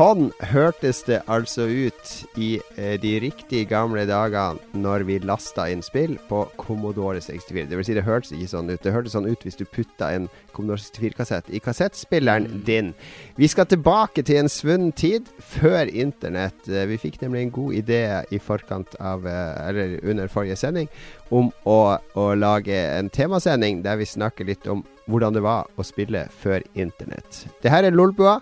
Sånn hørtes det altså ut i eh, de riktig gamle dagene når vi lasta inn spill på Commodore 64. Det vil si, det hørtes ikke sånn ut. Det hørtes sånn ut hvis du putta en Commodore 64-kassett i kassettspilleren din. Vi skal tilbake til en svunnen tid, før internett. Eh, vi fikk nemlig en god idé i forkant av, eh, eller under forrige sending, om å, å lage en temasending der vi snakker litt om hvordan det var å spille før internett. Det her er Lolbua.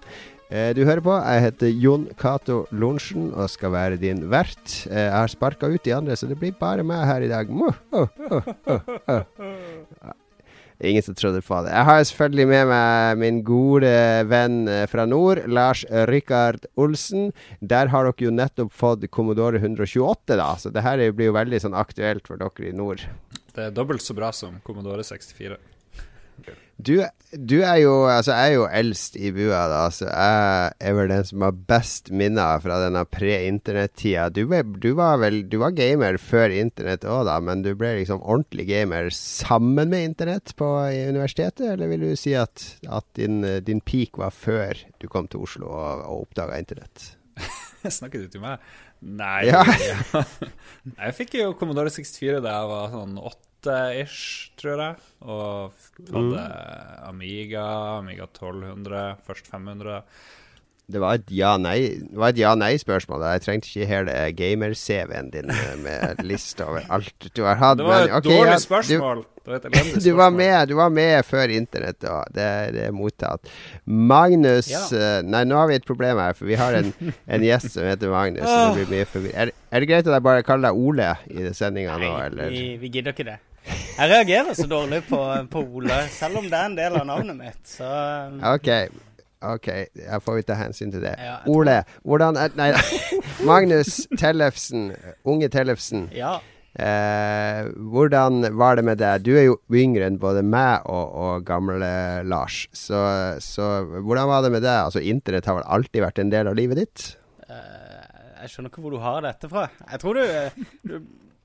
Eh, du hører på. Jeg heter Jon Cato Lorentzen og skal være din vert. Eh, jeg har sparka ut de andre, så det blir bare meg her i dag. Ingen som trodde på det. Jeg har selvfølgelig med meg min gode venn eh, fra nord, Lars Rikard Olsen. Der har dere jo nettopp fått Commodore 128, da, så det her blir jo veldig sånn aktuelt for dere i nord. Det er dobbelt så bra som Commodore 64. Du, du, er jo Altså, jeg er jo eldst i bua, da. Så jeg er vel den som har best minner fra denne pre-internett-tida. Du, du, var vel Du var gamer før internett òg, da, men du ble liksom ordentlig gamer sammen med internett på universitetet? Eller vil du si at, at din, din, peak var før du kom til Oslo og, og oppdaga internett? Snakker du til meg? Nei. Ja. jeg fikk jo Commodore 64 da jeg var sånn åtte ish, tror jeg. Og hadde mm. Amiga, Amiga 1200, først 500. Det var et ja-nei-spørsmål. Ja jeg trengte ikke hele gamer-CV-en din med liste over alt du har hatt. Det var et okay, dårlig ja, spørsmål. Du, du, var med, du var med før internett, og det, det er mottatt. Magnus ja. uh, Nei, nå har vi et problem her, for vi har en, en gjest som heter Magnus. det blir mye er, er, det greit at jeg bare kaller deg Ole i sendinga nå, eller? Vi, vi gidder ikke det. Jeg reagerer så dårlig på, på, Ole, selv om det er en del av navnet mitt. Så OK. OK, jeg får vi ta hensyn til det. Ja, Ole, hvordan er Nei, Magnus Tellefsen. Unge Tellefsen. Ja. Eh, hvordan var det med deg? Du er jo yngre enn både meg og, og gamle Lars. Så, så, hvordan var det med deg? Altså, Internett har vel alltid vært en del av livet ditt? Eh, jeg skjønner ikke hvor du har dette fra. Jeg tror du, du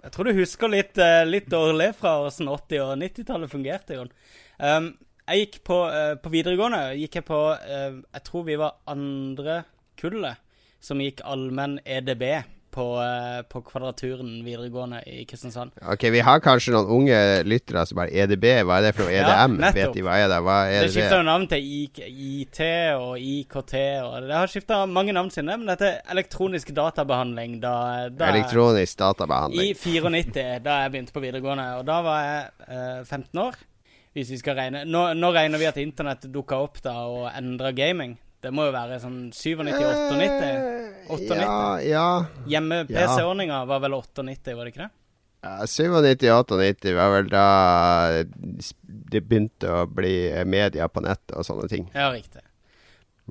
jeg tror du husker litt, uh, litt dårlig fra åssen 80- og 90-tallet fungerte, Jon. Um, jeg gikk på, uh, på, videregående gikk jeg på uh, Jeg tror vi var andre kullet som gikk allmenn EDB på, eh, på, Kvadraturen videregående i Kristiansand. Ok, Vi har kanskje noen unge lyttere som bare EDB. Hva er det for noe? EDM? Ja, Vet de hva er det? Hva er det skifter jo navn til IT og IKT. og Det har skifta mange navn sine, men dette er elektronisk databehandling. Da, da elektronisk databehandling. I 94, da jeg begynte på videregående. Og da var jeg eh, 15 år. Hvis vi skal regne. Nå, nå regner vi at internett dukka opp da og endra gaming. Det må jo være sånn 97-98? 98? Ja, ja. Hjemme-PC-ordninga var vel 98, var det ikke det? Ja, 97-98 var vel da det begynte å bli media på nett og sånne ting. Ja, riktig.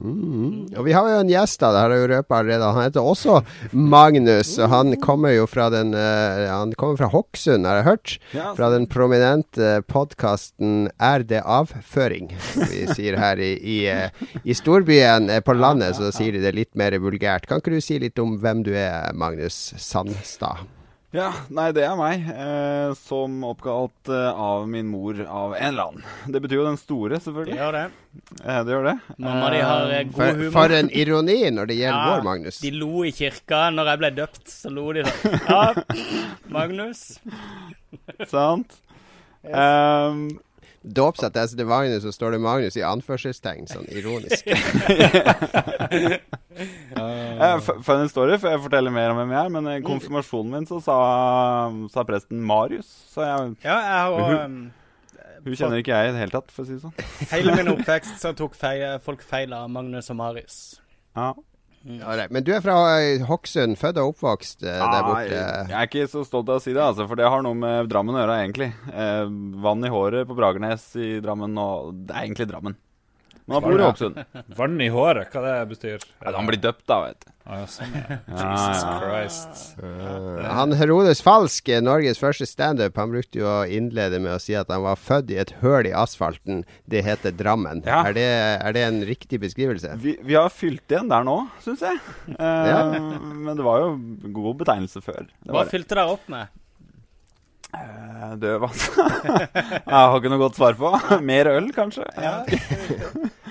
Mm. Og vi har jo en gjest, da. Det har jeg jo røpet allerede. Han heter også Magnus. Og han kommer jo fra den uh, Han kommer fra Hokksund, har jeg hørt. Fra den prominente podkasten Er det avføring? Som vi sier her i, i, uh, i storbyen. Uh, på landet så sier de det litt mer vulgært. Kan ikke du si litt om hvem du er, Magnus Sandstad? Ja, nei, det er meg. Eh, som oppkalt eh, av min mor av en eller annen. Det betyr jo den store, selvfølgelig. Det gjør det. Eh, det gjør det. Mamma de har eh, god for, humor. For en ironi når det gjelder ja, vår Magnus. De lo i kirka når jeg ble døpt. Så lo de sånn. Ja, Magnus. Sant. Yes. Um, dåpsattest til Magnus, så står det Magnus i anførselstegn, sånn ironisk. uh, for en story, for jeg forteller mer om hvem jeg er. Men i mm. konfirmasjonen min så sa, sa presten Marius. Så jeg, ja, jeg har hun, um, hun kjenner ikke jeg i det hele tatt, for å si det sånn. Hele min oppvekst så tok feil, folk feil av Magnus og Marius. Ja. Ja, men du er fra eh, Hokksund, født og oppvokst eh, der borte? Jeg er ikke så stolt av å si det, altså, for det har noe med Drammen å gjøre, egentlig. Eh, vann i håret på Bragernes i Drammen, og det er egentlig Drammen. Men han bor i Hokksund. Vann i håret, hva det betyr? Ja, han blir døpt, da, vet du. Ah, ja, sånn, ja. Jesus Christ. Han Herodes Falsk, Norges første standup, han brukte jo å innlede med å si at han var født i et høl i asfalten. Det heter Drammen. Ja. Er, det, er, det, en riktig beskrivelse? Vi, vi har fylt igjen der nå, syns jeg. Uh, men det var jo god betegnelse før. Hva fylte dere opp med? Uh, døv, altså. jeg har ikke noe godt svar på. Mer øl, kanskje. Ja.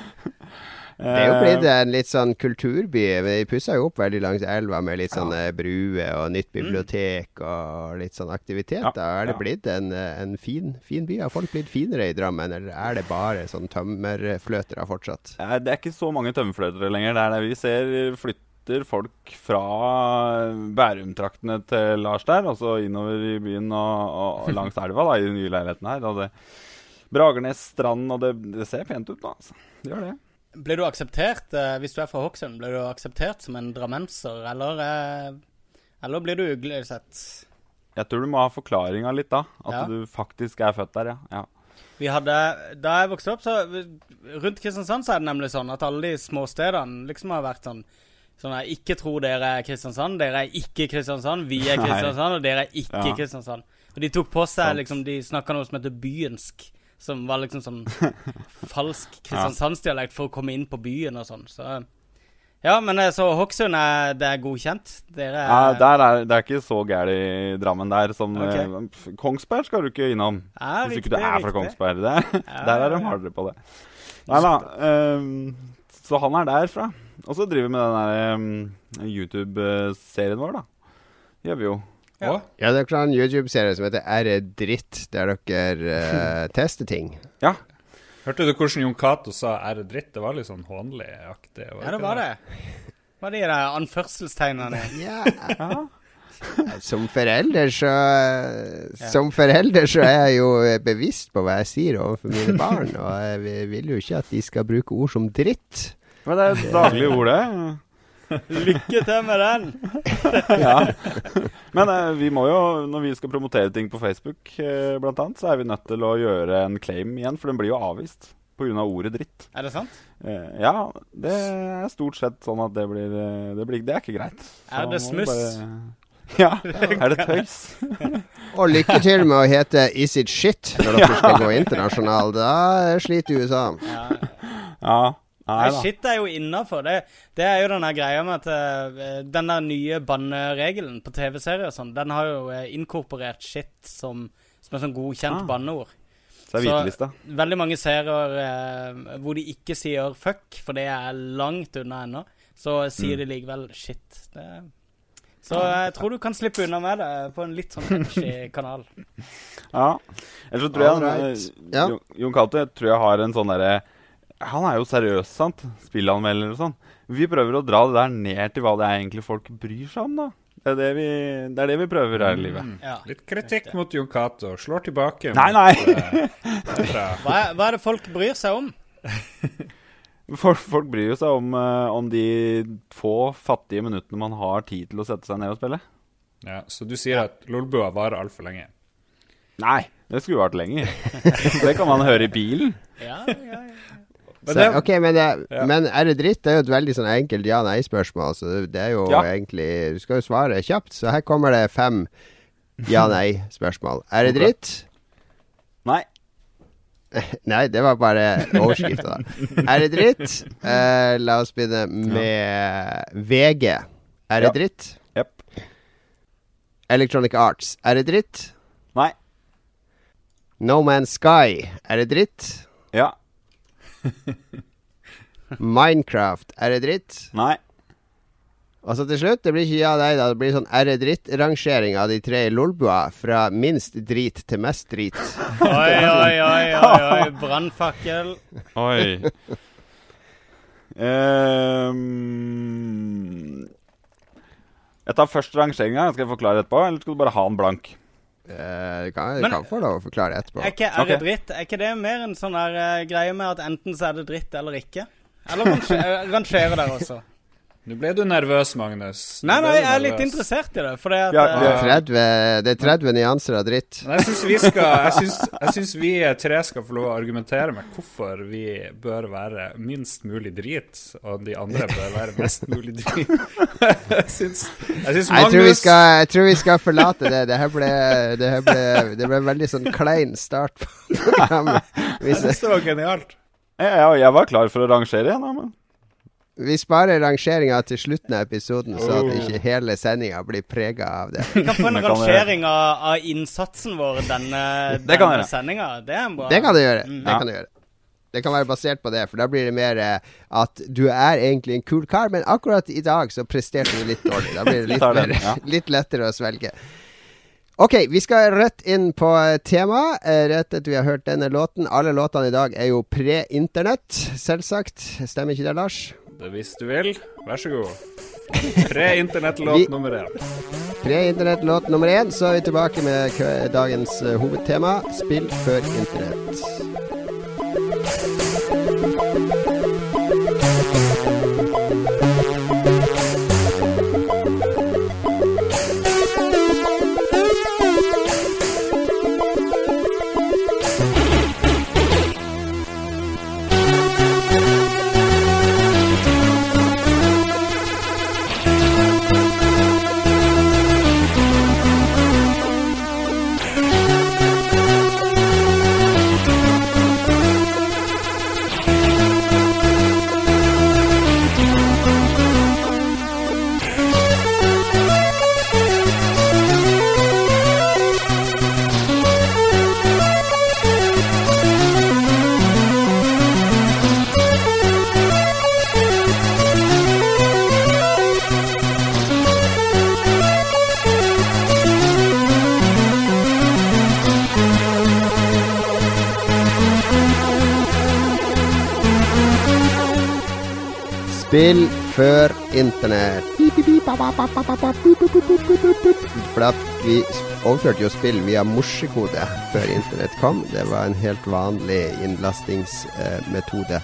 Det er jo blitt en litt sånn kulturby. Vi pussa jo opp veldig langs elva med litt sånne bruer og nytt bibliotek og litt sånn aktivitet. Ja, Da er det ja. blitt en, en fin, fin by. Har folk blitt finere i Drammen, eller er det bare sånn tømmerfløtere fortsatt? Ja, Det er ikke så mange tømmerfløtere lenger. Det er det vi ser flytter folk fra Bærum-traktene til Lars der, og så innover i byen og, og, og langs elva da, i den nye leiligheten her. Da det, Bragernes strand, og det, det ser pent ut nå, altså. Det gjør det. Ble du akseptert, eh, hvis du er fra Hokksund, ble du akseptert som en drammenser, eller, eh, eller blir du uglesett? Jeg tror du må ha forklaringa litt da. At Ja. du faktisk er født der, ja. ja. Vi hadde, Da jeg vokste opp, så rundt Kristiansand så er det nemlig sånn at alle de småstedene liksom har vært sånn Sånn jeg ikke tror dere er Kristiansand, dere er ikke Kristiansand, vi er Nei. Kristiansand, og dere er ikke Ja. Kristiansand. Og de tok på seg liksom De snakka noe som heter byensk, som var liksom sånn falsk kristiansandsdialekt for å komme inn på byen og sånn. Så Ja, men eh, så Hokksund er det er godkjent? Dere ja er der er, det er ikke så gæli i Drammen der som okay. eh, Kongsberg skal du ikke innom. Ja, Hvis riktig, ikke du er fra riktig. Kongsberg. Der, Ja, der er de hardere på det. Nei da. Um, så han er derfra. Og så driver vi med den der um, YouTube-serien vår, da. Gjør vi jo. Å? Ja, det er en YouTube-serie som heter Er det dritt, der dere uh, tester ting. Ja. Hørte du hvordan Jon Cato sa 'er det dritt'? Det var litt sånn hånlig-aktig. Ja, det var det. Hva er de der anførselstegnene? Ja. ja. Som forelder så Som forelder så er jeg jo bevisst på hva jeg sier overfor mine barn, og jeg vil jo ikke at de skal bruke ord som dritt. Men det er et daglig ord, det. Lykke til med den! ja. Men eh, vi må jo, når vi skal promotere ting på Facebook, eh, blant annet, så er vi nødt til å gjøre en claim igjen, for den blir jo avvist pga. ordet dritt. Er det sant? Eh, ja, det er stort sett sånn at det blir Det, blir, det er ikke greit. Er det smuss? Bare? Ja. Er det tøys? Og lykke til med å hete Is it shit når dere skal gå internasjonal. Da sliter USA. Ja. Ja. Nei Nei, shit er jo innafor. Det, det er jo den der greia med at uh, den der nye banneregelen på TV-serier og sånn, den har jo eh, inkorporert shit som, som et sånn godkjent Ah. banneord. Så er Så- Veldig mange serier uh, hvor de ikke sier fuck, for det er langt unna ennå, så sier de likevel shit. Det, så jeg tror du kan slippe unna med det på en litt sånn edgy kanal. Ja. Ellers så tror jeg Jon- Cato jeg tror jeg har en sånn derre Han er jo seriøs, sant? Spillanmelder og sånn. Vi prøver å dra det der ned til hva det er egentlig folk bryr seg om, da. Det er det vi, det er det vi prøver her i livet. Mm. Ja. Litt kritikk mot Jon Cato. Slår tilbake. Nei, nei. eh, er. Hva er, hva er det folk bryr seg om? Folk, folk bryr jo seg om, uh, om de få fattige minuttene man har tid til å sette seg ned og spille. Ja, så du sier at Lolbua varer altfor lenge? Nei, det skulle vart lenger. det kan man høre i bilen. Ja, ja, ja. Men Så, ok, men, det, Ja. men er det dritt? Det er jo et veldig sånn enkelt ja-nei-spørsmål. Så det, det er jo Ja. egentlig Du skal jo svare kjapt, så her kommer det fem ja-nei-spørsmål. Er det dritt? Nei. Nei, det var bare overskrifta, da. Er det dritt? Uh, la oss begynne med VG. Er det dritt? Jepp. Electronic Arts. Er det dritt? Nei. No Man's Sky. Er det dritt? Ja. Minecraft. Er det dritt? Nei. Og så til slutt, det blir ikke ja nei da, det blir sånn er det dritt-rangering av de tre i Lolbua fra minst drit til mest drit. Oi, oi, oi, oi, oi. brannfakkel. Oi. Um, jeg tar først rangeringa. Skal jeg forklare etterpå, eller skal du bare ha den blank? Eh, du kan, Men- kan få lov å forklare etterpå. Er ikke er det dritt? Er ikke det mer en sånn der uh, greie med at enten så er det dritt eller ikke? Eller rangerer dere også? Nå ble du nervøs, Magnus. Du Nei, nei, jeg er litt interessert i det. For det at Ja, Det eh, er 30, det er 30 nyanser av dritt. Men jeg syns vi skal Jeg syns, jeg syns vi tre skal få lov å argumentere med hvorfor vi bør være minst mulig drit, og de andre bør være mest mulig drit. jeg syns, jeg syns Jeg tror, vi Magnus skal, jeg tror vi skal forlate det. Det her ble, det her ble, det ble en veldig sånn klein start på programmet. Jeg syns det var genialt. Jeg, jeg, jeg var klar for å rangere igjen, da, men vi sparer rangeringa til slutten av episoden, så at Oh. ikke hele sendinga blir prega av det. vi kan få en kan rangering av, av innsatsen vår denne, Det kan denne sendinga. Det er en bra Det kan du gjøre. Mm. Det Ja. kan du gjøre. Det kan være basert på det, for da blir det mer eh, at du er egentlig en kul kar, men akkurat i dag så presterte du litt dårlig. Da blir det litt, mer, ja. litt lettere å svelge. Ok, vi skal rett inn på eh, temaet. eh, Rett etter vi har hørt denne låten. Alle låtene i dag er jo pre-internett, selvsagt. Stemmer ikke det, Lars? Hvis du vil, vær så god. Pre-internettlåt Vi- nummer én. Pre internettlåt nummer én. Så er vi tilbake med dagens eh, hovedtema spill før internett. Spill før internett. For at vi overførte jo spill via morsekode før internett kom. Det var en helt vanlig innlastingsmetode.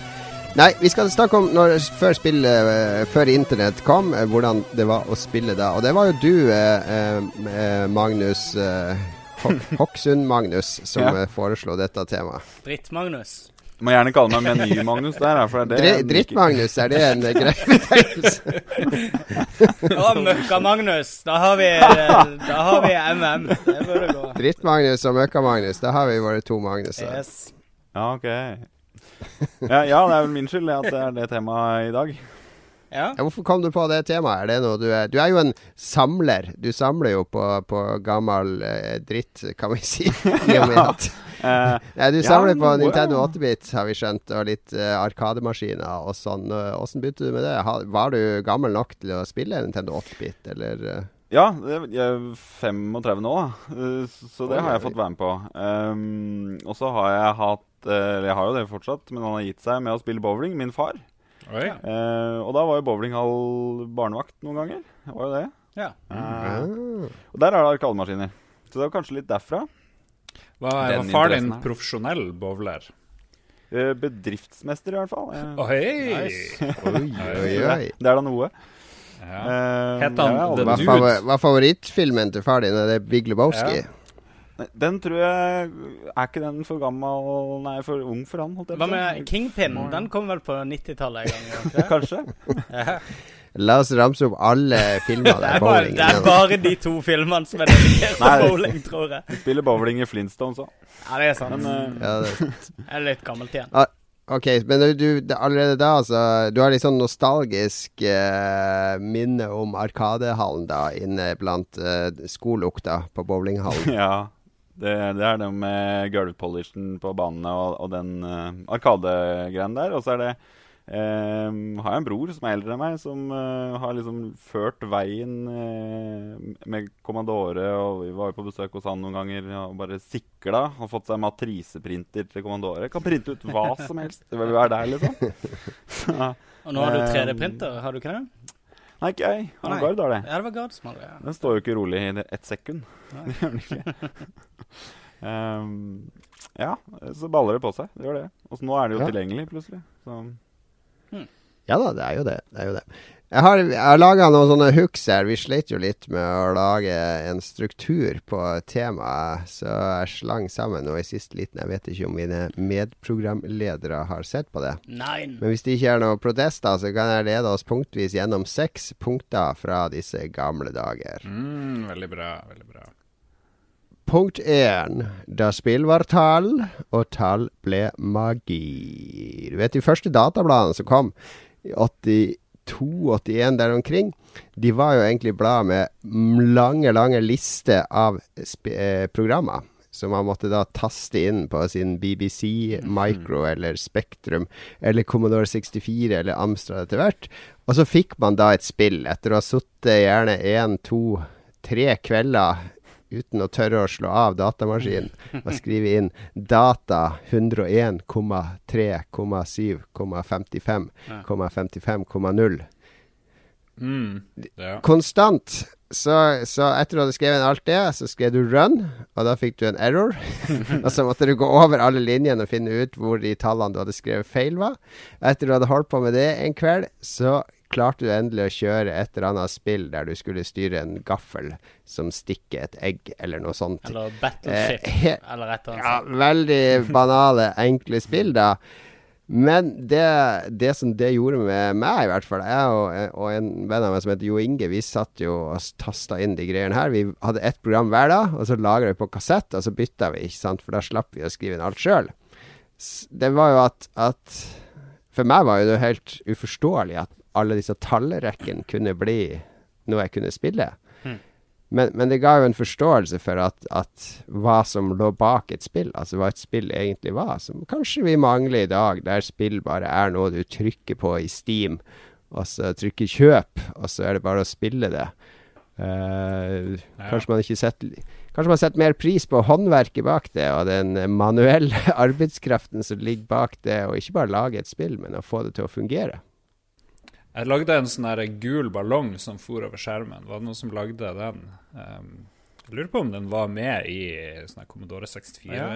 Nei, vi skal snakke om når, før, spill, eh, før internett kom, eh, hvordan det var å spille da. Og det var jo du, eh, eh, Magnus eh, Hok Hokksund-Magnus, som Ja. foreslo dette temaet. Dritt-Magnus. Du må gjerne kalle meg Meny-Magnus der, for det er det. Dritt-Magnus, er det en grei betegnelse? ja, Møkka-Magnus. Da har vi Da har vi MM. Det burde gå. Dritt-Magnus og Møkka-Magnus, da har vi våre to Magnuser. Yes. Ja, ok. Ja, ja, det er vel min skyld at det er det temaet i dag. Ja. Hvorfor kom du på det temaet? Er det noe du er Du er jo en samler. Du samler jo på, på gammel eh, dritt, kan vi si. I og med at Nei, du Ja, på Nintendo 8-bit, har vi skjønt, og litt uh, arkademaskiner og sånn. Eh, Åssen begynte du med det? Ha, var du gammel nok til å spille Nintendo 8-bit, eller? eh? ja, jeg er 35 nå. Eh, så- det har jeg fått være med på. Um, og så har jeg hatt eh, Eller jeg har jo det fortsatt, men han har gitt seg med å spille bowling, min far. Oi. Eh, og da var jo bowlinghall barnevakt noen ganger. Det var jo det. Ja. Eh, Ah. og der er det arkademaskiner. Så det var kanskje litt derfra. Var, var far din profesjonell bowler? Eh, bedriftsmester, i hvert fall. Oh, hey. nice. Oi, oi, oi. Det er da noe. Ja. Eh, Het han ja, The Hva, Dude? hva er favorittfilmen til far din? Er det Big Lebowski? Ja. Den tror jeg Er ikke den for gammel Nei, for ung for han, holdt jeg Hva med Kingpin? Den kom vel på 90-tallet en gang? Kanskje. La oss ramse opp alle filmer der er, bowling det er er. bare de to filmene som er dedikert til bowling, tror jeg. Vi spiller bowling i Flintstones òg. Ja, det er sant. Men eh, Ja, det. Jeg er litt gammelt igjen. Ok, men du, du allerede da, altså Du har litt sånn nostalgisk eh, minne om Arkadehallen da, inne blant eh, skolukta på bowlinghallen. ja. Det, det er det med gulvpolishen på banene og, og den uh, arkadegreien der. Og så er det eh, har jeg en bror som er eldre enn meg, som uh, har liksom ført veien uh, med Commandore. Og vi var jo på besøk hos han noen ganger og bare sikla. Har fått seg matriseprinter til Commandore. Kan printe ut hva som helst. Det vil være der, liksom. Så, Og nå har du Eh, 3D-printer, har du ikke det? Nei, ikke jeg. Han Nei. Gard har det. Ja, det var Gard som hadde det. ja. Den står jo ikke rolig i det- ett sekund. Nei. Det gjør den ikke. um, ja, så baller det på seg. Det gjør det. Og så nå er det jo Ja. tilgjengelig, plutselig. Så Ja da, det er jo det. det, er jo det. Jeg har, jeg har laga noen sånne hooks her. Vi slet jo litt med å lage en struktur på temaet, så jeg slang sammen noe i siste liten. Jeg vet ikke om mine medprogramledere har sett på det. Nei. Men hvis det ikke er noen protester, så kan jeg lede oss punktvis gjennom seks punkter fra disse gamle dager. Mm, veldig bra. veldig bra. Punkt én. Da spill var tall, og tall ble magi. Du vet de første databladene som kom i 82-81 der omkring, de var jo egentlig blad med lange, lange lister av eh, programmer. som man måtte da taste inn på sin BBC Micro eller Spektrum eller Commodore 64 eller Amstrad etter hvert. Og så fikk man da et spill etter å ha sittet gjerne én, to, tre kvelder uten å tørre å slå av datamaskinen og skrive inn data 101,3,7,55,55,0 Mm. Ja. Konstant. Så, så etter du hadde skrevet inn alt det, så skrev du 'run', og da fikk du en error. og så måtte du gå over alle linjene og finne ut hvor de tallene du hadde skrevet feil, var. Etter du hadde holdt på med det en kveld, så klarte du endelig å kjøre et eller annet spill der du skulle styre en gaffel som stikker et egg, eller noe sånt. Eller Battleship, Eh, eller et eller annet. Ja, veldig banale, enkle spill, da. Men det, det som det gjorde med meg, i hvert fall Jeg og, og en venn av meg som heter Jo Inge, vi satt jo og tasta inn de greiene her. Vi hadde ett program hver dag, og så lagra vi på kassett, og så bytta vi, ikke sant? For da slapp vi å skrive inn alt sjøl. Det var jo at, at For meg var jo det helt uforståelig at alle disse tallrekkene kunne bli noe jeg kunne spille. Hmm. Men, men det ga jo en forståelse for at, at hva som lå bak et spill, altså hva et spill egentlig var, som kanskje vi mangler i dag, der spill bare er noe du trykker på i Steam, og så trykker 'kjøp', og så er det bare å spille det. Uh, Ja. Kanskje man ikke setter Kanskje man setter mer pris på håndverket bak det, og den manuelle arbeidskraften som ligger bak det, og ikke bare lage et spill, men å få det til å fungere. Jeg lagde en sånn gul ballong som for over skjermen. Var det noen som lagde den? Um, jeg lurer på om den var med i sånn her Commodore 64. Ja.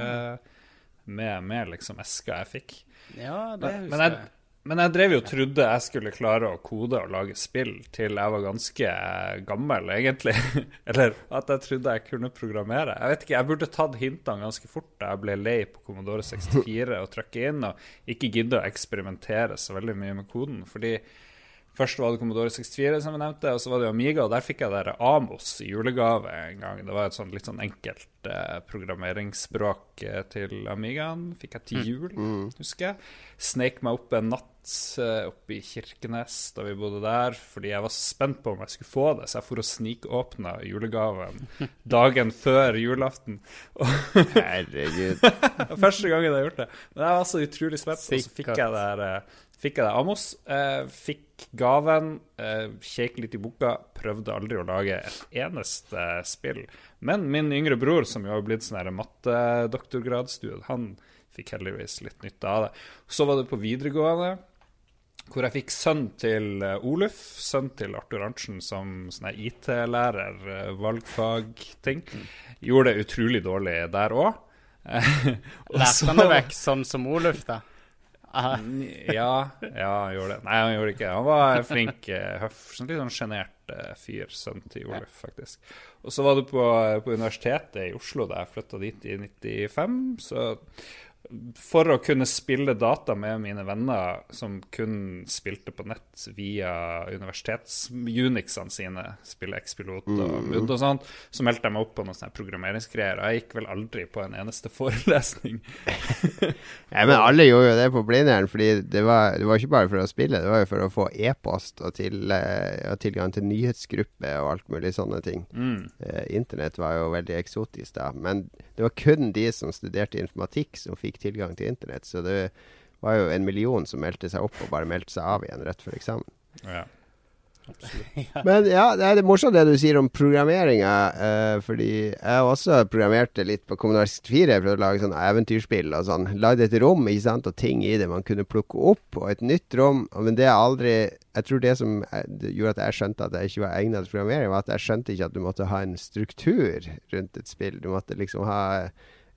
Med, med liksom eska jeg fikk. Ja, det Men, husker men, jeg, men jeg drev jo og trodde jeg skulle klare å kode og lage spill til jeg var ganske gammel, egentlig. Eller at jeg trodde jeg kunne programmere. Jeg vet ikke, jeg burde tatt hintene ganske fort da jeg ble lei på Commodore 64 og trykke inn, og ikke gidde å eksperimentere så veldig mye med koden. Fordi Først var det Commodore 64, som jeg nevnte, og så var det Amiga. Og der fikk jeg der Amos i julegave en gang. Det var et sånn litt sånn enkelt eh, programmeringsspråk eh, til Amigaen. Fikk jeg til jul, husker jeg. Sneik meg opp en natt eh, oppe i Kirkenes da vi bodde der, fordi jeg var så spent på om jeg skulle få det, så jeg for og snikåpna julegaven dagen før julaften. Herregud. Første gangen jeg har gjort det. Men jeg var så utrolig spent, og så fikk jeg jeg der eh, Fikk jeg det Amos. Eh, fikk gaven, eh, kjekk litt i boka. Prøvde aldri å lage et eneste spill. Men min yngre bror, som jo har blitt sånn mattedoktorgradsstudent, han fikk heldigvis litt nytte av det. Så var det på videregående. Hvor jeg fikk sønn til eh, Oluf, sønn til Arthur Arntzen, som sånn IT-lærer, eh, valgfagting. Gjorde det utrolig dårlig der òg. Lærte han det vekk sånn som Oluf, da? Ja, ja, han gjorde det. Nei, han gjorde det ikke. Han var flink, høf, høff, sånn litt sånn sjenert eh, fyr, sønnen til Oluf, faktisk. Og så var du på, på Universitetet i Oslo da jeg flytta dit i 95. Så for å kunne spille data med mine venner som kun spilte på nett via universitets-unixene sine, spille X-pilot og MUD og sånt, så meldte jeg meg opp på noen programmeringsgreier, og jeg gikk vel aldri på en eneste forelesning. Ja, men alle gjorde jo det på Blindern, fordi det var, det var ikke bare for å spille, det var jo for å få e-post og, til, eh, og tilgang til nyhetsgruppe og alt mulig sånne ting. Mm. Eh, Internett var jo veldig eksotisk da, men det var kun de som studerte informatikk som fikk tilgang til Internett, så det var jo en million som meldte seg opp og bare meldte seg av igjen rett før eksamen. Ja. Men ja, det er morsomt det du sier om programmeringa. Eh, fordi jeg også programmerte litt på Commodore 64 for å lage sånn eventyrspill og sånn. Lagde et rom ikke sant, og ting i det man kunne plukke opp, og et nytt rom. Men det er aldri Jeg tror det som eh, gjorde at jeg skjønte at jeg ikke var egnet til programmering, var at jeg skjønte ikke at du måtte ha en struktur rundt et spill. Du måtte liksom ha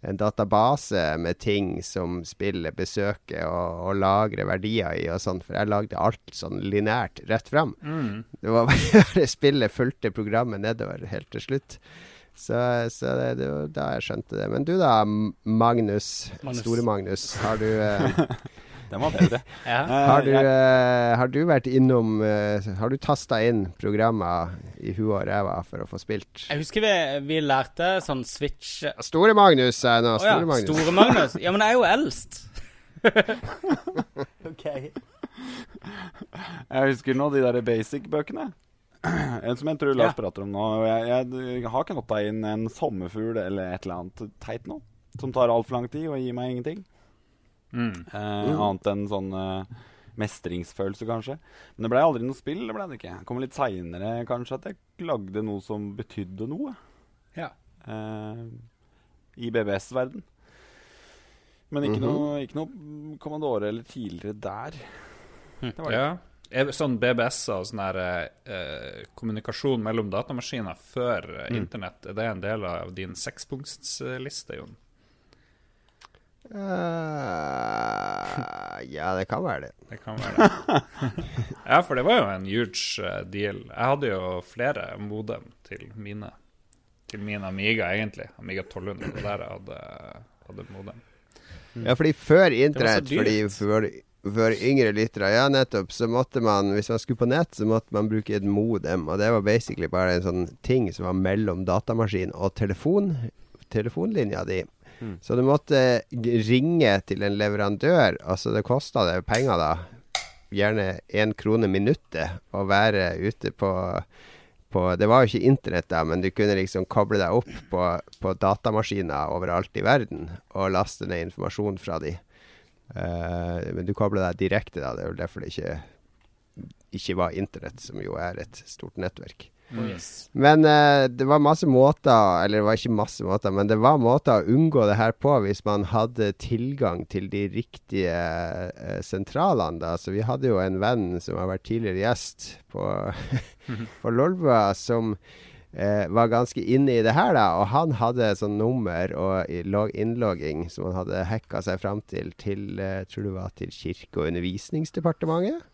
en database med ting som spillet besøker og, og lagrer verdier i og sånn, for jeg lagde alt sånn linært rett fram. Mm. Det var bare spillet fulgte programmet nedover helt til slutt. Så, så det, det var da jeg skjønte det. Men du da, Magnus, Magnus. store Magnus. Har du, eh, Den var bedre. Ja. Eh, har du, eh, har du vært innom uh, Har du tasta inn programmer i huet og ræva for å få spilt? Jeg husker vi, vi lærte sånn switch Store Magnus, sa jeg nå. ja, Magnus. Store Magnus. Ja, men jeg er jo eldst. ok. Jeg husker nå de der basic-bøkene. En som jeg tror Lars Ja. prater om nå. Jeg, Jeg, jeg har knotta inn en sommerfugl eller et eller annet teit nå. Som tar altfor lang tid og gir meg ingenting. Mm. Eh, Annet enn sånn eh, mestringsfølelse, kanskje. Men det ble aldri noe spill. det ble det ikke. Det kom litt seinere kanskje at jeg lagde noe som betydde noe. Ja. eh, I BBS-verden. Men ikke, Mhm. noe, ikke noe Commandore eller tidligere der. Det var det. Ja. Sånn BBS-er og sånn her eh, kommunikasjon mellom datamaskiner før eh, Mm. internett, er det en del av din sekspunktsliste, Jon? Eh, ja, det kan være det. Det kan være det. ja, for det var jo en huge eh, deal. Jeg hadde jo flere modem til mine. Til min Amiga, egentlig. Amiga 1200. Det der jeg hadde, hadde modem. Ja, fordi før internett, fordi for, for yngre lyttere, ja nettopp, så måtte man, hvis man skulle på nett, så måtte man bruke et modem. Og det var basically bare en sånn ting som var mellom datamaskin og telefon, telefonlinja di. Mm. Så du måtte ringe til en leverandør. Altså det kosta det penger, da. Gjerne én krone minuttet å være ute på på, det var jo ikke internett da, men du kunne liksom koble deg opp på, på datamaskiner overalt i verden og laste ned informasjon fra de. Uh, men du kobler deg direkte, da. Det er vel derfor det ikke, ikke var internett, som jo er et stort nettverk. Oh. Men uh, det var masse måter, eller det var ikke masse måter, men det var måter å unngå det her på hvis man hadde tilgang til de riktige uh, sentralene. da. Så vi hadde jo en venn som har vært tidligere gjest på, på Lolbua, som uh, var ganske inne i det her, da. Og han hadde sånn nummer og log- innlogging som han hadde hacka seg fram til, til tror det var til Kirke- og undervisningsdepartementet.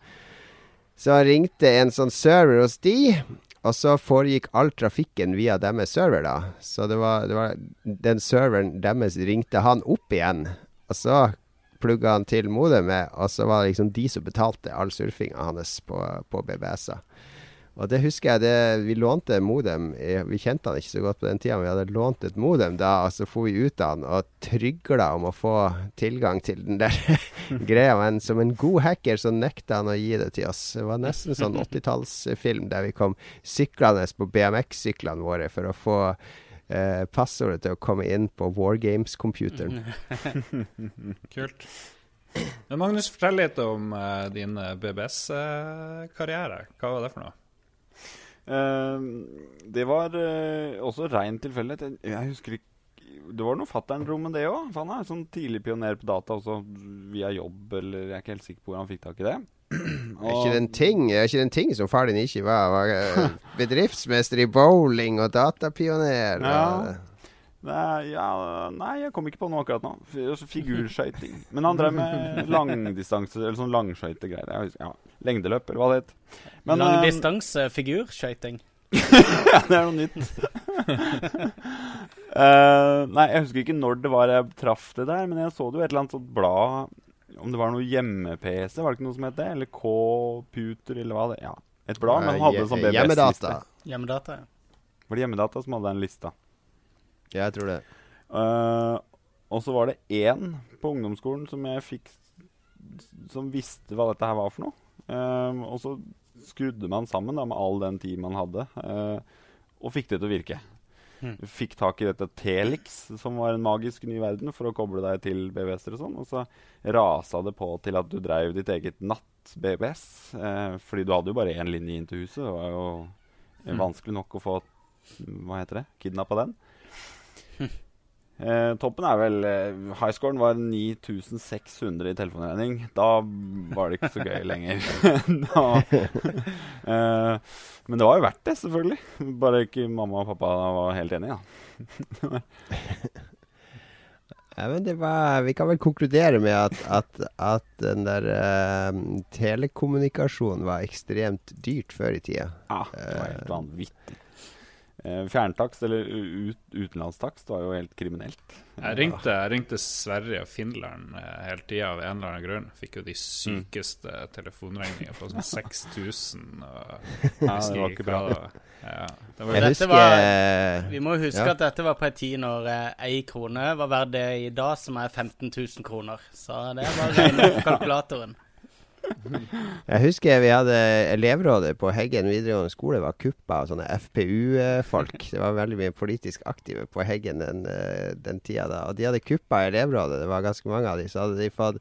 Så ringte en sånn server hos de, og så foregikk all trafikken via deres server, da. Så det var, det var den serveren deres ringte han opp igjen, og så plugga han til modemet, og så var det liksom de som betalte all surfinga hans på, på BBS-a. Og det husker jeg, det, vi lånte modem. Vi kjente han ikke så godt på den tida, men vi hadde lånt et modem da, og så for vi ut av han og trygla om å få tilgang til den der greia. Men som en god hacker så nekta han å gi det til oss. Det var nesten sånn 80-tallsfilm der vi kom syklende på BMX-syklene våre for å få eh, passordet til å komme inn på Wargames-computeren. Kult. Men Magnus, fortell litt om uh, din BBS-karriere. Hva var det for noe? Eh, det var eh, også rein tilfeldighet. Jeg, husker ikke Det var noe fattern-rom med det òg. Han er sånn tidlig pioner på data også via jobb, eller jeg er ikke helt sikker på hvor han fikk tak i det. Er ikke det en ting Er ikke den en ting som far din ikke var? var eh, bedriftsmester i bowling og datapioner. Ja. Nei, ja, nei, jeg kom ikke på noe akkurat nå. Altså Figurskøyting. Men han drev med langdistanse, eller sånn langskøytegreier. Ja, lengdeløp, eller hva det het. Men, eh, Langdistansefigurskøyting. ja, det er noe nytt. uh, nei, jeg husker ikke når det var jeg traff det der, men jeg så det jo et eller annet sånt blad Om det var noe hjemme-PC, var det ikke noe som het det? Eller K-puter, eller hva det Ja, et blad, men han hadde sånn BBS-liste. Hjemmedata. ja. Var det Hjemmedata som hadde den lista? Ja, jeg tror det. Uh, og så var det én på ungdomsskolen som jeg fikk Som visste hva dette her var for noe. Eh, og så skrudde man sammen da med all den tid man hadde, eh, og fikk det til å virke. Mm. Fikk tak i dette Telix, som var en magisk ny verden, for å koble deg til BBS-er og sånn. Og så rasa det på til at du dreiv ditt eget natt-BBS. Eh, fordi du hadde jo bare én linje inn til huset. Det var jo Hmm. vanskelig nok å få Hva heter det? Kidnappa den. Eh, toppen er vel eh, Highscoren var 9600 i telefonregning. Da var det ikke så gøy lenger. da, eh, men det var jo verdt det, selvfølgelig. Bare ikke mamma og pappa var helt enige. Da. Ja, men det var, vi kan vel konkludere med at, at, at den der eh, telekommunikasjonen var ekstremt dyrt før i tida. Ja, det var helt vanvittig. Eh, fjerntakst, eller ut, utenlandstakst, var jo helt kriminelt. Jeg ringte, jeg ringte Sverige og Finland eh, hele tida av en eller annen grunn. Fikk jo de Mm. sykeste telefonregningene på sånn 6000. Ja, det var ikke bra. det. Ja, det var husker var- Vi må huske Ja. at dette var på en tid når eh, krone var verdt det i dag som er 15 000 kroner. Så det er bare å regne på kalkulatoren. Jeg husker vi hadde elevrådet på Heggen videregående skole var kuppa av sånne FPU-folk. Det var veldig mye politisk aktive på Heggen den, eh, den tida da. Og de hadde kuppa elevrådet. Det var ganske mange av de. Så hadde de fått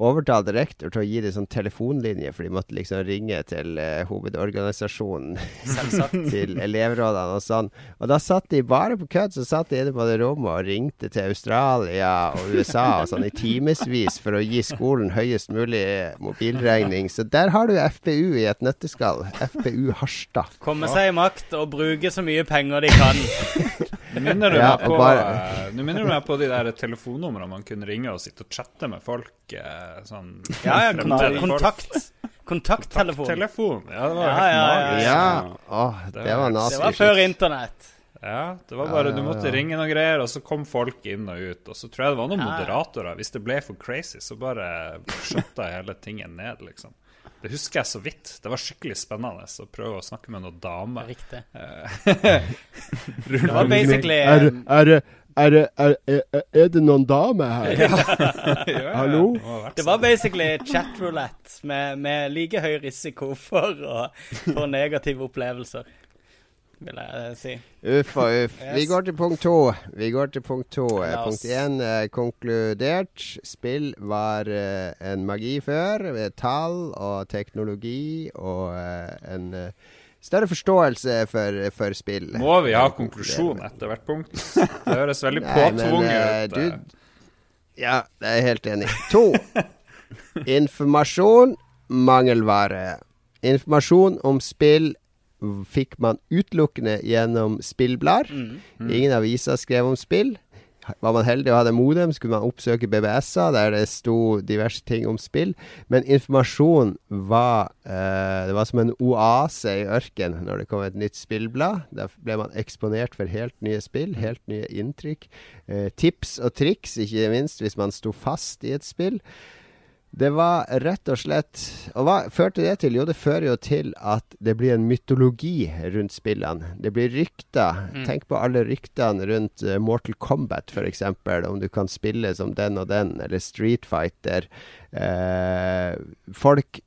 overtalt rektor til å gi dem sånn telefonlinje, for de måtte liksom ringe til uh, hovedorganisasjonen til elevrådene og sånn. Og da satt de bare på kødd, så satt de inne på det rommet og ringte til Australia og USA og sånn i timevis for å gi skolen høyest mulig mobilregning. Så der har du FPU i et nøtteskall. FPU Harstad. Komme seg i makt og bruke så mye penger de kan. Nå minner du ja, meg på, bare... minner du meg på de der telefonnumrene man kunne ringe og sitte og chatte med folk. Eh, sånn Ja, ja, kontakt. Kontakttelefon. Kontakttelefon. Ja, det var ja, helt magisk. Ja. Åh, det, det var. Det var før internett. Ja, det var bare Du måtte ringe noen greier, og så kom folk inn og ut. Og så tror jeg det var noen moderatorer. Hvis det ble for crazy, så bare skjøtta hele tingen ned, liksom. Det husker jeg så vidt. Det var skikkelig spennende å prøve å snakke med noen dame. Riktig. det var basically Er, er, er, er, det noen dame her? ja. Hallo? Det var basically chatroulette med, med like høy risiko for, for negative opplevelser vil jeg si. Uff og uff. Yes. Vi går til punkt to. Vi går til punkt to. Punkt én er konkludert. Spill var uh, en magi før. ved tall og teknologi og uh, en større forståelse for, for, spill. Må vi ha konklusjon etter hvert punkt? Det høres veldig påtvunget ut. Ja, jeg er helt enig. To. Informasjon, mangelvare. Informasjon om spill fikk man utelukkende gjennom spillblader. Mm. Mm. Ingen aviser skrev om spill. Var man heldig og hadde modem, skulle man oppsøke BBS-er, der det sto diverse ting om spill. Men informasjon var eh, Det var som en oase i ørken når det kom et nytt spillblad. Da ble man eksponert for helt nye spill, helt nye inntrykk. Eh, tips og triks, ikke minst, hvis man sto fast i et spill. Det var rett og slett Og hva førte det til? Jo, det fører jo til at det blir en mytologi rundt spillene. Det blir rykter. Mm. Tenk på alle ryktene rundt uh, Mortal Kombat, f.eks. Om du kan spille som den og den, eller Street Fighter. Uh, folk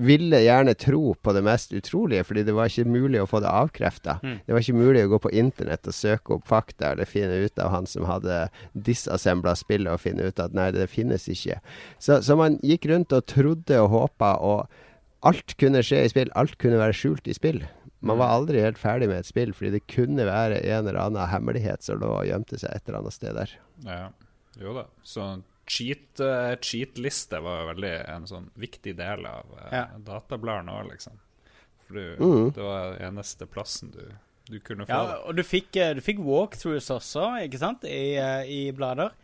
ville gjerne tro på det mest utrolige, fordi det var ikke mulig å få det avkrefta. Mm. Det var ikke mulig å gå på internett og søke opp fakta eller finne ut av han som hadde disassembla spillet, og finne ut at nei, det finnes ikke. Så, så man gikk rundt og trodde og håpa, og alt kunne skje i spill. Alt kunne være skjult i spill. Man var mm. aldri helt ferdig med et spill, fordi det kunne være en eller annen hemmelighet som lå og gjemte seg et eller annet sted der. Ja, jo da. Så cheat-liste cheat var veldig en sånn viktig del av uh, ja. databladene òg, liksom. For du, mm. det var eneste plassen du, du kunne få ja. Og du fikk, eh, du fikk walkthroughs også, ikke sant, i, uh, i blader.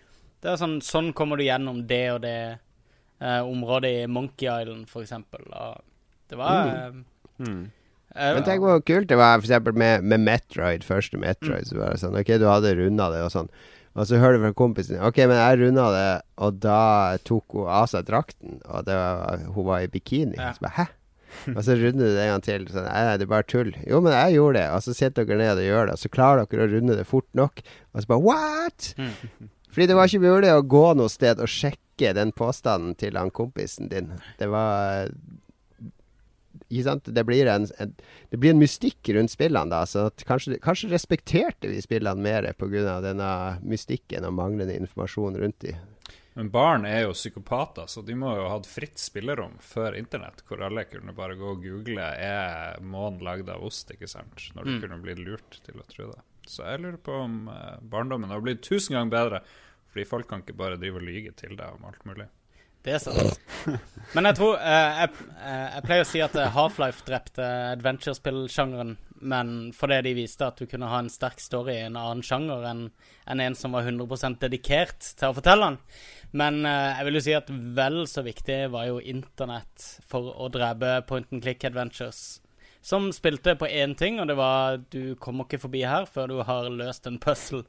Det er sånn, sånn kommer du gjennom det og det eh, området i Monkey Island, for eksempel. Og det var mm. Mm. Men tenk hvor kult det var for med, med Metroid, første Metroid. Mm. Så var det sånn OK, du hadde runda det og sånn. Og så hører du fra kompisen OK, men jeg runda det, og da tok hun av seg drakten, og var, hun var i bikini. Ja. Så bare, Hæ? Og så runder du det en gang til. Sånn, nei, det er bare tull. Jo, men jeg gjorde det. Og så sitter dere ned og gjør det, og så klarer dere å runde det fort nok. Og så bare What?! Mm. Fordi det var ikke mulig å gå noe sted og sjekke den påstanden til han kompisen din. Det var det blir, en, en, det blir en mystikk rundt spillene, da. Så kanskje, kanskje, respekterte vi spillene mer pga. denne mystikken og manglende informasjon rundt dem. Men barn er jo psykopater, så de må jo ha hatt fritt spillerom før internett, hvor alle kunne bare gå og google er månen lagd av ost, ikke sant? Når du mm. kunne blitt lurt til å tro det. Så jeg lurer på om eh, barndommen har blitt tusen ganger bedre, fordi folk kan ikke bare drive og lyge til deg om alt mulig. Det er sant. Men jeg tror eh, jeg, eh, jeg, pleier å si at eh, Half-Life drepte adventure-spillsjangeren, men fordi de viste at du kunne ha en sterk story i en annen sjanger enn en, en som var 100 dedikert til å fortelle den. Men eh, jeg vil jo si at vel så viktig var jo internett for å drepe point and click adventures. Som spilte på én ting, og det var du kommer ikke forbi her før du har løst en puzzle.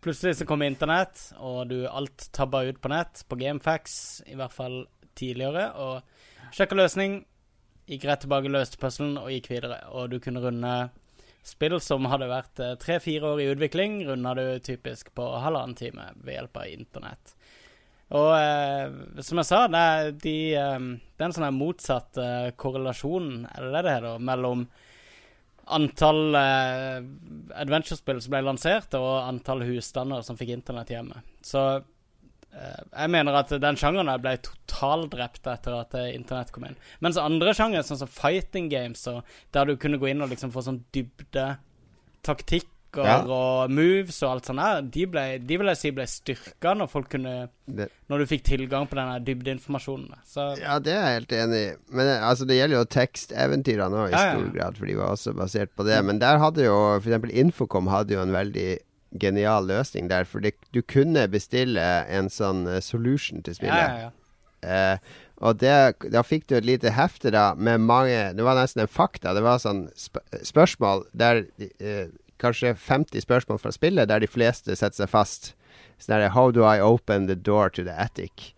Plutselig så kom internett, og du alt tabba ut på nett, på Gamefax, i hvert fall tidligere, og sjekka løsning. Gikk rett tilbake, løste puzzlen og gikk videre. Og du kunne runde spill som hadde vært eh, tre-fire år i utvikling, runda du typisk på halvannen time ved hjelp av internett. Og eh, som jeg sa, det er, de, eh, det er en sånn motsatt eh, korrelasjon, er det det det heter, mellom antall eh, adventure-spill som ble lansert, og antall husstander som fikk internett hjemme. Så eh, jeg mener at den sjangeren ble totaldrept etter at eh, internett kom inn. Mens andre sjangere, sånn som fighting games, der du kunne gå inn og liksom få sånn dybde taktikk og, Ja. og moves og alt sånt der, de, ble, de vil jeg si ble styrka når folk kunne Det, Når du fikk tilgang på denne dybdeinformasjonen. Så ja, det er jeg helt enig i. Men eh, altså, det gjelder jo teksteventyrene òg, i Ja, ja, stor grad. For de var også basert på det. Men der hadde jo f.eks. Infocom hadde jo en veldig genial løsning der. For det, du kunne bestille en sånn eh, solution til spillet. ja, ja. Eh, og det, da fikk du et lite hefte da med mange Det var nesten en fakta. Det var sånn sp spørsmål der eh, Kanskje 50 spørsmål fra spillet der de fleste setter seg fast. Sånn der How do I open the door to the attic?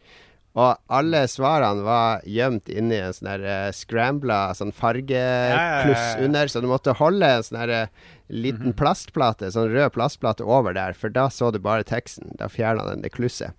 Og alle svarene var gjemt inni en sånn der uh, scrambla sånn fargekluss Ja, ja, ja, under, så du måtte holde en sånn der eh, liten plastplate, sånn rød plastplate over der, for da så du bare teksten. Da fjerna den det klusset.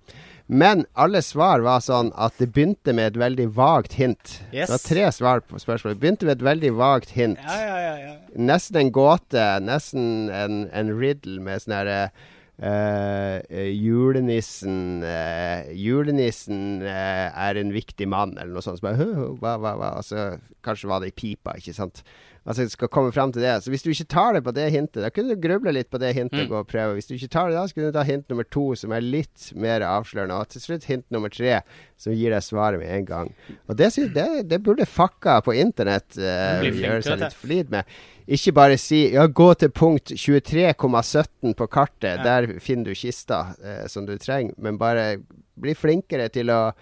Men alle svar var sånn at det begynte med et veldig vagt hint. Yes. Det var tre svar på spørsmålet. Det begynte med et veldig vagt hint. ja, ja, ja, ja. Nesten en gåte, nesten en, en riddle med sånn herre eh, eh, julenissen uh, Julenissen uh, er en viktig mann, eller noe sånt. Så bare, «Hø, hø, hva, hva, hva? Altså, kanskje var det i pipa, ikke sant. Altså, skal komme frem til det. Så hvis du ikke tar det på det hintet, da kunne du gruble litt på det hintet og Mm. gå og prøve. Hvis du ikke tar det da, så kunne du ta hint nummer to, som er litt mer avslørende. Og til slutt hint nummer tre, som gir deg svaret med en gang. Og det, det, det burde fakka på internett uh, gjøre seg litt flid med. Ikke bare si ja, gå til punkt 23,17 på kartet, Ja. der finner du kista uh, som du trenger, men bare bli flinkere til å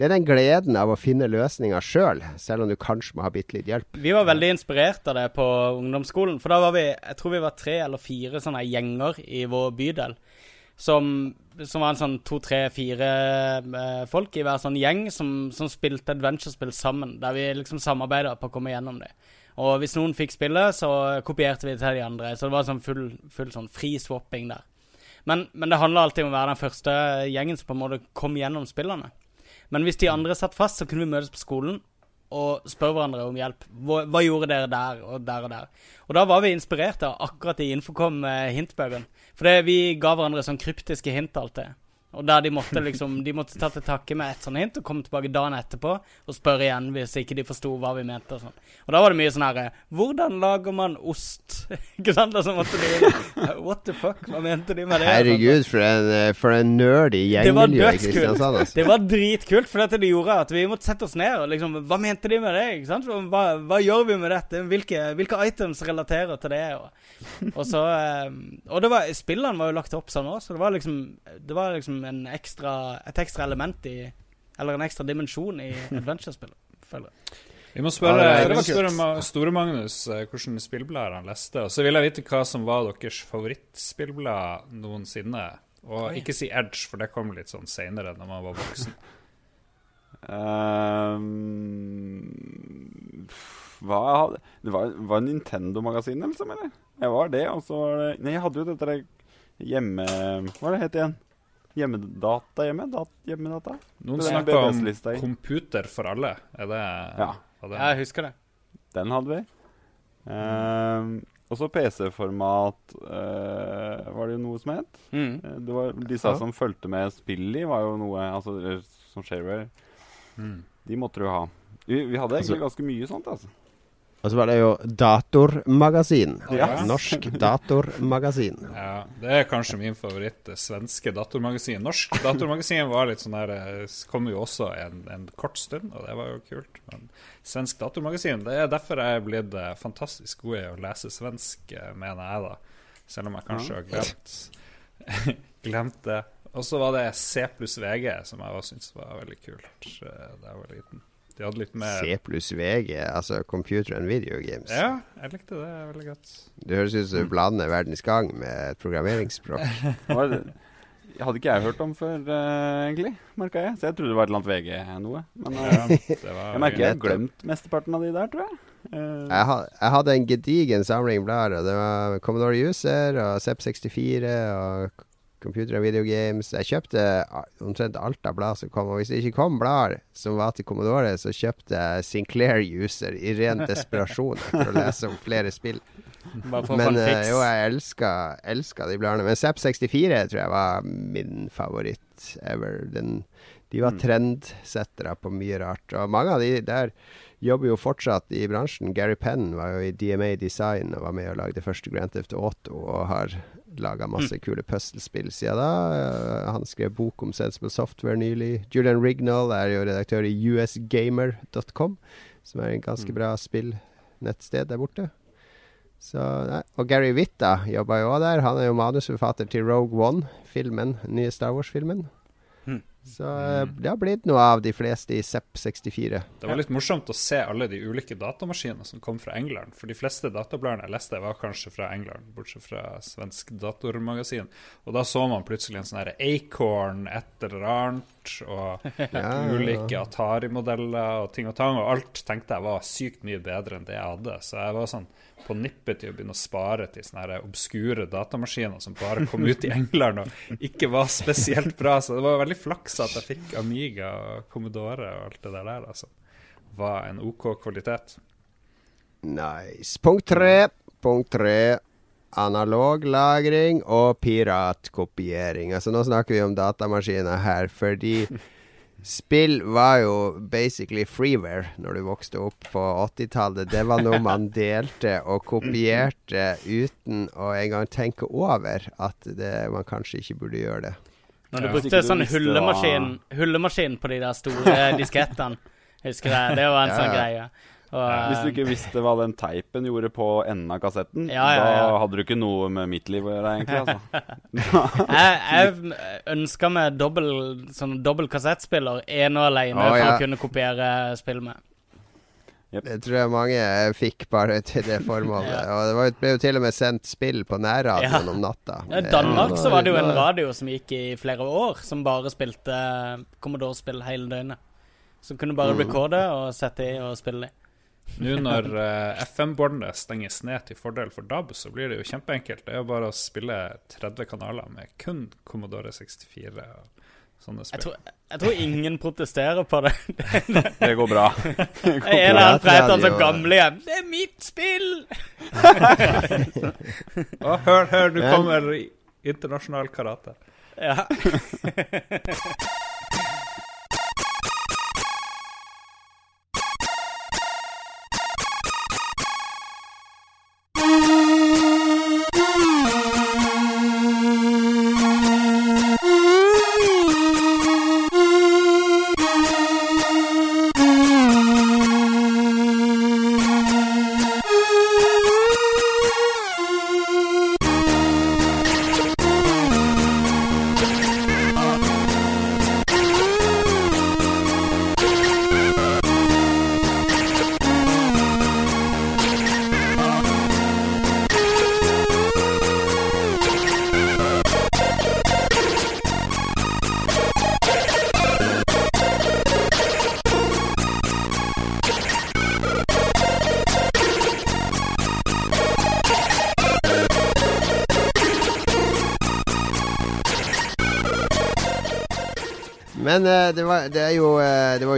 Det er den gleden av å finne løsninger sjøl, selv, selv om du kanskje må ha bitte litt hjelp. Vi var veldig inspirert av det på ungdomsskolen. For da var vi jeg tror vi var tre eller fire sånne gjenger i vår bydel. Som, som var en sånn to, tre, fire eh, folk i hver sånn gjeng som, som spilte adventure-spill sammen. Der vi liksom samarbeida på å komme gjennom det. Og hvis noen fikk spillet, så kopierte vi til de andre. Så det var sånn full, full sånn fri swapping der. Men, men det handla alltid om å være den første gjengen som på en måte kom gjennom spillene. Men hvis de andre satt fast, så kunne vi møtes på skolen og spørre hverandre om hjelp. Hva, hva gjorde dere der og der og der? Og da var vi inspirert av akkurat de Infocom eh. For vi ga hverandre sånn kryptiske hint alltid. Og der de måtte liksom De måtte ta til takke med et sånt hint og komme tilbake dagen etterpå og spørre igjen hvis ikke de forsto hva vi mente. Og sånn. Og da var det mye sånn herre Hvordan lager man ost? ikke sant? Og så måtte de What the fuck? Hva mente de med det? Herregud, for en, for en var gjengmiljø i. Kristiansand. Altså. Det var dritkult, for dette det gjorde at vi måtte sette oss ned og liksom Hva mente de med det? ikke sant? Hva, hva gjør vi med dette? Hvilke, hvilke items relaterer til det? Og, og så eh, Og det var, spillene var jo lagt opp sånn òg, så det var liksom Det var liksom en ekstra, et ekstra element i Eller en ekstra dimensjon i adventure-spillet. føler jeg. Vi må spørre, Ja, vi må spørre Store Magnus Hvordan hvilke spillblader han leste. Og så vil jeg vite hva som var deres favorittspillblad noensinne. Og Oi. ikke si Edge, for det kom litt sånn seinere, når man var voksen. um, hva jeg hadde Det var, var Nintendo-magasin, liksom, eller? Jeg var det, og så var det Nei, jeg hadde jo dette der hjemme... Hva er det het igjen? Hjemmedata hjemme? Dat, hjemmedata? Noen er om computer for alle. Er det, Ja. det jeg husker det. Den hadde vi. Ehm, og så PC-format uh, var det jo noe som het. Mm. Eh, Det var Disse Ja. som fulgte med spill i, var jo noe Altså eh, som shareware. Mm. De måtte du ha. Vi, vi hadde Altså- egentlig ganske mye sånt, altså. Og så var det jo Datormagasin. Ja. Norsk Datormagasin. Ja, det er kanskje min favoritt, det svenske datormagasin. Norsk datormagasin var litt sånn der eh, Kom jo også en, en kort stund, og det var jo kult. Men svensk datormagasin, det er derfor jeg er blitt eh, fantastisk god i å lese svensk, eh, mener jeg, da. Selv om jeg kanskje har glemt, glemt det. Og så var det C pluss VG, som jeg også syntes var veldig kult eh, da jeg var liten. De hadde litt mer C pluss VG, altså Computer and Video Games. Ja, jeg likte det veldig godt. Det høres ut som du blander Verdens Gang med et programmeringsspråk. Det hadde ikke jeg hørt om før, uh, egentlig, merka jeg. Så jeg trodde det var et eller annet VG-noe. Men uh, Ja, jeg merker jeg har glemt mesteparten av de der, tror jeg. Uh, Jeg, had, jeg hadde en gedigen samling blader. Det var Commodore User og ZEP64 og Computer og videogames. Jeg kjøpte omtrent alt av blad som kom. Og hvis det ikke kom blader som var til Commodore, så kjøpte jeg Sinclair User i ren desperasjon for å lese om flere spill. Men en eh, jo, jeg elska, elska de bladene. Men Zapp 64 tror jeg var min favoritt ever. Den, de var Mm. trendsettere på mye rart. Og mange av de der jobber jo fortsatt i bransjen. Gary Penn var jo i DMA Design og var med og lagde første Grand Theft Auto og har laga masse kule puslespill siden da. Eh, han skrev bok om Sensible Software nylig. Julian Rignall er jo redaktør i usgamer.com, som er en ganske Mm. bra spillnettsted der borte. Så. Og Gary Witt da, jobba jo også der. Han er jo manusforfatter til Rogue One-filmen, den nye Star Wars-filmen. Så eh, det har blitt noe av de fleste i SEP64. Det var litt morsomt å se alle de ulike datamaskinene som kom fra England. For de fleste databladene jeg leste, var kanskje fra England, bortsett fra svensk datormagasin. Og da så man plutselig en sånn her Acorn, et eller annet, og Ja, ulike Atari-modeller og ting og tang. Og alt tenkte jeg var sykt mye bedre enn det jeg hadde. Så jeg var sånn på nippet til å begynne å spare til sånne obskure datamaskiner som bare kom ut i England og ikke var spesielt bra. Så det var veldig flaks at jeg fikk Amiga og Commodore og alt det der. der altså. Var en OK kvalitet. Nice. Punkt tre. Punkt tre. Analog-lagring og piratkopiering. Altså Nå snakker vi om datamaskiner her, fordi spill var jo basically freeware når du vokste opp på 80-tallet. Det var noe man delte og kopierte uten å engang tenke over at det, man kanskje ikke burde gjøre det. Når du Ja. brukte sånn hullemaskin, hullemaskin på de der store diskettene. Husker det? Det var en Ja, sånn ja. greie. Og, Hvis du ikke visste hva den teipen gjorde på enden av kassetten, Ja, ja, ja. da hadde du ikke noe med mitt liv å gjøre, egentlig. altså. jeg, jeg ønska meg dobbel, sånn dobbel kassettspiller ene og alene Å, for å kunne kopiere spill med. Det tror jeg mange fikk bare til det formålet. Og det var, ble jo til og med sendt spill på nærradioen Ja. om natta. I Danmark så var det jo en radio som gikk i flere år, som bare spilte Commodore-spill hele døgnet. Som kunne bare Mm. recorde og sette i og spille i. Nå når uh, FM-båndet stenges ned til fordel for DAB, så blir det jo kjempeenkelt. Det er jo bare å spille 30 kanaler med kun Commodore 64 og sånne Jeg tror, jeg tror ingen protesterer på det. Det går bra. Jeg er annet Radio. sånt gamlehjem. Det er mitt spill! og hør, hør, nå kommer i- internasjonal karate. Ja.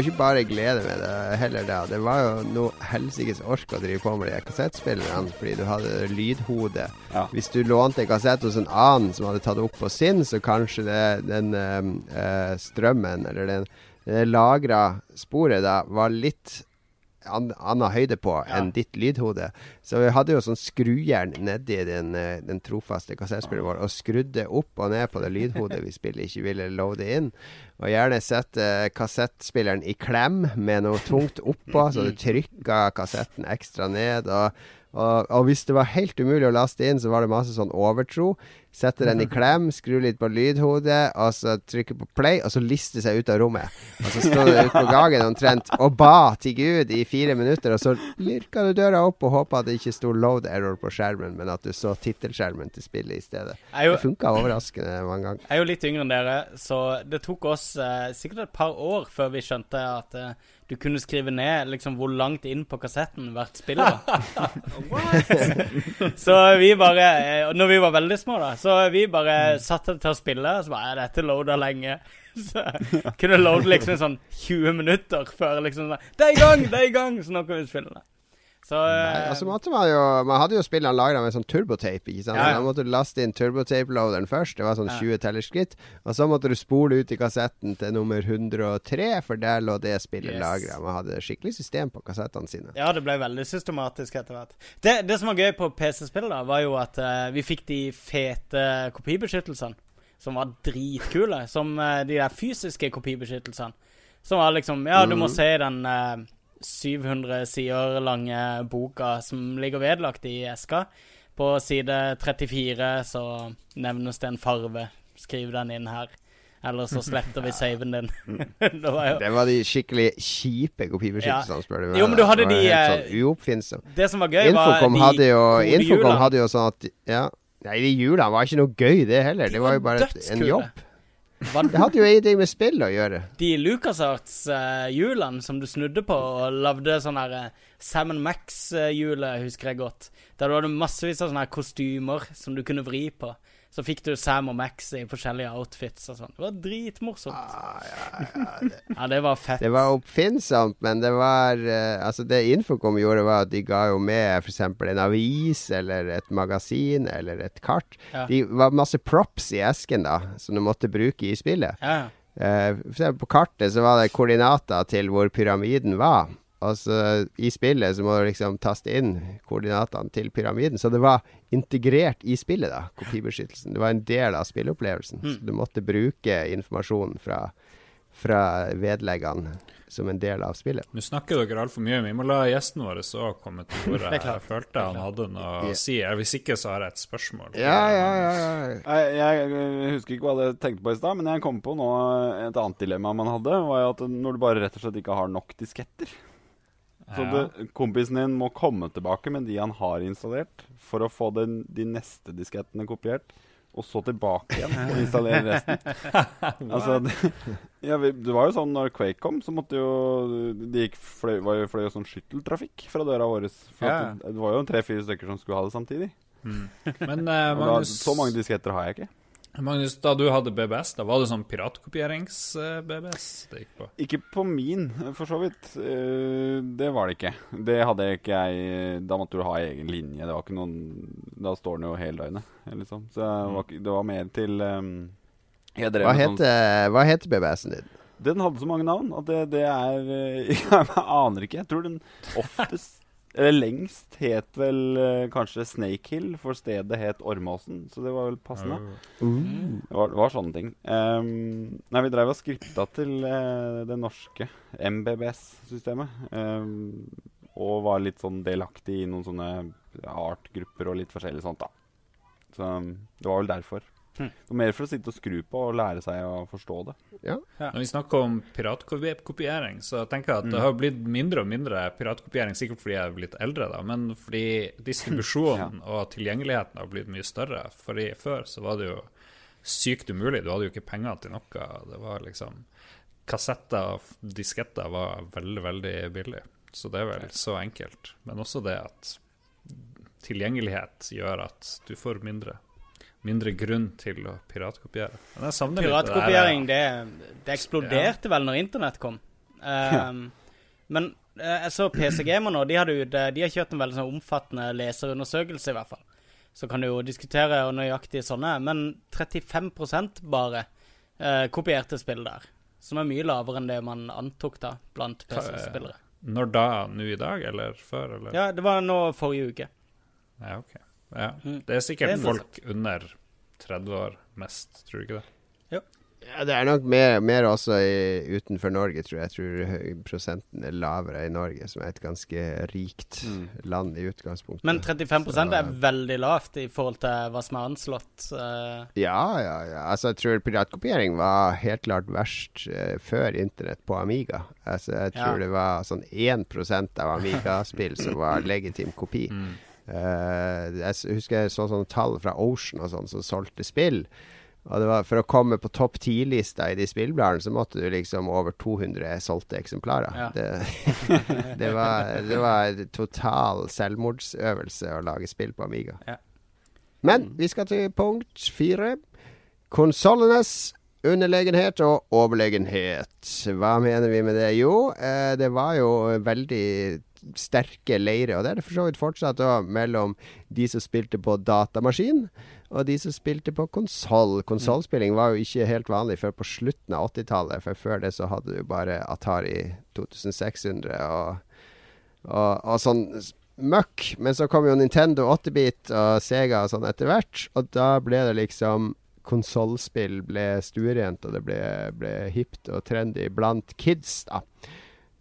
jo ikke bare glede med det heller, da. Det var jo noe helsikes ork å drive på med de kassettspillerne, fordi du hadde lydhode. Ja. Hvis du lånte en kassett hos en annen som hadde tatt opp på sin, så kanskje det, den eh, strømmen, eller den, det lagra sporet da, var litt an, annen høyde på enn ditt lydhode. Så vi hadde jo sånn skrujern nedi den, eh, den trofaste kassettspilleren vår, og skrudde opp og ned på det lydhodet vi spiller ikke ville loade inn. Og gjerne sette kassettspilleren i klem med noe tungt oppå, så du trykka kassetten ekstra ned. Og, og, og hvis det var helt umulig å laste inn, så var det masse sånn overtro. Sette den i klem, skru litt på lydhodet, og så trykke på play, og så liste seg ut av rommet. Og så sto du ute på gangen omtrent og ba til Gud i fire minutter, og så lirka du døra opp og håpa at det ikke sto load error på skjermen, men at du så tittelskjermen til spillet i stedet. Jo, Det funka overraskende mange ganger. jeg er jo litt yngre enn dere, så det tok oss eh, sikkert et par år før vi skjønte at eh, du kunne skrive ned liksom hvor langt inn på kassetten hvert spill var. så vi bare eh, Når vi var veldig små, da, så vi bare satte til å spille, og så bare Dette loada lenge. Så kunne loade liksom sånn 20 minutter før liksom sånn Det er i gang! Det er i gang! Så nå kan vi spille det. Så Nei, altså måtte man, jo, man hadde jo spillene lagra med sånn turbotape. ikke sant? Ja, ja. Da måtte laste inn turbotape-loaderen først. Det var sånn Ja. 20 tellerskritt. Og så måtte du spole ut i kassetten til nummer 103, for der lå det spillet Yes. lagra. Man hadde skikkelig system på kassettene sine. Ja, det ble veldig systematisk etter hvert. Det, det som var gøy på PC-spill, da, var jo at uh, vi fikk de fete kopibeskyttelsene. Som var dritkule. Som uh, de der fysiske kopibeskyttelsene. Som var liksom Ja, du må Mhm. se den eh, 700 sider lange boka som ligger vedlagt i eska. På side 34 så nevnes det en farve. Skriv den inn her. Eller så sletter vi saven din. det var jo Det var de skikkelig kjipe kopibeskyttelsene, spør du meg. Jo, men du hadde Det de, eh, sånn. Det som var gøy, var Infocom de hadde jo Infocom hadde jo sånn at Ja. Nei, de hjulene var ikke noe gøy, det heller. De Det var var jo bare et, en jobb. Det hadde jo ingenting med spill å gjøre. de LucasArts-hjulene som du snudde på og lagde sånn her eh, Sam Max-hjulet, husker jeg godt. Der du hadde massevis av sånne her kostymer som du kunne vri på. Så fikk du Sam og Max i forskjellige outfits og sånn. Det var dritmorsomt. Ah, ja, ja, det, Ja, det var fett. det var oppfinnsomt, men det var uh, Altså, det Infocom gjorde, var at de ga jo med f.eks. en avis eller et magasin eller et kart. Ja. De var masse props i esken, da, som du måtte bruke i spillet. Ja. Eh, for eksempel på kartet så var det koordinater til hvor pyramiden var. Og så i spillet så må du liksom taste inn koordinatene til pyramiden. Så det var integrert i spillet, da, kopibeskyttelsen. Det var en del av spilleopplevelsen. Mm. Så du måtte bruke informasjonen fra, fra vedleggene som en del av spillet. Nå snakker dere altfor mye. Vi må la gjesten vår òg komme til ordet. Klart. Jeg følte han hadde noe å si. Hvis ikke, så har jeg et spørsmål. Ja, ja, ja. ja. Jeg, jeg, husker ikke hva jeg tenkte på i stad, men jeg kom på nå et annet dilemma man hadde. var jo at Når du bare rett og slett ikke har nok disketter. Så Ja. det, kompisen din må komme tilbake med de han har installert, for å få den, de neste diskettene kopiert. Og så tilbake igjen og installere resten. altså, det, ja, vi, det var jo sånn når Quake kom, så måtte jo Det gikk fløy, var jo, fløy jo sånn skytteltrafikk fra døra vår. For Ja. at det, det var jo tre-fire stykker som skulle ha det samtidig. Mm. Men uh, da, så mange disketter har jeg ikke. Magnus, da du hadde BBS, da var det sånn piratkopierings-BBS det gikk på? Ikke på min, for så vidt. Eh, det var det ikke. Det hadde ikke jeg Da måtte du ha egen linje. Det var ikke noen Da står den jo hele døgnet, liksom. Så det var, ikke- det var mer til Jeg drev Hva sånn heter, hva heter BBS-en din? Den hadde så mange navn at det, det er eh, Jeg aner ikke. Jeg tror den oftest eller lengst het vel eh, kanskje Snake Hill, for stedet het Ormåsen. Så det var vel passende. Mm. Det var, det var sånne ting. Um, nei, vi drev og skripta til eh, det norske MBBS-systemet. Um, og var litt sånn delaktig i noen sånne art-grupper og litt forskjellig sånt, da. Så um, det var vel derfor. Hm. Det var mer for å sitte og skru på og lære seg å forstå det. Når vi snakker om piratkopiering, så tenker jeg at det Mm. har blitt mindre og mindre piratkopiering, sikkert fordi jeg er blitt eldre, da, men fordi distribusjonen og tilgjengeligheten har blitt mye større. Fordi før så var det jo sykt umulig. Du hadde jo ikke penger til noe. Det var liksom Kassetter og disketter var veldig, veldig billig. Så det er vel så enkelt. Men også det at tilgjengelighet gjør at du får mindre Mindre grunn til å piratkopiere. Men jeg savner litt det der, Piratkopiering, det, det eksploderte vel når internett kom. Um, Men eh, jeg så PC Gamer nå, de, hadde ut, de har kjørt en veldig sånn omfattende leserundersøkelse, i hvert fall. Så kan du jo diskutere og nøyaktig sånne, men 35 bare uh, kopierte spill der. Som er mye lavere enn det man antok da, blant PC-spillere. Når da? Nå i dag, eller før? Eller? Ja, det var nå forrige uke. Ja, ok. Ja. Mm. Det er sikkert Det er folk under 30 år mest, tror du ikke det? Ja, det er nok mer, mer også i, utenfor Norge, tror jeg. Jeg tror prosenten er lavere i Norge, som er et ganske rikt Mm. land i utgangspunktet. Men 35 Så- er veldig lavt i forhold til hva som er anslått. Uh... Ja, ja, ja. Altså, jeg tror piratkopiering var helt klart verst uh, før internett på Amiga. Altså, jeg tror Ja. det var sånn 1% av Amiga-spill som var legitim kopi. Mm. Eh, jeg husker jeg så sånne tall fra Ocean og sånn som solgte spill. Og det var, for å komme på topp ti-lista i de spillbladene, så måtte du liksom over 200 solgte eksemplarer. Ja. Det, det, var, det var total selvmordsøvelse å lage spill på Amiga. Ja. Men vi skal til punkt fire. Konsollenes underlegenhet og overlegenhet. Hva mener vi med det? Jo, eh, det var jo veldig sterke leire, og det er det for så vidt fortsatt òg, mellom de som spilte på datamaskin og de som spilte på konsoll. Konsollspilling var jo ikke helt vanlig før på slutten av 80-tallet, for før det så hadde du bare Atari 2600 og, og, og sånn møkk. Men så kom jo Nintendo 8-bit og Sega og sånn etter hvert, og da ble det liksom Konsollspill ble stuerent, og det ble, ble hipt og trendy blant kids, da.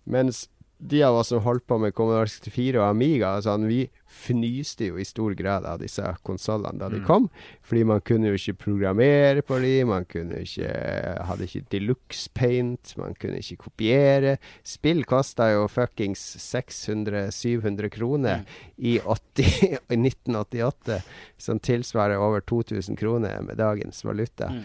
Mens de av oss som holdt på med Commodore 64 og Amiga, sånn, vi fnyste jo i stor grad av disse konsollene da de Mm. kom. Fordi man kunne jo ikke programmere på de, man kunne ikke hadde ikke deluxe paint, man kunne ikke kopiere. Spill kosta jo fuckings 600-700 kroner i, 80, 1988, som tilsvarer over 2000 kroner med dagens valuta. Mm.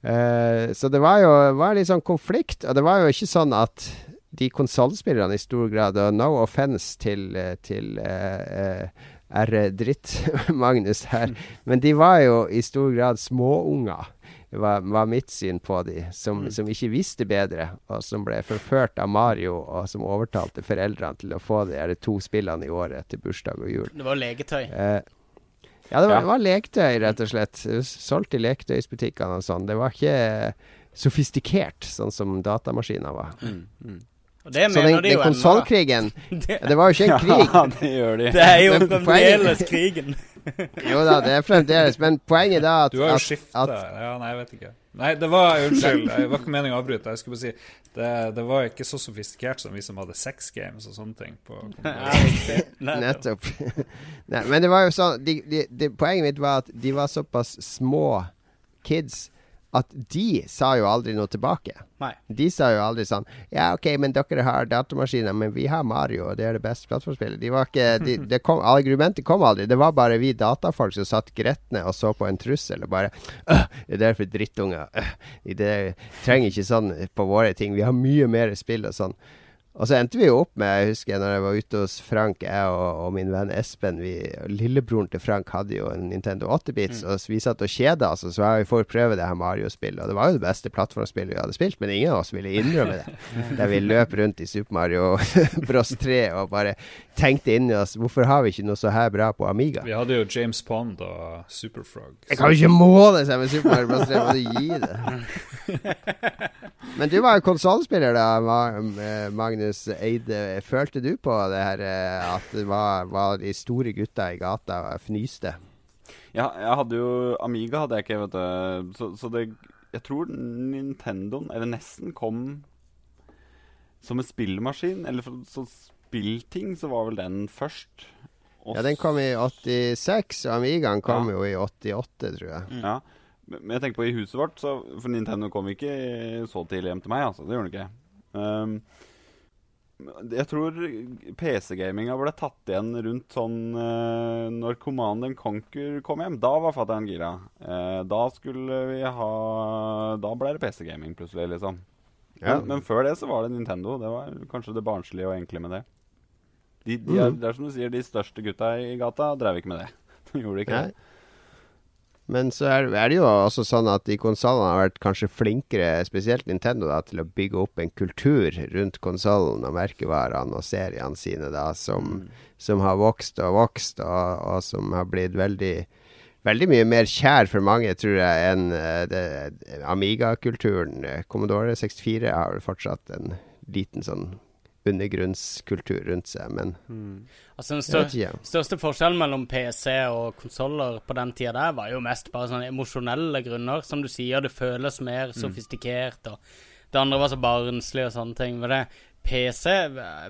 Uh, så det var jo var litt sånn konflikt, og det var jo ikke sånn at de konsollspillerne i stor grad Og no offense til, eh, til uh, uh, R-dritt-Magnus her, men de var jo i stor grad småunger. Var, var mitt syn på de, som, som ikke visste bedre, og som ble forført av Mario, og som overtalte foreldrene til å få de her to spillene i året til bursdag og jul. Det var leketøy. Eh, ja, det var, Ja. det var leketøy, rett og slett. Solgt i leketøysbutikkene og sånn. Det var ikke sofistikert, sånn som datamaskiner var. Mm, mm. Og det Så den, de den konsollkrigen Det, Det var jo ikke en krig. Ja, det gjør de. det er jo fremdeles krigen. Jo da, det er fremdeles. Men poenget da at, Du har jo skifta Ja, nei, jeg vet ikke. Nei, det var Unnskyld, det var ikke meningen å avbryte. Jeg skulle bare si det, det var ikke så sofistikert som vi som hadde sex games og sånne ting. På. Nettopp. Nei, men det var jo sånn de, de, de, Poenget mitt var at de var såpass små kids at de sa jo aldri noe tilbake. Nei. De sa jo aldri sånn Ja, OK, men dere har datamaskiner, men vi har Mario, og det er det beste plattformspillet. De var ikke de, det kom, Argumentet kom aldri. Det var bare vi datafolk som satt gretne og så på en trussel og bare «Øh, Det er derfor drittunger. Øh, det trenger ikke sånn på våre ting. Vi har mye mer spill og sånn. Og så endte vi jo opp med, jeg husker når jeg var ute hos Frank, jeg og, og min venn Espen vi, Lillebroren til Frank hadde jo en Nintendo 8-bits, og vi satt og kjeda oss, og så var vi for å prøve det her Mario-spillet. Og det var jo det beste plattformspillet vi hadde spilt, men ingen av oss ville innrømme det. Der vi løp rundt i Super Mario Bros 3 og bare tenkte inni oss Hvorfor har vi ikke noe så her bra på Amiga? Vi hadde jo James Pond og Superfrog. Jeg kan jo ikke måle seg med Super Mario Bros 3, må du gi det. Men du var jo konsollspiller da, eh, Magnus Eide. Følte du på det her eh, at det var, var de store gutta i gata og fnyste? Ja, jeg hadde jo Amiga, hadde jeg ikke, vet du. Så, så det Jeg tror Nintendoen, eller nesten, kom som en spillmaskin. Eller så spillting, så var vel den først. Også. Ja, den kom i 86, og Amigaen kom Ja. jo i 88, tror jeg. Mm. Ja. Men men jeg tenker på i huset vårt, så, for Nintendo kom ikke så tidlig hjem til meg. altså, Det gjorde den ikke. Um, jeg tror PC-gaminga ble tatt igjen rundt sånn uh, når Command and Conquer kom hjem. Da var fatter'n gira. Eh, da skulle vi ha Da ble det PC-gaming plutselig, liksom. Ja. Men, men før det så var det Nintendo. Det var kanskje det barnslige og enkle med det. De, de er, mm. det er som du sier, de største gutta i gata drev ikke med det. De gjorde ikke Nei. det. Men så er, er det jo også sånn at de konsollene har vært kanskje flinkere, spesielt Nintendo, da, til å bygge opp en kultur rundt konsollen og merkevarene og seriene sine, da, som, som har vokst og vokst, og, og som har blitt veldig Veldig mye mer kjær for mange, tror jeg, enn uh, Amiga-kulturen. Commodore 64 har vel fortsatt en liten sånn undergrunnskultur rundt seg, men Altså Den stør ja. største forskjellen mellom PC og konsoller på den tida der, var jo mest bare sånne emosjonelle grunner. Som du sier, det føles mer sofistikert, og det andre var så barnslig og sånne ting. Men det PC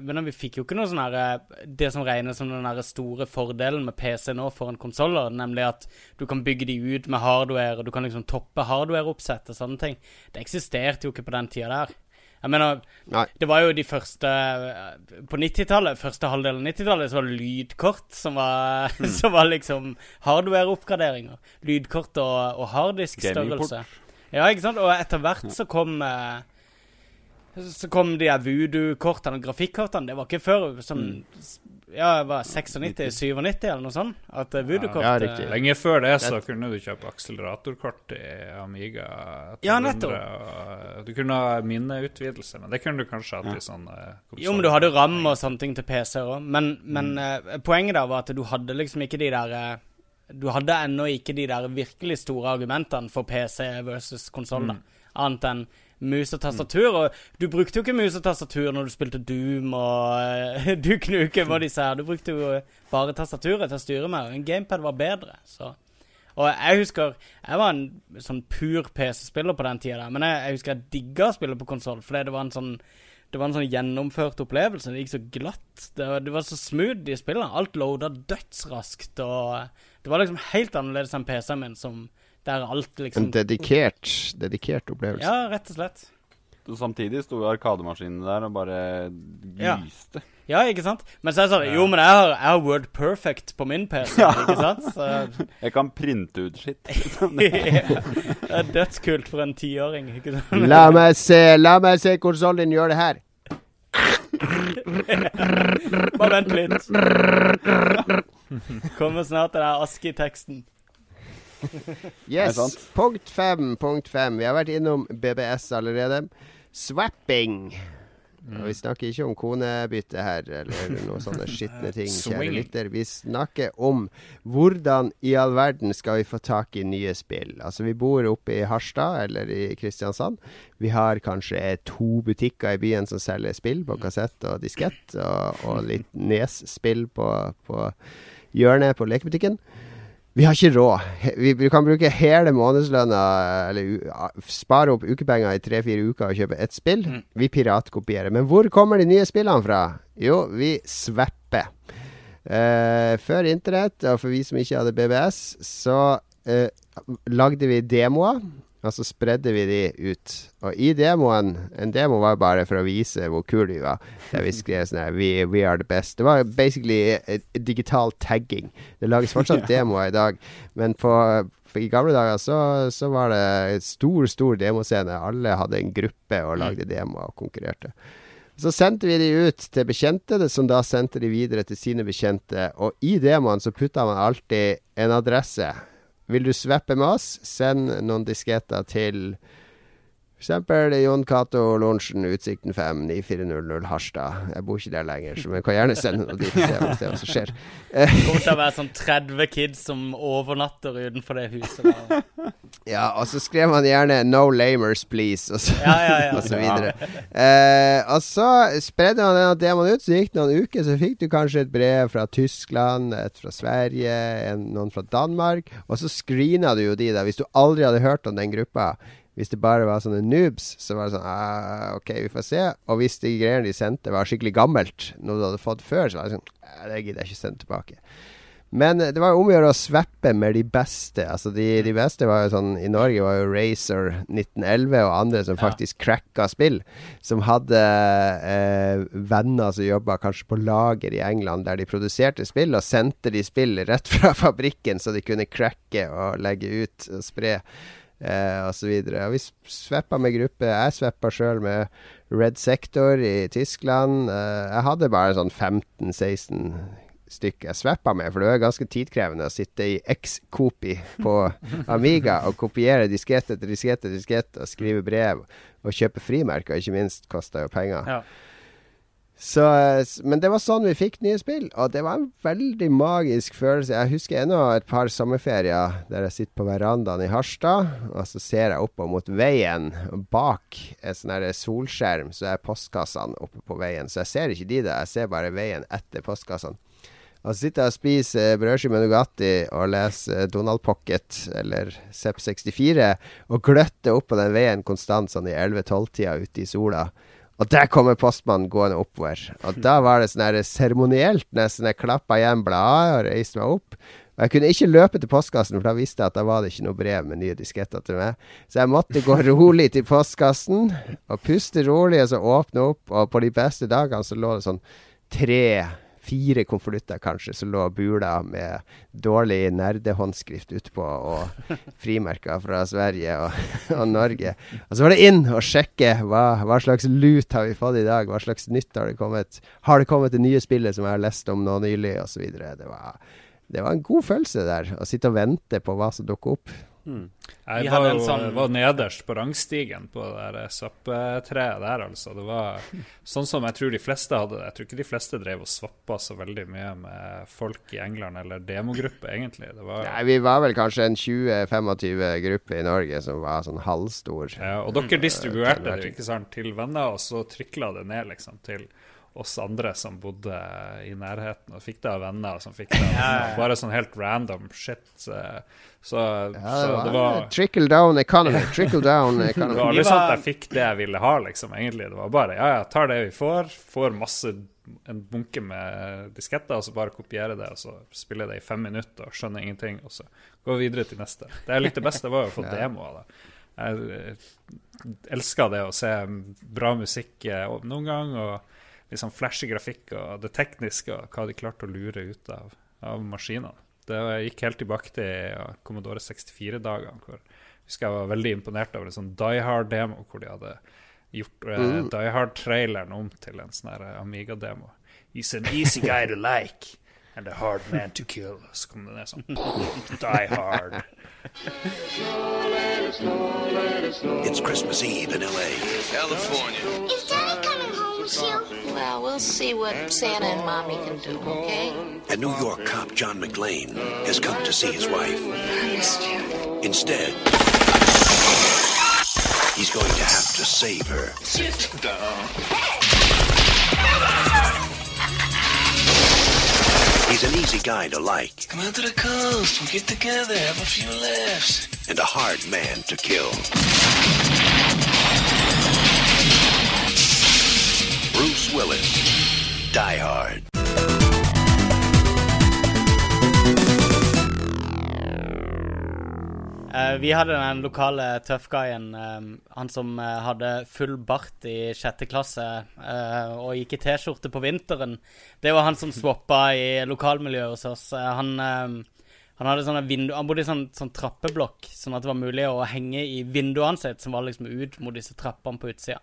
Men vi fikk jo ikke noe sånn her Det som regnes som den store fordelen med PC nå foran konsoller, nemlig at du kan bygge de ut med hardware, og du kan liksom toppe hardware-oppsett og sånne ting. Det eksisterte jo ikke på den tida der. Jeg mener, Nei. det var jo de første På 90-tallet, første halvdel av 90-tallet, så var det lydkort som var, som var liksom hardware-oppgraderinger. Lydkort og, og harddisk-størrelse. Ja, ikke sant? Og etter hvert så kom eh, Så kom de her voodoo-kortene og grafikkortene. Det var ikke før sånn Ja, det var 96-97 eller noe sånt? At eh, voodoo-kort Ja, riktig. eh, Lenge før det så kunne du kjøpe akseleratorkort i Amiga. Ja, nettopp. og Du kunne ha minneutvidelse, men det kunne du kanskje hatt i sånn eh, Jo, men du hadde RAM og sånne ting til PC òg. Men, men mm. poenget da var at du hadde liksom ikke de der eh, Du hadde ennå ikke de der virkelig store argumentene for PC versus konsoll, mm. Annet enn mus og tastatur. Og du brukte jo ikke mus og tastatur når du spilte Doom og uh, knuker med disse her. Du brukte jo bare tastaturet til å styre med, og en gamepad var bedre, så og jeg husker Jeg var en sånn pur PC-spiller på den tida, men jeg, jeg husker jeg digga å spille på konsoll, fordi det var en sånn det var en sånn gjennomført opplevelse. Det gikk så glatt. Det var, det var så smooth i spillene. Alt loada dødsraskt. Og det var liksom helt annerledes enn PC-en min, som der alt En liksom dedikert, dedikert opplevelse. Ja, rett og slett. Så Samtidig sto arkademaskinene der og bare lyste. Ja, ikke sant? Men så er det sånn Jo, men jeg har, jeg har Word Perfect på min PC, ikke sant? Så Jeg kan printe ut skitt. Det er dødskult for en tiåring, ikke sant? La meg se La meg se konsollen din gjøre det her. Bare vent litt. Kommer snart den der ASKI-teksten. Yes. Punkt fem. Punkt fem. Vi har vært innom BBS allerede. Swapping. Og vi snakker ikke om konebytte her, eller noen sånne skitne ting. kjære lytter. Vi snakker om hvordan i all verden skal vi få tak i nye spill. Altså, vi bor oppe i Harstad eller i Kristiansand. Vi har kanskje to butikker i byen som selger spill på kassett og diskett, og, og litt Nes-spill på, på hjørnet på lekebutikken. Vi har ikke råd. Vi, vi kan bruke hele månedslønna, eller spare opp ukepenger i tre-fire uker og kjøpe ett spill. Vi piratkopierer. Men hvor kommer de nye spillene fra? Jo, vi svepper. Uh, før internett, og for vi som ikke hadde BBS, så uh, lagde vi demoer. Og så spredde vi de ut. Og i demoen En demo var bare for å vise hvor kul vi var. Der vi skrev sånn her we, we are the best. Det var basically digital tagging. Det lages fortsatt demoer i dag, men på I gamle dager så, så var det stor, stor demoscene. Alle hadde en gruppe og lagde demoer og konkurrerte. Så sendte vi de ut til bekjente, som da sendte de videre til sine bekjente. Og i demoen så putta man alltid en adresse. Vil du sveppe med oss, send noen disketter til f.eks. Jon Cato Lorentzen, Utsikten 5, 9400 Harstad. Jeg bor ikke der lenger, så vi kan gjerne sende noe dit og se, hva- som skjer. Det kommer til å være sånn 30 kids som overnatter utenfor det huset. Der. Ja, og så skrev han gjerne 'No lamers, please', og så, Ja, ja, ja. og så videre. Eh, og så spredde han denne demoen ut, så gikk det noen uker, så fikk du kanskje et brev fra Tyskland, et fra Sverige, en, noen fra Danmark, og så screena du jo de der. Hvis du aldri hadde hørt om den gruppa, hvis det bare var sånne noobs, så var det sånn ah, OK, vi får se. Og hvis de greiene de sendte var skikkelig gammelt, noe du hadde fått før, så var det sånn «Ah, Det gidder jeg ikke sende tilbake. Men eh, det var om å gjøre å sveppe med de beste. Altså de, de beste var jo sånn I Norge var jo Racer 1911 og andre som Ja. faktisk cracka spill. Som hadde eh, venner som jobba kanskje på lager i England, der de produserte spill, og sendte de spill rett fra fabrikken, så de kunne cracke og legge ut og spre. Eh. Og vi sveppa med gruppe. Jeg sveppa sjøl med Red Sector i Tyskland. Eh, jeg hadde bare sånn 15-16 stykker jeg sveppa med, for det var ganske tidkrevende å sitte i X-Copi på Amiga og kopiere diskett etter diskett etter diskett og skrive brev og kjøpe frimerker, ikke minst, kosta jo penger. Ja. Så, men det var sånn vi fikk nye spill, og det var en veldig magisk følelse. Jeg husker ennå et par sommerferier der jeg sitter på verandaen i Harstad, og så ser jeg oppover mot veien. Bak en sånn solskjerm så er postkassene oppe på veien, så jeg ser ikke de der, jeg ser bare veien etter postkassene. Og så sitter jeg og spiser brødskive med Nugatti og leser Donald Pocket eller Zepp64 og gløtter opp på den veien konstant sånn i 11-12-tida ute i sola. Og der kommer postmannen gående oppover. Og da var det sånn seremonielt nesten. Jeg klappa igjen bladet og reiste meg opp. Og jeg kunne ikke løpe til postkassen, for da visste jeg at da var det ikke noe brev med nye disketter til meg. Så jeg måtte gå rolig til postkassen og puste rolig, og så åpne opp. Og på de beste dagene så lå det sånn tre fire konvolutter kanskje som lå bula med dårlig nerdehåndskrift utpå, og frimerker fra Sverige og, og, Norge. Og så var det inn og sjekke hva, hva, slags lut har vi fått i dag, hva slags nytt har det kommet. Har det kommet det nye spillet som jeg har lest om nå nylig, osv. Det, var, det var en god følelse der, å sitte og vente på hva som dukker opp. Mm. Jeg var, jo, sånn... var nederst på rangstigen på det svappetreet der, altså. Det var sånn som jeg tror de fleste hadde det. Jeg tror ikke de fleste drev og svappa så veldig mye med folk i England, eller demogruppe, egentlig. Var... Nei, vi var vel kanskje en 20-25 gruppe i Norge som var sånn halvstor. Ja, og dere distribuerte det ikke sant, til venner, og så trykla det ned liksom til oss andre som bodde i nærheten, og fikk det av venner som fikk det av Bare sånn helt random shit. Så, ja, så det var Trickle down economy. Trickle down economy. det var aldri sånn at jeg fikk det jeg ville ha, liksom, egentlig. Det var bare ja, ja, tar det vi får. Får masse en bunke med disketter, og så bare kopiere det, og så spille det i fem minutter og skjønner ingenting, og så gå videre til neste. Det jeg likte best, det var å få ja. demoer. da. Jeg eh, elska det å se bra musikk eh, noen gang. og liksom flashy grafikk og det tekniske og hva de klarte å lure ut av, av maskinene. Det gikk helt tilbake til Commodore 64-dagene. hvor husker jeg var veldig imponert over en sånn Die Hard-demo hvor de hadde gjort uh, mm. Die Hard-traileren om til en sånn eh, Amiga-demo. He's an easy guy to like and a hard man to kill. Så kom det ned sånn Die Hard. It's Christmas Eve in LA. California. Is Daddy coming? Well, we'll see what Santa and Mommy can do, okay? A New York cop, John McLean, has come to see his wife. I missed you. Instead, he's going to have to save her. Sit down. He's an easy guy to like. Come out to the coast. We'll get together, have a few laughs. And a hard man to kill. Willis. Die Hard. Uh, vi hadde den lokale tøffguyen, uh, han som uh, hadde full bart i sjette klasse og gikk i T-skjorte på vinteren. Det var han som swappa i lokalmiljøet hos oss. han, han vindu, han bodde i sånn, sånn, trappeblokk, sånn at det var mulig å henge i vinduene sitt, som var liksom ut mot disse trappene på utsida.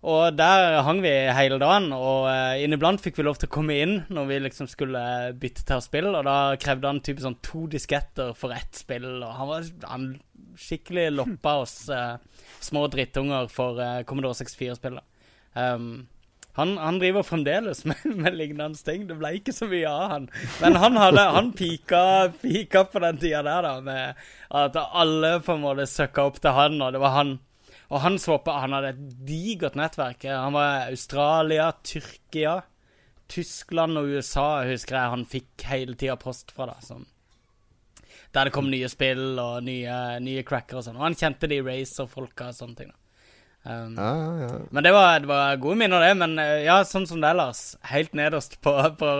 Og der hang vi hele dagen, og uh, inniblant fikk vi lov til å komme inn når vi liksom skulle bytte til å spille, og da krevde han typisk sånn to disketter for ett spill, og han var han skikkelig loppa oss uh, små drittunger for uh, Commodore 64-spillet. Um, han, han, driver fremdeles med, med, lignende ting. Det ble ikke så mye av han. Men han, hadde, han pika, pika på den tida der, da, med at alle på en måte søkka opp til han, og det var han og han så på Han hadde et digert nettverk. Han var i Australia, Tyrkia, Tyskland og USA, husker jeg han fikk hele tida post fra. da, sånn. Der det kom nye spill og nye, nye cracker og sånn. Og han kjente de Racer-folka og sånne ting. da. Um, ja, ja. Men det var, det var, gode minner, det. Men eh, ja, sånn som det ellers. Helt nederst på, på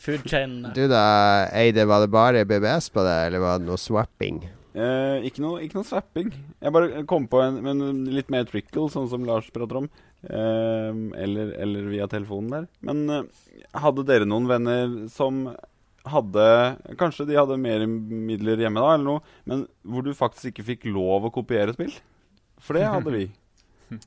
food chain. Du da, Eide, var det bare BBS på det, eller var det noe swapping? Eh, ikke, noe, ikke noe swapping. Jeg bare kom på en, en litt mer trickle, sånn som Lars prater om. Eh, eller, eller, via telefonen der. Men eh, hadde dere noen venner som hadde Kanskje de hadde mer midler hjemme da, eller noe, men hvor du faktisk ikke fikk lov å kopiere spill? For det hadde vi.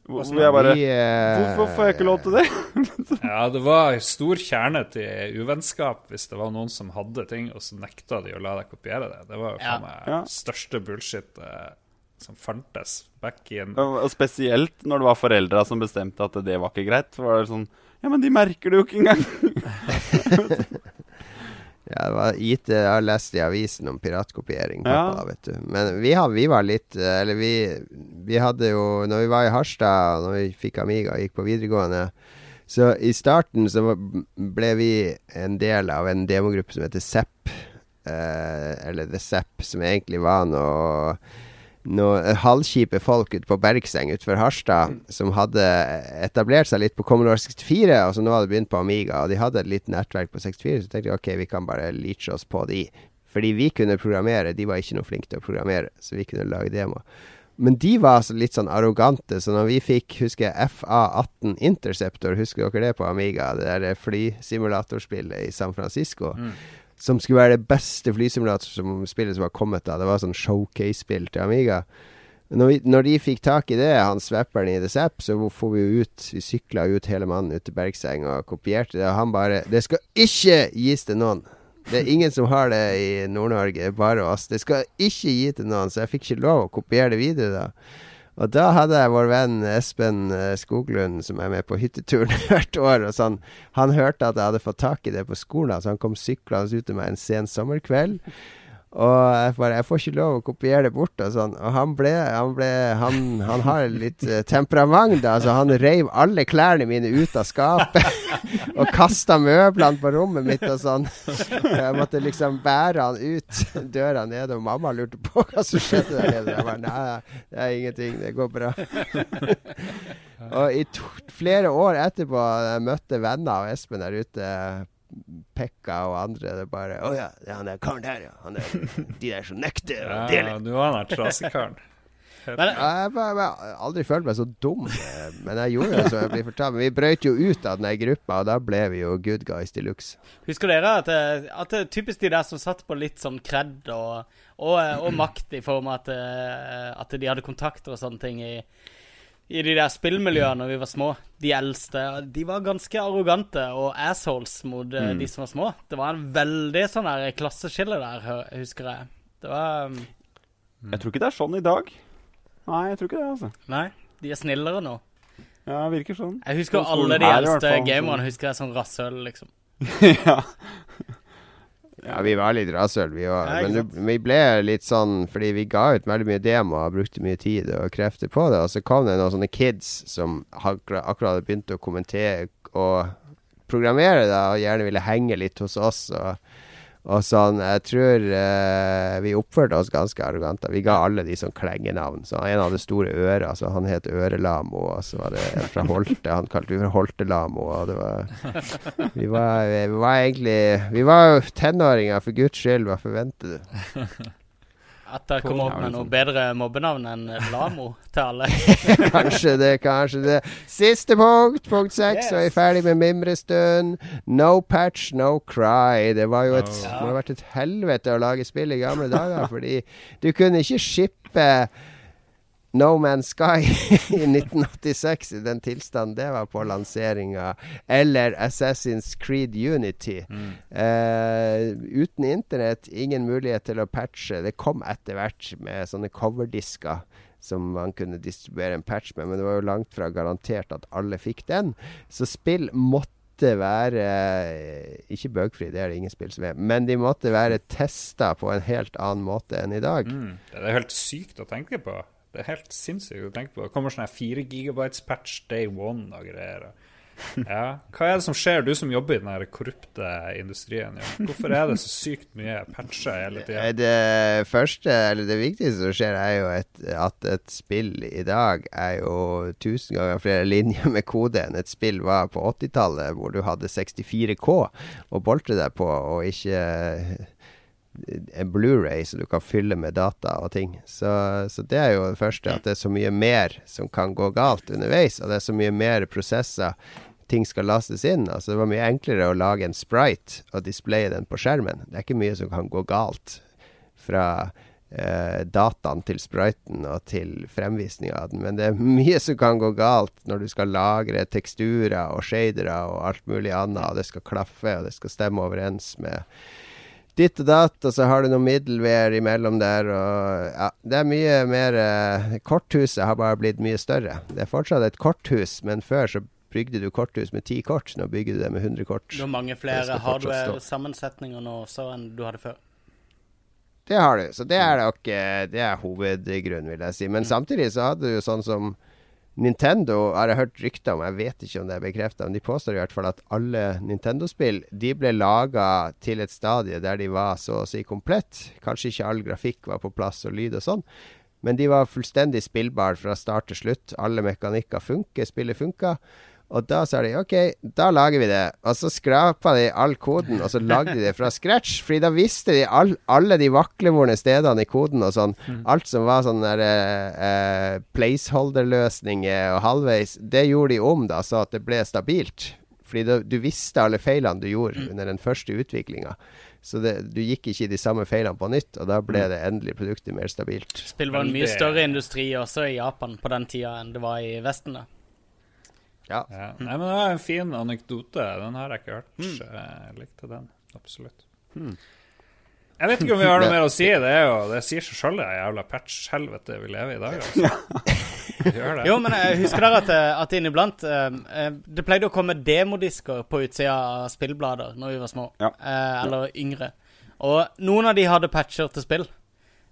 Hvor jeg bare Hvorfor får jeg ikke lov til det? ja, det var stor kjerne til uvennskap hvis det var noen som hadde ting, og så nekta de å la deg kopiere det. Det var jo faen meg ja. største bullshit eh, som fantes back in Og spesielt når det var foreldra som bestemte at det var ikke greit. Var det sånn Ja, men de merker det jo ikke engang! Ja, det var IT jeg har lest i avisen om piratkopiering, pappa, ja. vet du. Men vi, har, vi, var litt Eller vi, vi hadde jo Når vi var i Harstad, når vi fikk Amiga og gikk på videregående Så i starten så ble vi en del av en demogruppe som heter Zepp. Eh, eller The Zepp, som egentlig var noe noen halvkjipe folk ute på Bergseng utenfor Harstad som hadde etablert seg litt på Commodore 64, og så nå hadde begynt på Amiga. Og de hadde et lite nettverk på 64, så tenkte jeg ok, vi kan bare leache oss på de. Fordi vi kunne programmere, de var ikke noe flinke til å programmere, så vi kunne lage demo. Men de var altså litt sånn arrogante, så når vi fikk, husker jeg, FA18 Interceptor, husker dere det på Amiga? Det der flysimulatorspillet i San Francisco. Mm. Som skulle være det beste flysimulatorspillet som var kommet da. Det var sånn showcase-spill til Amiga. Når, vi, når, de fikk tak i det, han svepperen i The Zap, så får vi jo ut Vi sykla ut hele mannen ut til Bergseng og kopierte det, og han bare Det skal ikke gis til noen! Det er ingen som har det i Nord-Norge, bare oss. Det skal ikke gi til noen, så jeg fikk ikke lov å kopiere det videre da. Og da hadde jeg vår venn Espen eh, Skoglund, som er med på hytteturen hvert år. og sånn, Han hørte at jeg hadde fått tak i det på skolen, så han kom syklende ut til meg en sen sommerkveld. Og jeg bare Jeg får ikke lov å kopiere det bort og sånn. Og han ble Han, ble, han, han har litt uh, temperament, da. Så han reiv alle klærne mine ut av skapet. og kasta møblene på rommet mitt og sånn. Jeg måtte liksom bære han ut døra nede, og mamma lurte på hva som skjedde der nede. Jeg bare Nei, det er ingenting. Det går bra. og i flere år etterpå, jeg møtte venner av Espen der ute Pekka og andre. Det er bare 'Å ja, det er han der karen der, ja. Han der, de der som nekter å dele'. Ja, du var den der trasekaren. Men, jeg har aldri følt meg så dum, eh, men jeg gjorde det som jeg blir fortalt. Men vi brøt jo ut av den gruppa, og da ble vi jo good guys de luxe. Husker dere at, eh, at det er typisk de der som satt på litt sånn kred og, og, eh, og, makt, i form av at, at de hadde kontakter og sånne ting i i de der spillmiljøene når vi var små, de eldste, de var ganske arrogante og assholes mot mm. de som var små. Det var en veldig sånn der klasseskille der, husker jeg. Det var um... Jeg tror ikke det er sånn i dag. Nei, jeg tror ikke det, altså. Nei, de er snillere nå. Ja, virker sånn. Jeg husker sånn alle de eldste gamerne husker jeg som rasshøl, liksom. ja. Ja, vi var litt rasshøl, vi òg. Men det, vi ble litt sånn fordi vi ga ut veldig mye demoer, brukte mye tid og krefter på det. Og så kom det noen sånne kids som akkurat hadde begynt å kommentere og programmere da, og gjerne ville henge litt hos oss. Og og sånn, jeg tror eh, vi oppførte oss ganske arrogante. Vi ga alle de sånn klengenavn. Så en hadde store ører, så han het Ørelamo. Og så var det en fra Holte, han kalte vi for Holtelamo. Og det var vi var, vi var egentlig Vi var jo tenåringer, for guds skyld. Hva forventer du? At det kommer opp med noe bedre mobbenavn enn Lamo til alle. kanskje det, kanskje det. Siste punkt, punkt seks, yes. jeg er ferdig med mimrestund. No patch, no cry. Det var jo et, oh. det ha vært et helvete å lage spill i gamle dager, fordi du kunne ikke shippe No Man's Sky i 1986, i den tilstanden det var på lanseringa, eller Assassin's Creed Unity. Mm. Uh, uten internett, ingen mulighet til å patche. Det kom etter hvert med sånne coverdisker som man kunne distribuere en patch med, men det var jo langt fra garantert at alle fikk den. Så spill måtte være Ikke bugfri, det er det ingen spill som er, men de måtte være testa på en helt annen måte enn i dag. Mm. Det er helt sykt å tenke på. Det er helt sinnssykt å tenke på. Det kommer sånn her 4 gigabytes patch day one og greier. Ja. Hva er det som skjer, du som jobber i den korrupte industrien? Ja. Hvorfor er det så sykt mye patcher hele tida? Det første, eller det viktigste som skjer, er jo et, at et spill i dag er jo tusen ganger flere linjer med kode enn et spill var på 80-tallet, hvor du hadde 64K å boltre deg på, og ikke en Blu-ray som du kan fylle med data og ting. Så, så, det er jo det første, at det er så mye mer som kan gå galt underveis. Og det er så mye mer prosesser ting skal lastes inn. Altså Det var mye enklere å lage en sprite og displaye den på skjermen. Det er ikke mye som kan gå galt fra eh, dataen til spriten og til fremvisninga av den. Men det er mye som kan gå galt når du skal lagre teksturer og shadere og alt mulig annet, og det skal klaffe, og det skal stemme overens med ditt og datt, og så har du noe middelvær imellom der. Og, ja, det er mye mer eh, Korthuset har bare blitt mye større. Det er fortsatt et korthus, men før så bygde du korthus med ti kort. Nå bygger du det med 100 kort. Du har mange flere hardware-sammensetninger nå også enn du hadde før? Det har du. Så det er nok Det er hovedgrunnen, vil jeg si. Men mm. samtidig så hadde du sånn som Nintendo har jeg hørt rykter om, jeg vet ikke om det er bekrefta, men de påstår i hvert fall at alle Nintendo-spill de ble laga til et stadie der de var så å si komplett. Kanskje ikke all grafikk var på plass og lyd og sånn, Men de var fullstendig spillbare fra start til slutt. Alle mekanikker funker, spillet funka. Og da sa de OK, da lager vi det. Og så skrapa de all koden, og så lagde de det fra scratch. Fordi da visste de all, alle de vaklevorne stedene i koden og sånn. Mm. Alt som var sånn der eh, placeholder-løsninger og halvveis, det gjorde de om da, så at det ble stabilt. Fordi da, du visste alle feilene du gjorde Mm. under den første utviklinga. Så det, du gikk ikke i de samme feilene på nytt, og da ble Mm. det endelig produktet mer stabilt. Spill var en mye større industri også i Japan på den tida enn det var i Vesten. da. Ja. Ja. Nei, men det var en fin anekdote. Den har jeg ikke hørt. Jeg likte den, absolutt. Jeg vet ikke om vi har noe mer å si. Det, er jo, det sier seg sjøl, det jævla patch-helvete vi lever i i dag. Altså. Gjør det. Jo, men jeg husker dere at, eh, at inniblant eh, eh, Det pleide å komme demodisker på utsida av spillblader når vi var små. Ja. Eh, eller yngre. Og noen av de hadde patcher til spill.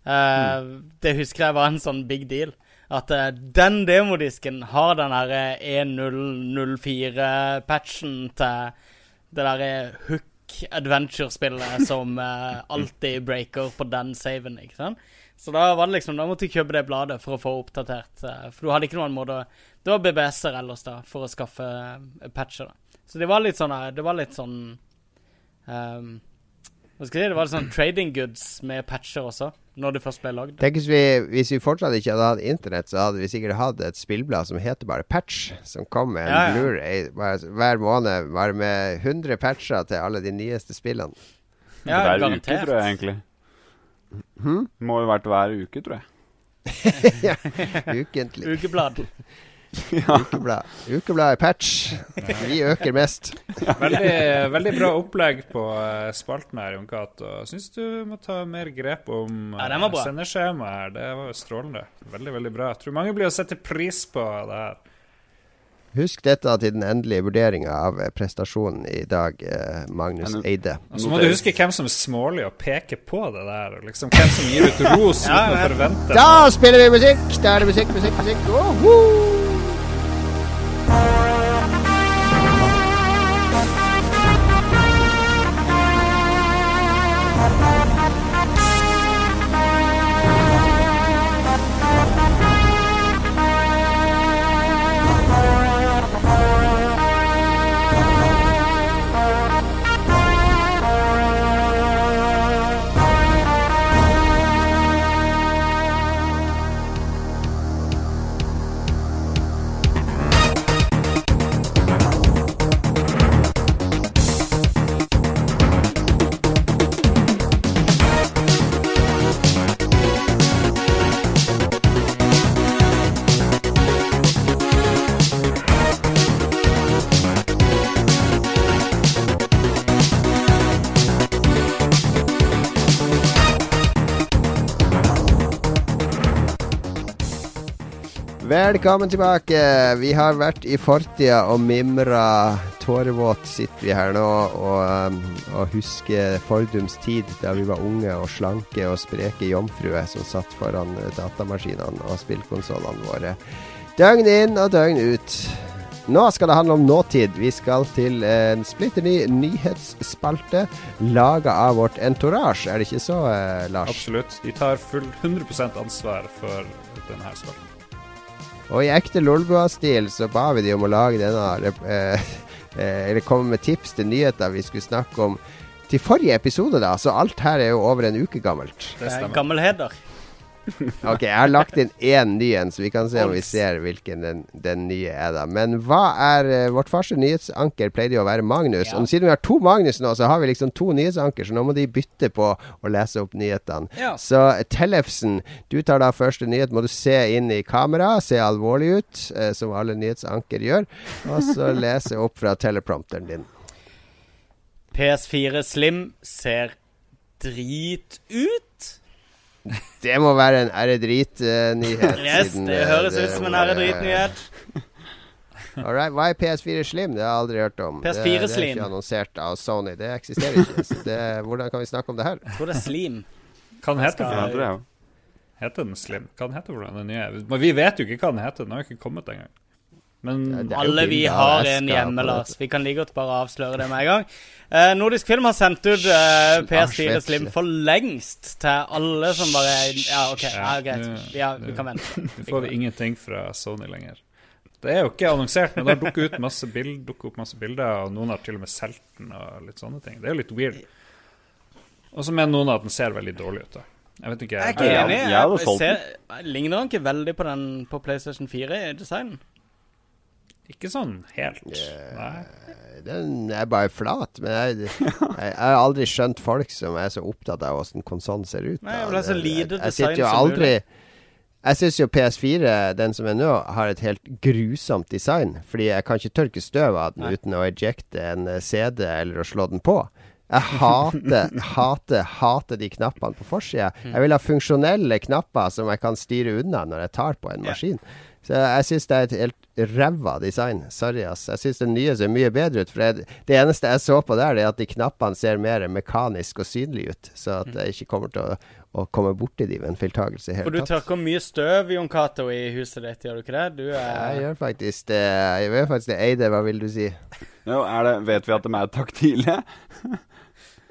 Eh, Det husker jeg var en sånn big deal. At uh, den demodisken har den derre 1004-patchen til det derre Hook Adventure-spillet som uh, alltid breaker på den saven, ikke sant? Så da var det liksom Da måtte jeg kjøpe det bladet for å få oppdatert Uh, For du hadde ikke noen måte Det var BBS-er ellers, da, for å skaffe eh, patcher. da Så det var litt sånn eh, Det var litt sånn um, Hva skal jeg si? Det var litt sånn trading goods med patcher også, når det først ble lagd. Tenk hvis vi, hvis vi fortsatt ikke hadde hatt internett, så hadde vi sikkert hatt et spillblad som heter bare Patch, som kom med en Ja, ja. Blu-ray hver måned, bare med 100 patcher til alle de nyeste spillene. Ja, hver uke, garantert. tror jeg egentlig. Hm? Må jo vært hver uke, tror jeg. ja, Ukentlig. Ukeblad. Ukeblad. Ukeblad er Patch. Vi øker mest. Veldig, veldig bra opplegg på eh, spalten her, Jon Cato. Syns du må ta mer grep om Ja, uh, sendeskjemaet her. Det var jo strålende. Veldig, veldig bra. Jeg tror mange blir å sette pris på det her. Husk dette til den endelige vurderinga av eh, prestasjonen i dag, eh, Magnus Men- Eide. Og så må du huske hvem som er smålig og peker på det der. Liksom, hvem som gir ut ros uten å forvente Da spiller vi musikk! Da er det musikk, musikk, musikk. Woohoo! Velkommen tilbake. Vi har vært i fortida og mimra. Tårevåt sitter vi her nå og, um, og husker fordums tid da vi var unge og slanke og spreke jomfruer som satt foran eh, datamaskinene og spillkonsollene våre. Døgn inn og døgn ut. Nå skal det handle om nåtid. Vi skal til en splitter ny nyhetsspalte laga av vårt entourage. Er det ikke så, eh, Lars? Absolutt. De tar full 100% ansvar for denne spalten. Og i ekte Lolbua-stil så ba vi de om å lage denne eh, eh, Eller komme med tips til nyheter vi skulle snakke om til forrige episode, da. Så alt her er jo over en uke gammelt. Det Eh, stemmer. Gammelheder. Ok, jeg har lagt inn én ny en, så vi kan se om vi ser hvilken den, den nye er, da. Men hva er uh, Vårt første nyhetsanker pleide jo å være Magnus. Ja. Og siden vi har to Magnus nå, så har vi liksom to nyhetsanker, så nå må de bytte på å lese opp nyhetene. Ja. Så Tellefsen, du tar da første nyhet. Må du se inn i kamera, se alvorlig ut, uh, som alle nyhetsanker gjør. Og så lese opp fra teleprompteren din. PS4 Slim ser drit ut. Det må være en ære-drit-nyhet. Yes, det høres ut som en ære-drit-nyhet. Alright, Hva er PS4 Slim? Det har jeg aldri hørt om. PS4 det, det er ikke annonsert av Sony. Det eksisterer ikke. Så det, hvordan kan vi snakke om det her? Jeg tror det er Slim. Kan hete skal- for. Heter den Slim? Hva hete heter? Den nye? Men vi vet jo ikke hva den heter. Den har jo ikke kommet engang. Men Ja, Alle vi har en hjemme. Lars. Vi kan like godt bare avsløre det med en gang. Eh, Nordisk Film har sendt ut eh, PS4 Slim for lengst til alle som bare Ja, OK, ja, greit. Ja, vi kan vente. nå får vi ingenting fra Sony lenger. Det er jo ikke annonsert, men det har dukket ut masse bild, dukket opp masse bilder, og noen har til og med solgt den og litt sånne ting. Det er jo litt weird. Og så mener noen at den ser veldig dårlig ut. da. Jeg vet ikke. Jeg er ikke enig. jeg jeg, Jeg ligner den ikke veldig på den på PlayStation 4 i designen? Ikke sånn helt. Nei. Den er bare flat. Men jeg, jeg, jeg har aldri skjønt folk som er så opptatt av hvordan konsollen ser ut. Nei, det er så lite jeg- jeg sitter jo aldri. Jeg syns jo PS4, den som er nå, har et helt grusomt design. Fordi jeg kan ikke tørke støv av den Nei. uten å ejecte en eh, CD eller å slå den på. Jeg hater, hater, hater de knappene på forsida. Mm. Jeg vil ha funksjonelle knapper som jeg kan styre unna når jeg tar på en maskin. Så jeg syns det er et helt ræva design. Sorry, ass. Jeg syns den nye ser mye bedre ut. For det, det eneste jeg så på der, er at de knappene ser mer mekanisk og synlige ut. Så at jeg ikke kommer til å, å komme borti de ved en feiltagelse i For hele du tørker mye støv, Jon Cato, i huset ditt, gjør du ikke det? Du Jeg er gjør faktisk det. Jeg gjør faktisk det. Eide, hva vil du si? Jo, er det, vet vi at de er taktile?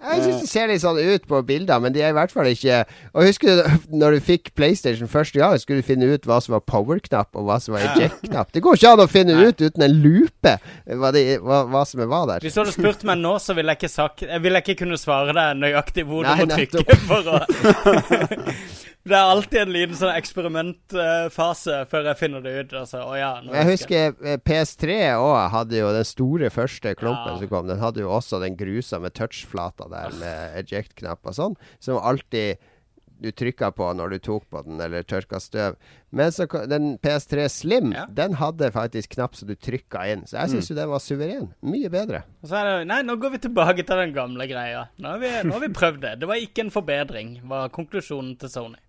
Jeg syns de ser litt sånn ut på bilder, men de er i hvert fall ikke Og husker du når du fikk PlayStation første gang, skulle du finne ut hva som var power-knapp, og hva som var eject-knapp. Det går ikke an å finne Nei. ut uten en lupe hva, de, hva, hva som hva der. Hvis du hadde spurt meg nå, så ville jeg ikke sagt Jeg ville ikke kunne svare deg nøyaktig hvor Nei, du må nettopp. trykke for å Det er alltid en liten sånn eksperimentfase før jeg finner det ut. Altså, å ja, jeg husker jeg. husker eh, PS3 òg hadde jo den store første klumpen Ja. som kom. Den hadde jo også den grusomme touchflata der med eject-knapp og sånn, som alltid du trykka på når du tok på den eller tørka støv. Men så den PS3 Slim, Ja. den hadde faktisk knapp som du trykka inn. Så jeg syns jo den var suveren. Mye bedre. Det, nei, nå går vi tilbake til den gamle greia. Nå har vi, nå har vi prøvd det. Det var ikke en forbedring, var konklusjonen til Sony.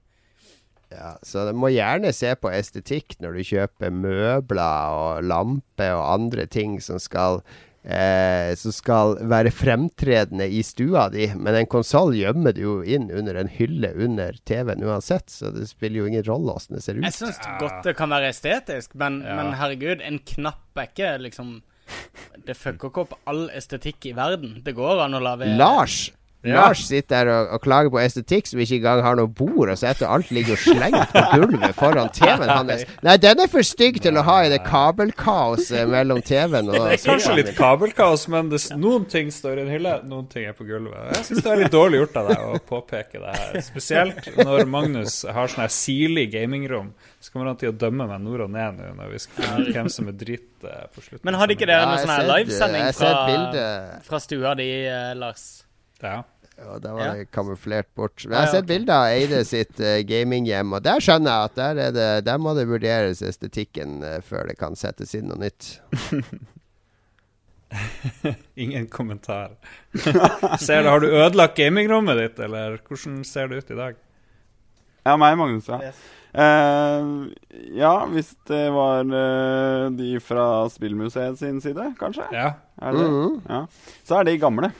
Ja, så du må gjerne se på estetikk når du kjøper møbler og lamper og andre ting som skal eh, som skal være fremtredende i stua di. Men en konsoll gjemmer du jo inn under en hylle under TV-en uansett, så det spiller jo ingen rolle hvordan det ser ut. Jeg syns godt det kan være estetisk, men, Ja. men herregud, en knapp er ikke liksom Det fucker ikke opp all estetikk i verden. Det går an å lage Lars! Ja. Lars sitter der og, og klager på estetikk som ikke engang har noe bord, og så etter alt ligger jo slengt på gulvet foran TV-en hans. Nei, den er for stygg til å ha i det kabelkaoset mellom TV-en og Det er kanskje litt kabelkaos, men det, noen ting står i en hylle, noen ting er på gulvet. Jeg syns det er litt dårlig gjort av deg å påpeke det her. Spesielt når Magnus har sånn her sirlig gamingrom. Så kommer han til å dømme meg nord og ned nå når vi skal finne ut hvem som er dritt eh, på slutten. Men hadde ikke dere noen sånn livesending fra, fra stua di, eh, Lars? Ja. Og da var Ja. det kamuflert bort. Men jeg har ja, sett bilder av Eide sitt uh, gaminghjem, og der skjønner jeg at der, er det, der må det vurderes estetikken uh, før det kan settes inn noe nytt. Ingen kommentar. ser du, Har du ødelagt gamingrommet ditt, eller hvordan ser det ut i dag? Ja, meg, Magnus. Ja. Yes. Uh, ja, hvis det var uh, de fra Spillmuseet sin side, kanskje? Ja. Er det Mm -hmm. Ja. Så er det gamle.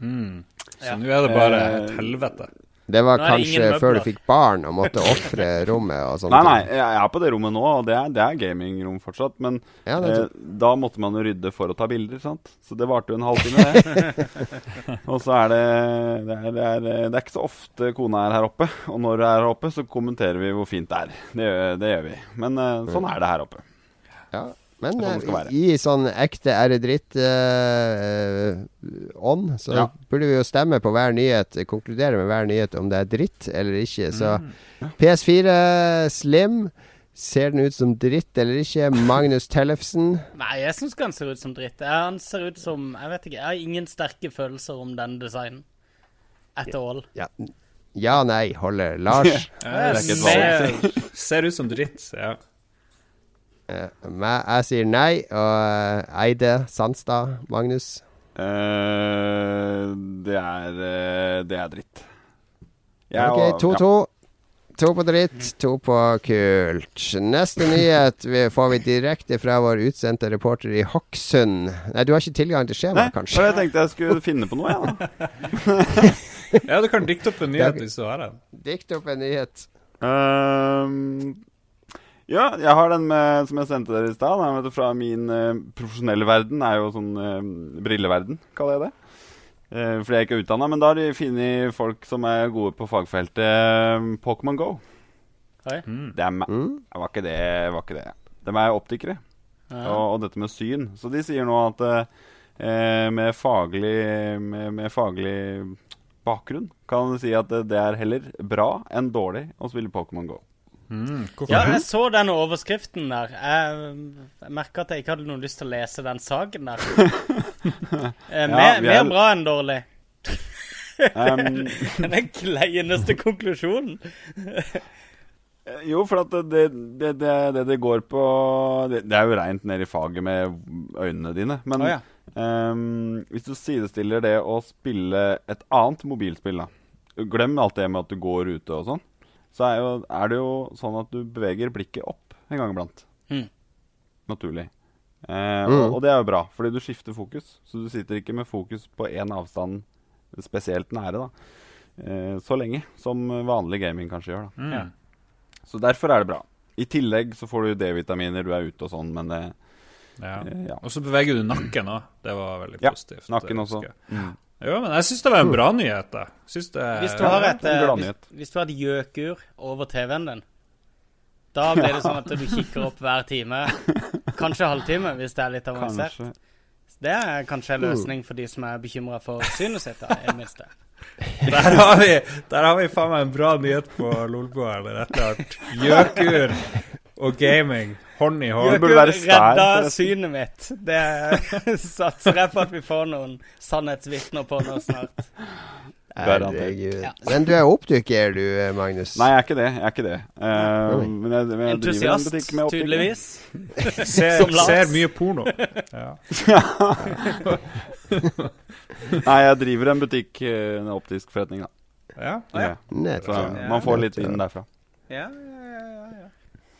Mm. Så Ja. nå er det bare Eh, et helvete. Det var er det kanskje før du fikk barn og måtte ofre rommet og sånne Nei, nei, jeg er på det rommet nå, og det er, det er gamingrom fortsatt. Men Ja, eh, da måtte man jo rydde for å ta bilder, sant. Så det varte jo en halvtime, det. og så er det det er, det, er, det er ikke så ofte kona er her oppe. Og når hun er her oppe, så kommenterer vi hvor fint det er. Det, gjør- det gjør vi. Men eh, sånn er det her oppe. ja. Men sånn det eh, være. i sånn ekte ære-dritt-ånd, så Ja. burde vi jo stemme på hver nyhet, konkludere med hver nyhet om det er dritt eller ikke. Så Mm. PS4 Slim, ser den ut som dritt eller ikke? Magnus Tellefsen. Nei, jeg syns ikke han ser ut som dritt. Han ser ut som Jeg vet ikke, jeg har ingen sterke følelser om den designen. At all. Ja, ja nei, holder. Lars. Ja, det er ikke et ser, ser ut som dritt, ja. Eh, jeg sier nei. Og eh, Eide, Sandstad, Magnus. Uh, det er Det er dritt. Jeg ok, og- 2-2. To på dritt, to på kult. Neste nyhet vi- får vi direkte fra vår utsendte reporter i Hokksund. Nei, du har ikke tilgang til Nei, skjemaet, for kanskje? jeg tenkte jeg skulle finne på noe, jeg. Ja, du kan dikte opp en nyhet hvis du har en. Dikt opp en nyhet. Ehm, Ja, jeg har den med, som jeg sendte dere i stad. den Fra min uh, profesjonelle verden. er jo sånn uh, brilleverden, kaller jeg det. Uh, fordi jeg ikke er utdanna. Men da har de funnet folk som er gode på fagfeltet Pokémon Go. Mm. Det er meg. Mm. var ikke det, var ikke det. De er optikere. Ja. Og, og dette med syn. Så de sier nå at eh, med, faglig, med, med faglig bakgrunn kan du si at det, det er heller bra enn dårlig å spille Pokémon Go. Mm. Ja, jeg så den overskriften der. Jeg, jeg merka at jeg ikke hadde noe lyst til å lese den saken der. Eh, mer, mer er- bra enn dårlig. Um, Den kleineste konklusjonen. Jo, for at det det, det, det, det går på det, det er jo reint ned i faget med øynene dine. Men oh, ja. um, hvis du sidestiller det å spille et annet mobilspill, da Glem alt det med at du går ute og sånn. Så er, jo, er det jo sånn at du beveger blikket opp en gang iblant. Mm. Naturlig. Eh, Mm. og, og det er jo bra, fordi du skifter fokus. Så du sitter ikke med fokus på én avstand spesielt nære, da. Eh, så lenge som vanlig gaming kanskje gjør. da Mm. Ja. så derfor er det bra. I tillegg så får du D-vitaminer, du er ute og sånn, men det, Ja. eh, ja. Og så beveger du nakken òg. Det var veldig positivt. Ja. Nakken også. husker. Mm. Jo, men jeg syns det var en bra nyhet. da. Synes det, Hvis du har et, det en eh, hvis, hvis du har et gjøkur over TV-en din, da blir det sånn at du kikker opp hver time. Kanskje halvtime, hvis det er litt avansert. Kanskje. Det er kanskje en løsning for de som er bekymra for synet sitt. da, i det minste. Der har vi Der har vi faen meg en bra nyhet på Lolbua. Rett og slett. Gjøkur og gaming. Hånd i hånd. Du burde være stær, redda synet mitt. Det satser jeg på at vi får noen sannhetsvitner på nå snart. Herregud. Ja. Men du er optiker, du, Magnus. Nei, jeg er ikke det. Jeg er ikke det. Uh, men jeg, men jeg driver en Entusiast, med tydeligvis. Ser, Som Lars. ser mye porno. Ja. Nei, jeg driver en butikk, eh, en optisk forretning, da. Ja. Ja. Så man får litt inn derfra. Ja,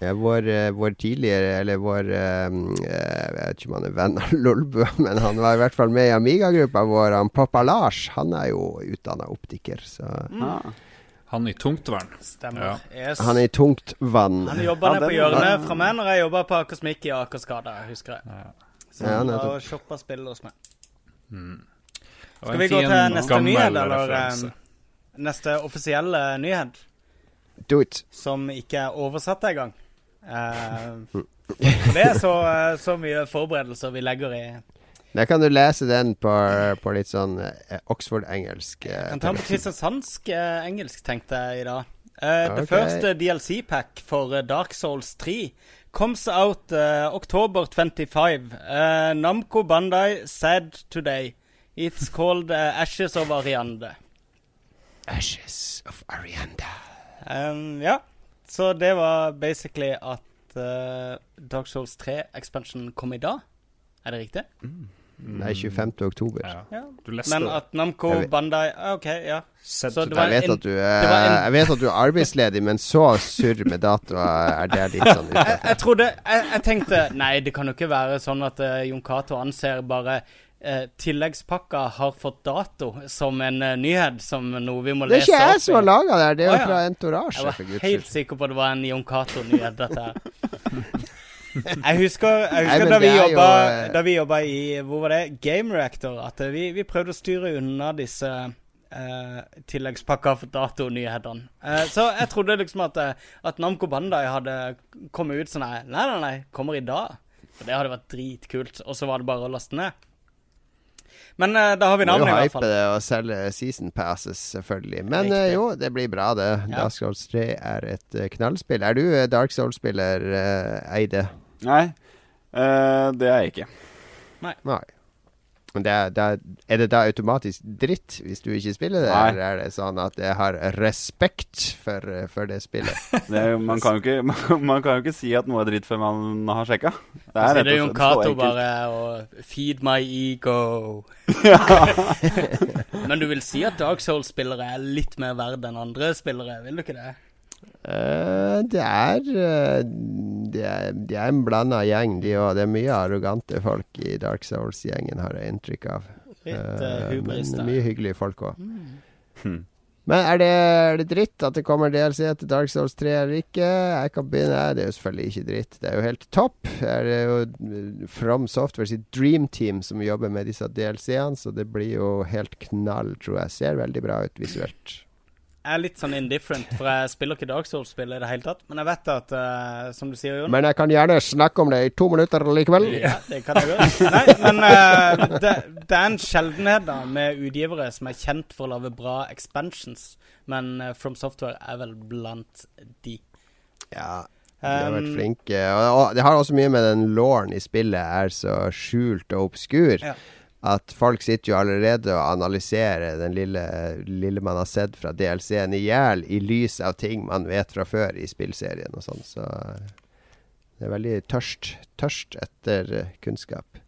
vår, eh, vår tidligere, eller vår eh, eh, Jeg vet ikke om han er venn av Lolbua, men han var i hvert fall med i Amiga-gruppa vår. Han Pappa Lars han er jo utdanna optiker, så mm. Han i tungtvann. Stemmer. Yes. han er i tungt vann. Han jobba Ja, nede på hjørnet fra meg når jeg jobba på Akersmik i Akersgata, husker jeg. Ja. Så Ja, han var og shoppa spill hos meg. Mm. Skal vi gå til neste nyhet, eller referanse. neste offisielle nyhet, Do it. som ikke er oversatt engang? Uh, det er så, eh, så mye forberedelser vi legger i Da kan du lese den på, på litt sånn eh, Oxford-engelsk. Uh, Kan ta den på kristiansandsk eh, engelsk, tenkte jeg i dag. Okay. The Ok. first eh, DLC-pack for Dark Souls 3 comes out oktober October 25. Eh, Namco Bandai said today it's called Ashes of Ariande. Ashes of Arianda. Um, ja, så det var basically at uh, Dark Souls 3-expansion kom i dag. Er det riktig? Nei, 25. oktober. Ja. Ja. Du leste Men at Namco vet- Bandai OK, ja. Så det var Jeg vet, en- at du det var en- jeg vet at du er arbeidsledig, men så surr med datoer er det litt sånn jeg, jeg trodde jeg, jeg tenkte Nei, det kan jo ikke være sånn at uh, Jon Cato anser bare uh, tilleggspakka har fått dato som en eh, nyhet, som noe vi må Det er ikke jeg som har laga det det er jo oh, ja. fra Entourage, Jeg var helt sikker på at det var en Jon Cato-nyhet, dette her. Jeg husker, jeg husker Nei, da, vi er jo, eh, da vi jobba i Hvor var det? Game Reactor. At eh, vi, vi prøvde å styre unna disse uh, tilleggspakka for datonyhetene. Uh, så jeg trodde liksom at, eh, at Namco Bandai hadde kommet ut sånn her Nei, nei, nei, kommer i dag. For det hadde vært dritkult. Og så var det bare å laste ned. Men uh, da har vi navnet, i hvert fall. hype fall. det og selge season passes, selvfølgelig. Men eh, jo, det blir bra, det. Ja. Dark Souls 3 er et eh, knallspill. Er du Dark Souls-spiller, uh, Eide? Nei, eh, det er jeg ikke. Nei. Men det er, det er, er det da automatisk dritt hvis du ikke spiller det, Nei. eller er det sånn at jeg har respekt for, for det spillet? Det, man, kan jo ikke, man, man kan jo ikke si at noe er dritt før man har sjekka. Det Så er det er Jon Cato bare og Feed my ego. Men du vil si at Dark Souls-spillere er litt mer verd enn andre spillere, vil du ikke det? Uh, det er eh, Det er, de er en blanda gjeng, de òg. Det er mye arrogante folk i Dark Souls-gjengen, har jeg inntrykk av. Litt uh, hubris men der. mye hyggelige folk òg. Mm. Hmm. Men er det, er det dritt at det kommer DLC til Dark Souls 3 eller ikke? Jeg kan begynne. Nei, det er jo selvfølgelig ikke dritt. Det er jo helt topp. Det er jo eh, From Software sitt Dream Team som jobber med disse DLC-ene, så det blir jo helt knall, tror jeg. Ser veldig bra ut visuelt. Jeg er litt sånn indifferent, for jeg spiller ikke Dark Souls-spill i det hele tatt. Men jeg vet at, uh, som du sier, Jon Men jeg kan gjerne snakke om det i to minutter likevel. Ja, det kan jeg gjøre. Nei, men uh, det, det, er en sjeldenhet da med utgivere som er kjent for å lage bra expansions. Men uh, From Software er vel blant de. Ja, de har vært um, flinke. Og, og det har også mye med den lauren i spillet er så skjult og obskur. Ja at folk sitter jo allerede og analyserer den lille, lille man har sett fra DLC-en i hjel, i lys av ting man vet fra før i spillserien og sånn. Så det er veldig tørst, tørst etter uh, kunnskap.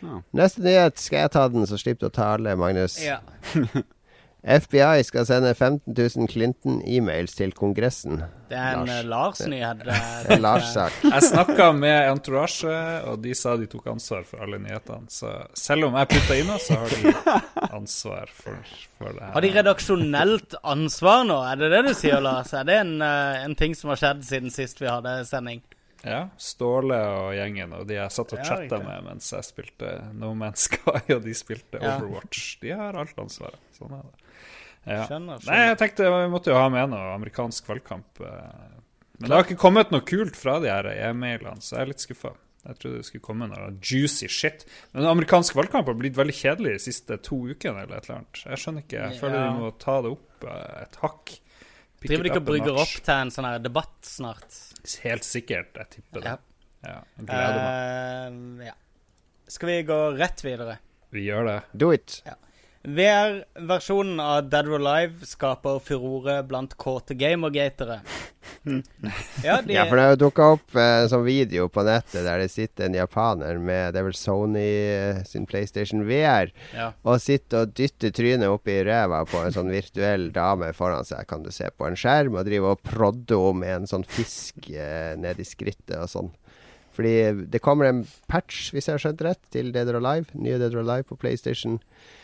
Ja. Neste nyhet. Skal jeg ta den, så slipper du å tale, Magnus? Ja. FBI skal sende 15 000 Clinton-e-mails til Kongressen. Det er en Lars. Lars-nyhet. Lars-sak. jeg snakka med Entourage, og de sa de tok ansvar for alle nyhetene. Så selv om jeg putta inn noe, så har de ansvar for, for, det her. Har de redaksjonelt ansvar nå? Er det det du sier, Lars? Er det en, eh, en ting som har skjedd siden sist vi hadde sending? Ja. Ståle og gjengen, og de jeg satt og chatta med mens jeg spilte No Man's Sky, og de spilte Overwatch. De har alt ansvaret. Sånn er det. Ja. Skjønner, skjønner. Nei, jeg tenkte vi måtte jo ha med noe amerikansk valgkamp. Eh. Men det har ikke kommet noe kult fra de her e-mailene, så jeg er litt skuffa. Jeg trodde det skulle komme noe juicy shit. Men amerikansk valgkamp har blitt veldig kjedelig de siste to ukene. eller et eller annet. Jeg skjønner ikke. Jeg føler ja. de må ta det opp eh, et hakk. Driver de ikke og brygger opp til en sånn her debatt snart? Helt sikkert. Jeg tipper det. Ja. ja gleder meg. Uh, ja. Skal vi gå rett videre? Vi gjør det. Do it. Ja. VR-versjonen av Dead or Alive skaper furore blant kåte gamergatere. ja, de... ja, for det har dukka opp eh, en sånn video på nettet der det sitter en japaner med Det er vel Sony eh, sin PlayStation VR, ja. og sitter og dytter trynet opp i ræva på en sånn virtuell dame foran seg, kan du se på en skjerm, og driver og prodder henne med en sånn fisk eh, ned i skrittet og sånn. Fordi det kommer en patch, hvis jeg har skjønt rett, til Dead or Alive, nye Dead or Alive på PlayStation 4,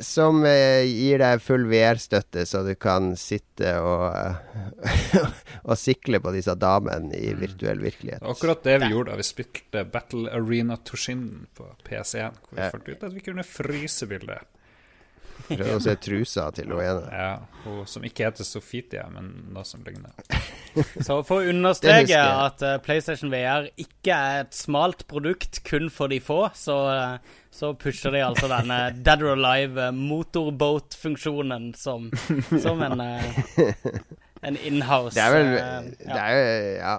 som eh, gir deg full VR-støtte, så du kan sitte og, og sikle på disse damene i virtuell virkelighet. Akkurat det vi gjorde da vi spilte Battle Arena Toshin på PC1, hvor vi ja. fant ut at vi kunne fryse bildet. Prøvde å se trusa til hun ene. Ja, hun som ikke heter Sofitia, men noe som ligner. Så for å understreke at uh, PlayStation VR ikke er et smalt produkt kun for de få, så, uh, så pusher de altså denne Dead or Alive uh, motorboat-funksjonen som, som, en, en inhouse Det er vel ja. Det er jo ja.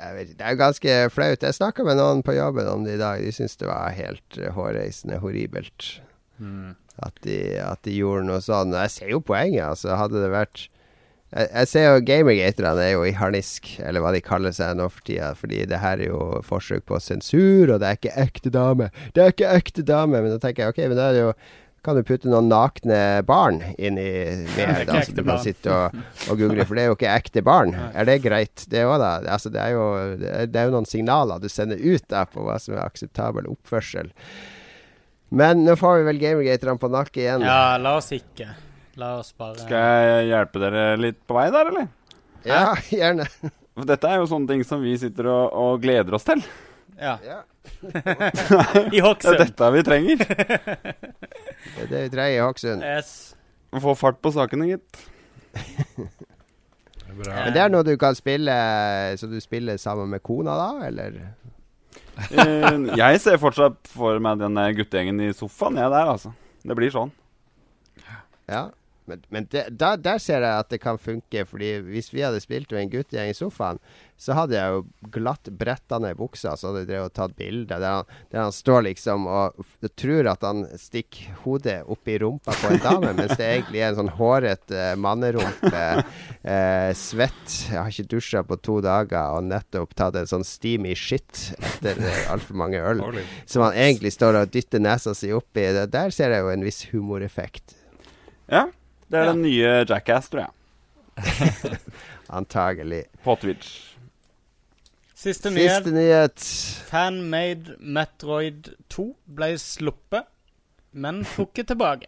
Vet, det er jo ganske flaut. Jeg snakka med noen på jobben om det i dag. De syntes det var helt hårreisende horribelt. Mm. At de, at de, gjorde noe sånn. Jeg ser jo poenget, altså. Hadde det vært Jeg, jeg ser jo gamergaterne er jo i harnisk, eller hva de kaller seg nå for tida. Fordi det her er jo forsøk på sensur, og det er ikke ekte dame. Det er ikke ekte dame! Men da tenker jeg OK, men da er det jo kan du putte noen nakne barn inn i VR, da, så du kan sitte og, og, google, for det er jo ikke ekte barn. Er det greit, det òg, da? Altså, det, er jo, det er jo noen signaler du sender ut da på hva som er akseptabel oppførsel. Men nå får vi vel Gamergaterne på nakke igjen. Ja, la oss ikke. La oss bare Skal jeg hjelpe dere litt på vei der, eller? Ja, gjerne. For dette er jo sånne ting som vi sitter og, og gleder oss til. Ja. ja. I Hokksund. Det er dette vi trenger. det er det vi trenger i Hokksund. Yes. Få fart på sakene, gitt. Men det er noe du kan spille Så du spiller sammen med kona, da, eller? Eh, jeg ser fortsatt for meg den guttegjengen i sofaen, jeg der, altså. Det blir sånn. Ja, men, men det, da, der ser jeg at det kan funke. Fordi hvis vi hadde spilt med en guttegjeng i sofaen, så hadde jeg jo glatt bretta ned buksa, så hadde jeg tatt bilde der, der han står liksom og tror at han stikker hodet opp i rumpa på en dame, mens det egentlig er en sånn hårete uh, mannerumpe. Uh, svett. Jeg har ikke dusja på to dager og nettopp tatt en sånn steamy shit etter uh, altfor mange øl. Som han egentlig står og dytter nesa si oppi. Der ser jeg jo en viss humoreffekt. Ja. Det er ja. den nye Jackass, tror jeg. Antagelig. På Twitch. Siste nyhet. Siste nyhet. Fanmade Metroid 2 ble sluppet, men trukket tilbake.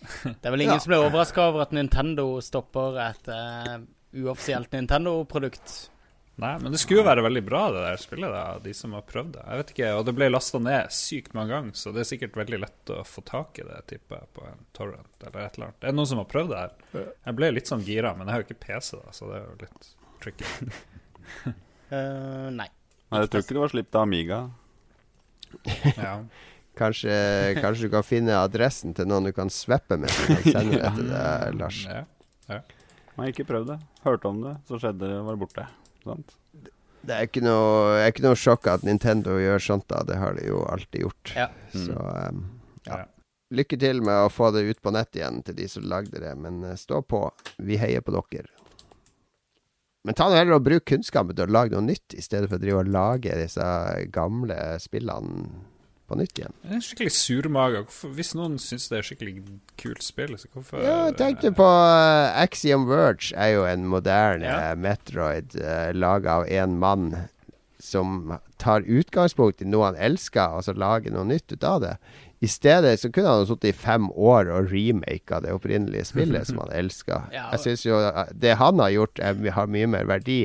Det er vel ingen Ja. som ble overraska over at Nintendo stopper et uh, uoffisielt Nintendo-produkt. Nei, men det skulle jo være veldig bra, det der spillet, da, de som har prøvd det. Jeg vet ikke, Og det ble lasta ned sykt mange ganger, så det er sikkert veldig lett å få tak i det, tipper jeg, på en torrent eller et eller annet. Det er noen som har prøvd det her. Jeg ble litt sånn gira, men jeg har jo ikke PC, da, så det er jo litt tricky. uh, nei. Nei, jeg tror ikke det var sluppet av Amiga. Ja. Kanskje, kanskje du kan finne adressen til noen du kan sveppe med, så kan sende det til deg, Lars. ja. Jeg har ikke prøvd det. Hørte om det, så skjedde det, var borte. Sant? Det er ikke noe, er ikke noe sjokk at Nintendo gjør sånt, da. Det har de jo alltid gjort. Ja. Så um, ja. Ja. Lykke til med å få det ut på nett igjen til de som lagde det, men eh, stå på. Vi heier på dere. Men ta nå heller og bruk kunnskapen til å lage noe nytt, i stedet for å drive og lage disse gamle spillene på nytt igjen. Det er skikkelig surmaga. Hvis noen syns det er skikkelig kult spill, så hvorfor Ja, tenk du på uh, Axiom Verge er jo en moderne Ja. Metroid uh, laga av én mann som tar utgangspunkt i noe han elsker, og så lager noe nytt ut av det. I stedet så kunne han sittet i fem år og remaka det opprinnelige spillet som han elska. Ja. Jeg syns jo uh, det han har gjort, er, har mye mer verdi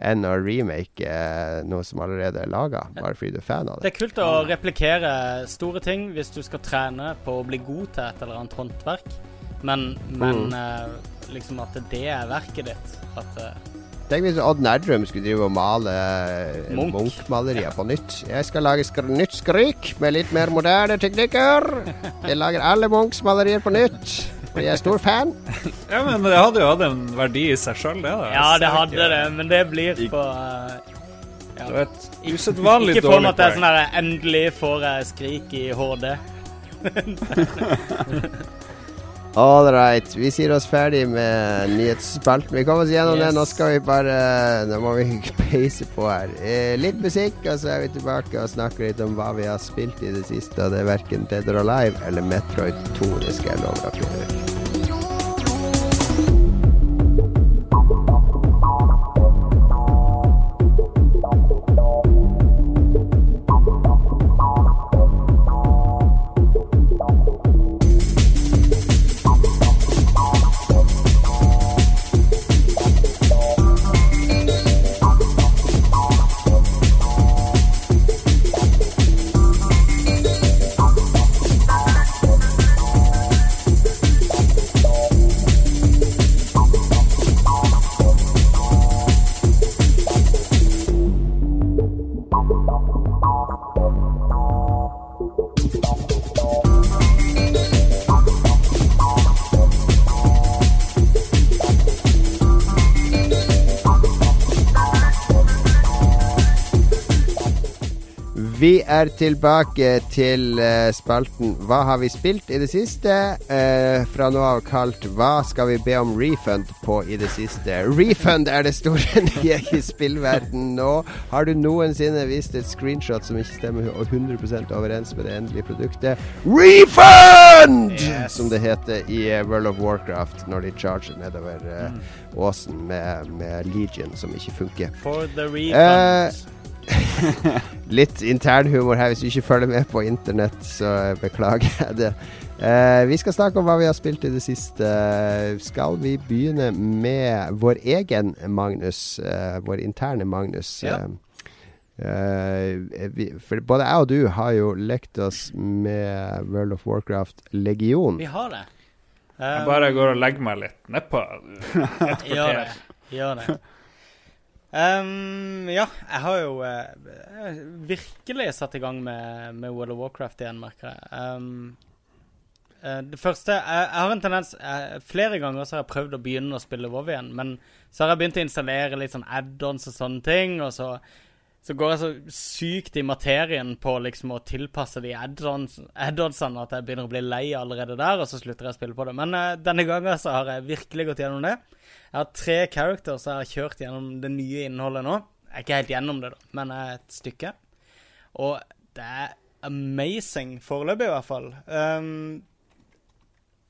enn å remake uh, noe som allerede er laga, bare fordi du er fan av Det det. er kult å replikere store ting hvis du skal trene på å bli god til et eller annet håndverk, men, men Mm. eh, liksom at det er verket ditt. At eh, Tenk hvis Odd Nerdrum skulle drive og male Munch-malerier Munch-malerier på nytt. Jeg skal lage skr nytt skrik med litt mer moderne teknikker. Jeg lager alle Munchs malerier på nytt. Og jeg er stor fan. Ja, men det hadde jo hatt en verdi i seg sjøl, det. da. Ja, det hadde det, men det blir på uh, ja. Det var et usedvanlig Ikke for meg at det er sånn her Endelig får jeg skrik i HD. All right. Vi sier oss ferdig med nyhetsspalten. Vi kommer oss gjennom det. Nå skal vi bare Nå må vi peise på her. Eh, litt musikk, og så er vi tilbake og snakker litt om hva vi har spilt i det siste. Og det er verken Dead or Alive eller Metroid 2, det skal jeg love dere. Vi er tilbake til uh, spalten Hva har vi spilt i det siste? Uh, fra nå av kalt Hva skal vi be om refund på i det siste? Refund er det store nye i spillverden nå. Har du noensinne vist et screenshot som ikke stemmer 100% overens med det endelige produktet? Refund! Yes. Som det heter i eh, World of Warcraft når de charger nedover eh, åsen med, med Legion som ikke funker. For the refund. Litt internhumor her. Hvis du ikke følger med på internett, så beklager jeg det. Uh, vi skal snakke om hva vi har spilt i det siste. Skal vi begynne med vår egen Magnus? Uh, vår interne Magnus. Ja. Eh, vi, for både jeg og du har jo lekt oss med World of Warcraft Legion. Vi har det. Jeg Um, bare går og legger meg litt nedpå. Et Gjør det. Gjør det. Um, ja, jeg har jo eh, virkelig satt i gang med, med World of Warcraft igjen, merker jeg. Um, det første Jeg, jeg har en tendens eh, Flere ganger så har jeg prøvd å begynne å spille WoW igjen, men så har jeg begynt å installere litt sånn add-ons og sånne ting, og så så går jeg så sykt i materien på liksom å tilpasse de add-onsene add-onsene at jeg begynner å bli lei allerede der, og så slutter jeg å spille på det. Men uh, denne gangen så har jeg virkelig gått gjennom det. Jeg har tre characters jeg har kjørt gjennom det nye innholdet nå. Ikke helt gjennom det, da, men et stykke. Og det er amazing foreløpig, i hvert fall. Um,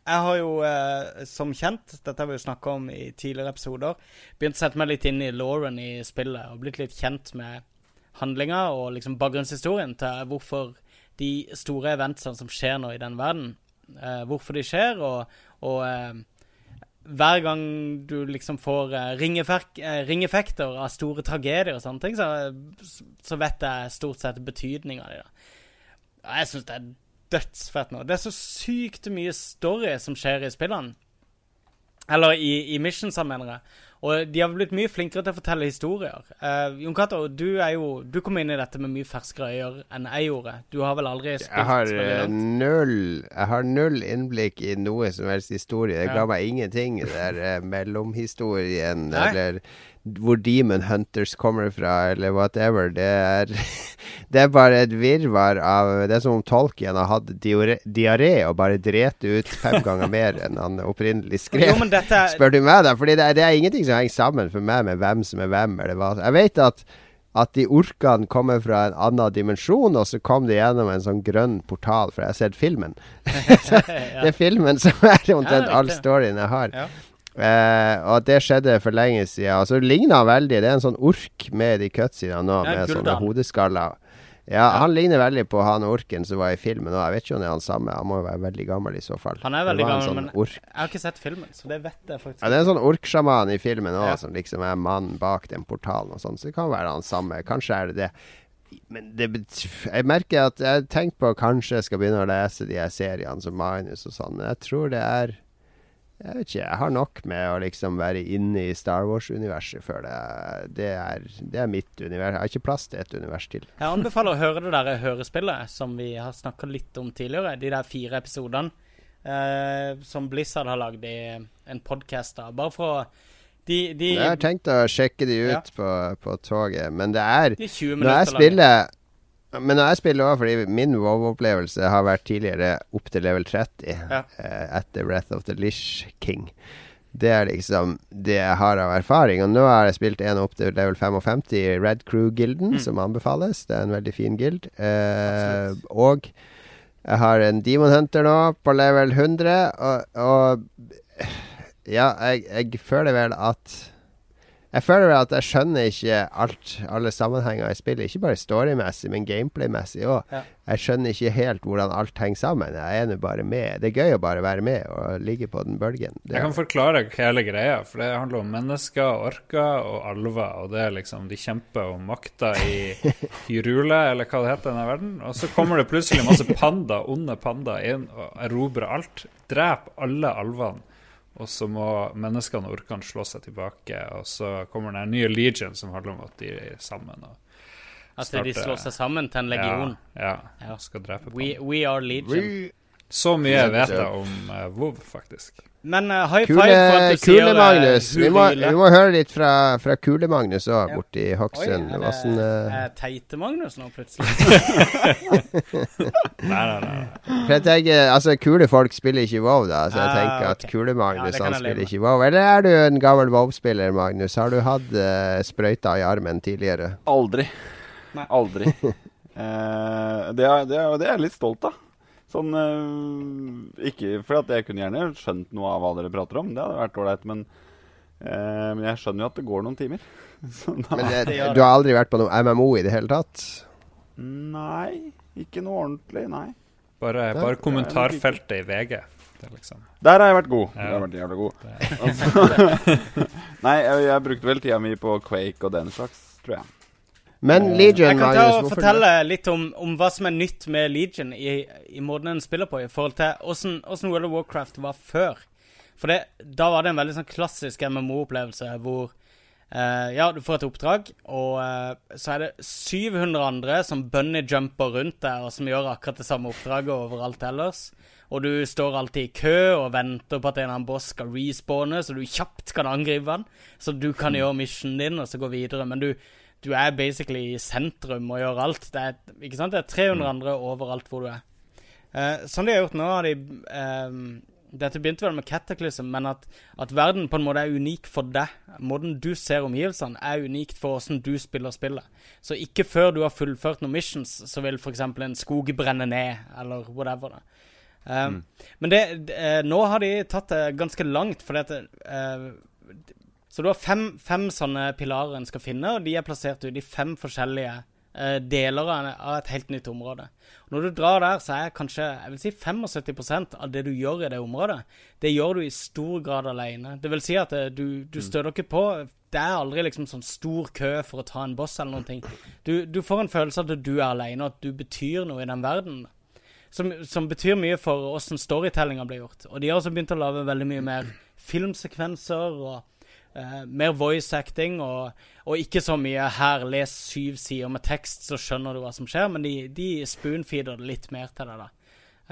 jeg har jo, eh, som kjent, dette har vi jo snakka om i tidligere episoder, begynt å sette meg litt inn i Lauren i spillet og blitt litt kjent med handlinga og liksom bakgrunnshistorien til hvorfor de store eventsene som skjer nå i den verden, eh, hvorfor de skjer, og, og eh, hver gang du liksom får eh, eh, ringeffekter av store tragedier og sånne ting, så, så vet jeg stort sett betydninga av dem. Jeg syns det er dødsfett nå. Det er så sykt mye story som skjer i spillene. Eller i, i missionsa, mener jeg. Og de har blitt mye flinkere til å fortelle historier. Uh, Jon Cato, du er jo Du kom inn i dette med mye ferskere øyer enn jeg gjorde. Du har vel aldri spilt Jeg har eh, null Jeg har null innblikk i noe som helst historie. Det Ja. ga meg ingenting. Det der eh, mellomhistorien, Nei. eller hvor Demon Hunters kommer fra, eller whatever. Det er Det er bare et virvar av Det er som om Tolkien har hatt diaré og bare dret ut fem ganger mer enn han opprinnelig skrev. Jo, dette Spør du meg, da? Fordi det er, det er ingenting som henger sammen for meg med hvem som er hvem. Eller hva. Jeg vet at, at de orkene kommer fra en annen dimensjon, og så kom de gjennom en sånn grønn portal, for jeg har sett filmen. Det er filmen som er omtrent Ja, all storyen jeg har. Ja. Eh, og det skjedde for lenge siden. Og så ligner han veldig. Det er en sånn ork med de cutsidene nå, Ja, med sånne hodeskaller. Ja, han ligner veldig på han orken som var i filmen. Og jeg vet ikke om det er han samme. Han må jo være veldig gammel i så fall. Han er veldig gammel, sånn men ork. jeg har ikke sett filmen, så det vet jeg faktisk Ja, det er en sånn orksjaman i filmen òg, Ja. som liksom er mannen bak den portalen og sånn. Så det kan være han samme. Kanskje er det det. Men det jeg merker at jeg tenker på kanskje jeg skal begynne å lese de her seriene som Magnus og sånn, men jeg tror det er Jeg vet ikke, jeg har nok med å liksom være inne i Star Wars-universet før det, det, er, det er mitt univers. Jeg har ikke plass til et univers til. Jeg anbefaler å høre det der hørespillet som vi har snakka litt om tidligere. De der fire episodene eh, som Blizzard har lagd i en podkast. Bare for å De, de, Jeg har tenkt å sjekke de ut Ja. på, på toget, men det er de 20 Når jeg spiller Men når jeg spiller også, fordi min WoW-opplevelse har vært tidligere opp til level 30 Ja. eh, etter Breath of the Lish King. Det er liksom det jeg har av erfaring. Og nå har jeg spilt en opp til level 55 i Red Crew-gilden, Mm. som anbefales. Det er en veldig fin guild. Eh, og jeg har en Demon Hunter nå på level 100, og, og ja, jeg, jeg føler vel at Jeg føler at jeg skjønner ikke alt, alle sammenhenger i spillet. Ikke bare storymessig, men gameplay-messig òg. Ja. Jeg skjønner ikke helt hvordan alt henger sammen. Jeg er nå bare med. Det er gøy å bare være med og ligge på den bølgen. Det, Jeg kan forklare hele greia, for det handler om mennesker, orker og alver. Og det er liksom De kjemper om makta i Hyrule, eller hva det heter i denne verden. Og så kommer det plutselig masse panda, onde panda inn og erobrer alt. Dreper alle alvene. Og så må menneskene og orkene slå seg tilbake. Og så kommer den nye legion, som handler om at de er sammen. Og At de slår seg sammen til en legion. Ja, Ja. ja. Skal drepe We, we are legion. Så mye jeg vet jeg om uh, WoW, faktisk. Men uh, high Kule, five for at du kule eh, Magnus. Vi må, vi må høre litt fra, fra Kule Magnus òg, Ja. borti Hokksund. er Hva det sånn, uh... er Teite Magnus nå, plutselig? Nei, nei, nei. For jeg tenker, altså Kule folk spiller ikke WoW, da. Så jeg uh, tenker at. Kule-Magnus ja, han spiller ikke WoW. Eller er du en gammel WoW-spiller, Magnus? Har du hatt uh, sprøyta i armen tidligere? Aldri. Nei. Aldri. eh, det, er, det, er, det er jeg litt stolt av. Sånn eh, Ikke fordi at jeg kunne gjerne skjønt noe av hva dere prater om, det hadde vært ålreit, men, eh, men jeg skjønner jo at det går noen timer. Så da, Men det, du har aldri vært på noe MMO i det hele tatt? Nei, ikke noe ordentlig, nei. Bare, bare kommentarfeltet i VG. Liksom Der har jeg vært god. Ja. Der har jeg vært jævlig god. Altså, nei, jeg, jeg brukte vel tida mi på Quake og den slags, tror jeg. Men Eh, Legion, Jeg kan ta og fortelle litt om, om hva som er nytt med Legion i, i måten en spiller på, i forhold til åssen åssen World of Warcraft var før. For det, da var det en veldig sånn klassisk MMO-opplevelse hvor eh, Ja, du får et oppdrag, og eh, så er det 700 andre som bunny-jumper rundt deg, og som gjør akkurat det samme oppdraget overalt ellers. Og du står alltid i kø og venter på at en eller annen boss skal respawne, så du kjapt kan angripe han. Så du kan gjøre missionen din og så gå videre. Men du, du er basically i sentrum og gjør alt. Det er, ikke sant? det er 300 andre overalt hvor du er. Eh, sånn de har gjort nå, har de eh, Dette begynte vel med Cataclysm, men at, at verden på en måte er unik for deg. Måten du ser omgivelsene, er unikt for åssen du spiller spillet. Så ikke før du har fullført noen missions, så vil f.eks. en skog brenne ned, eller whatever. da. Um, Men det, det, eh, nå har de tatt det ganske langt, fordi at eh, Så du har fem, fem sånne pilarer en skal finne, og de er plassert ut i fem forskjellige eh, deler av, et helt nytt område. Når du drar der, så er kanskje jeg vil si 75% av det du gjør i det området, det gjør du i stor grad alene. Det vil si at eh, du, du støter ikke på Det er aldri liksom sånn stor kø for å ta en boss eller noen ting. Du, du får en følelse av at du er alene, og at du betyr noe i den verdenen. Som, som betyr mye for åssen storytellinga blir gjort. Og de har også begynt å lage veldig mye mer filmsekvenser og Uh, mer voice acting, og, og, ikke så mye 'her, les syv sider med tekst, så skjønner du hva som skjer', men de, de spoonfeeder det litt mer til deg, da.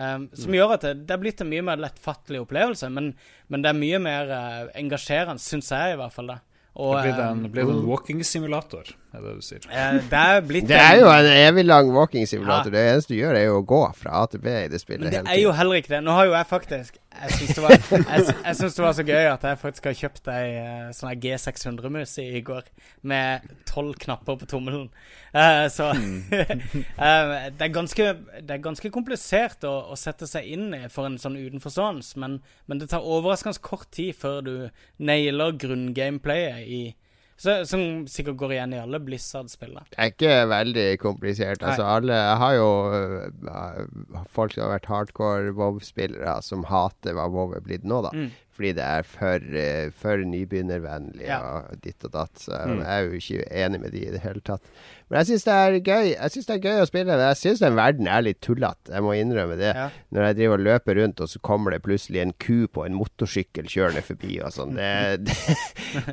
Um, som mm. gjør at det, det er blitt en mye mer lettfattelig opplevelse, men, men det er mye mer uh, engasjerende, syns jeg i hvert fall. det. Og, det blir det en, blir det en walking-simulator, er det du sier? Uh, det, er blitt det er jo en evig lang walking-simulator. Ja. Det eneste du gjør, er jo å gå fra A til B i det spillet. Men det er jo heller ikke det. Nå har jo jeg faktisk jeg syns det, det, var så gøy at jeg faktisk har kjøpt ei uh, sånn G600-mus i går med tolv knapper på tommelen. Uh, så uh, det, er ganske, det, er ganske, komplisert å, å, sette seg inn i for en sånn utenforstående, men, men det tar overraskende kort tid før du nailer grunngameplayet i så, som sikkert går igjen i alle Blizzard-spillene. Det er ikke veldig komplisert. Altså, alle Jeg har jo uh, folk som har vært hardcore WoW-spillere, som hater hva WoW er blitt nå, da. Mm. Fordi det er for, uh, for nybegynnervennlig ja. og ditt og datt. Så mm. jeg er jo ikke enig med de i det hele tatt. Men jeg syns det er gøy Jeg synes det er gøy å spille. Men jeg syns den verden er litt tullete. Jeg må innrømme det. Ja. Når jeg driver og løper rundt, og så kommer det plutselig en ku på en motorsykkel kjørende forbi og sånn. Det, det,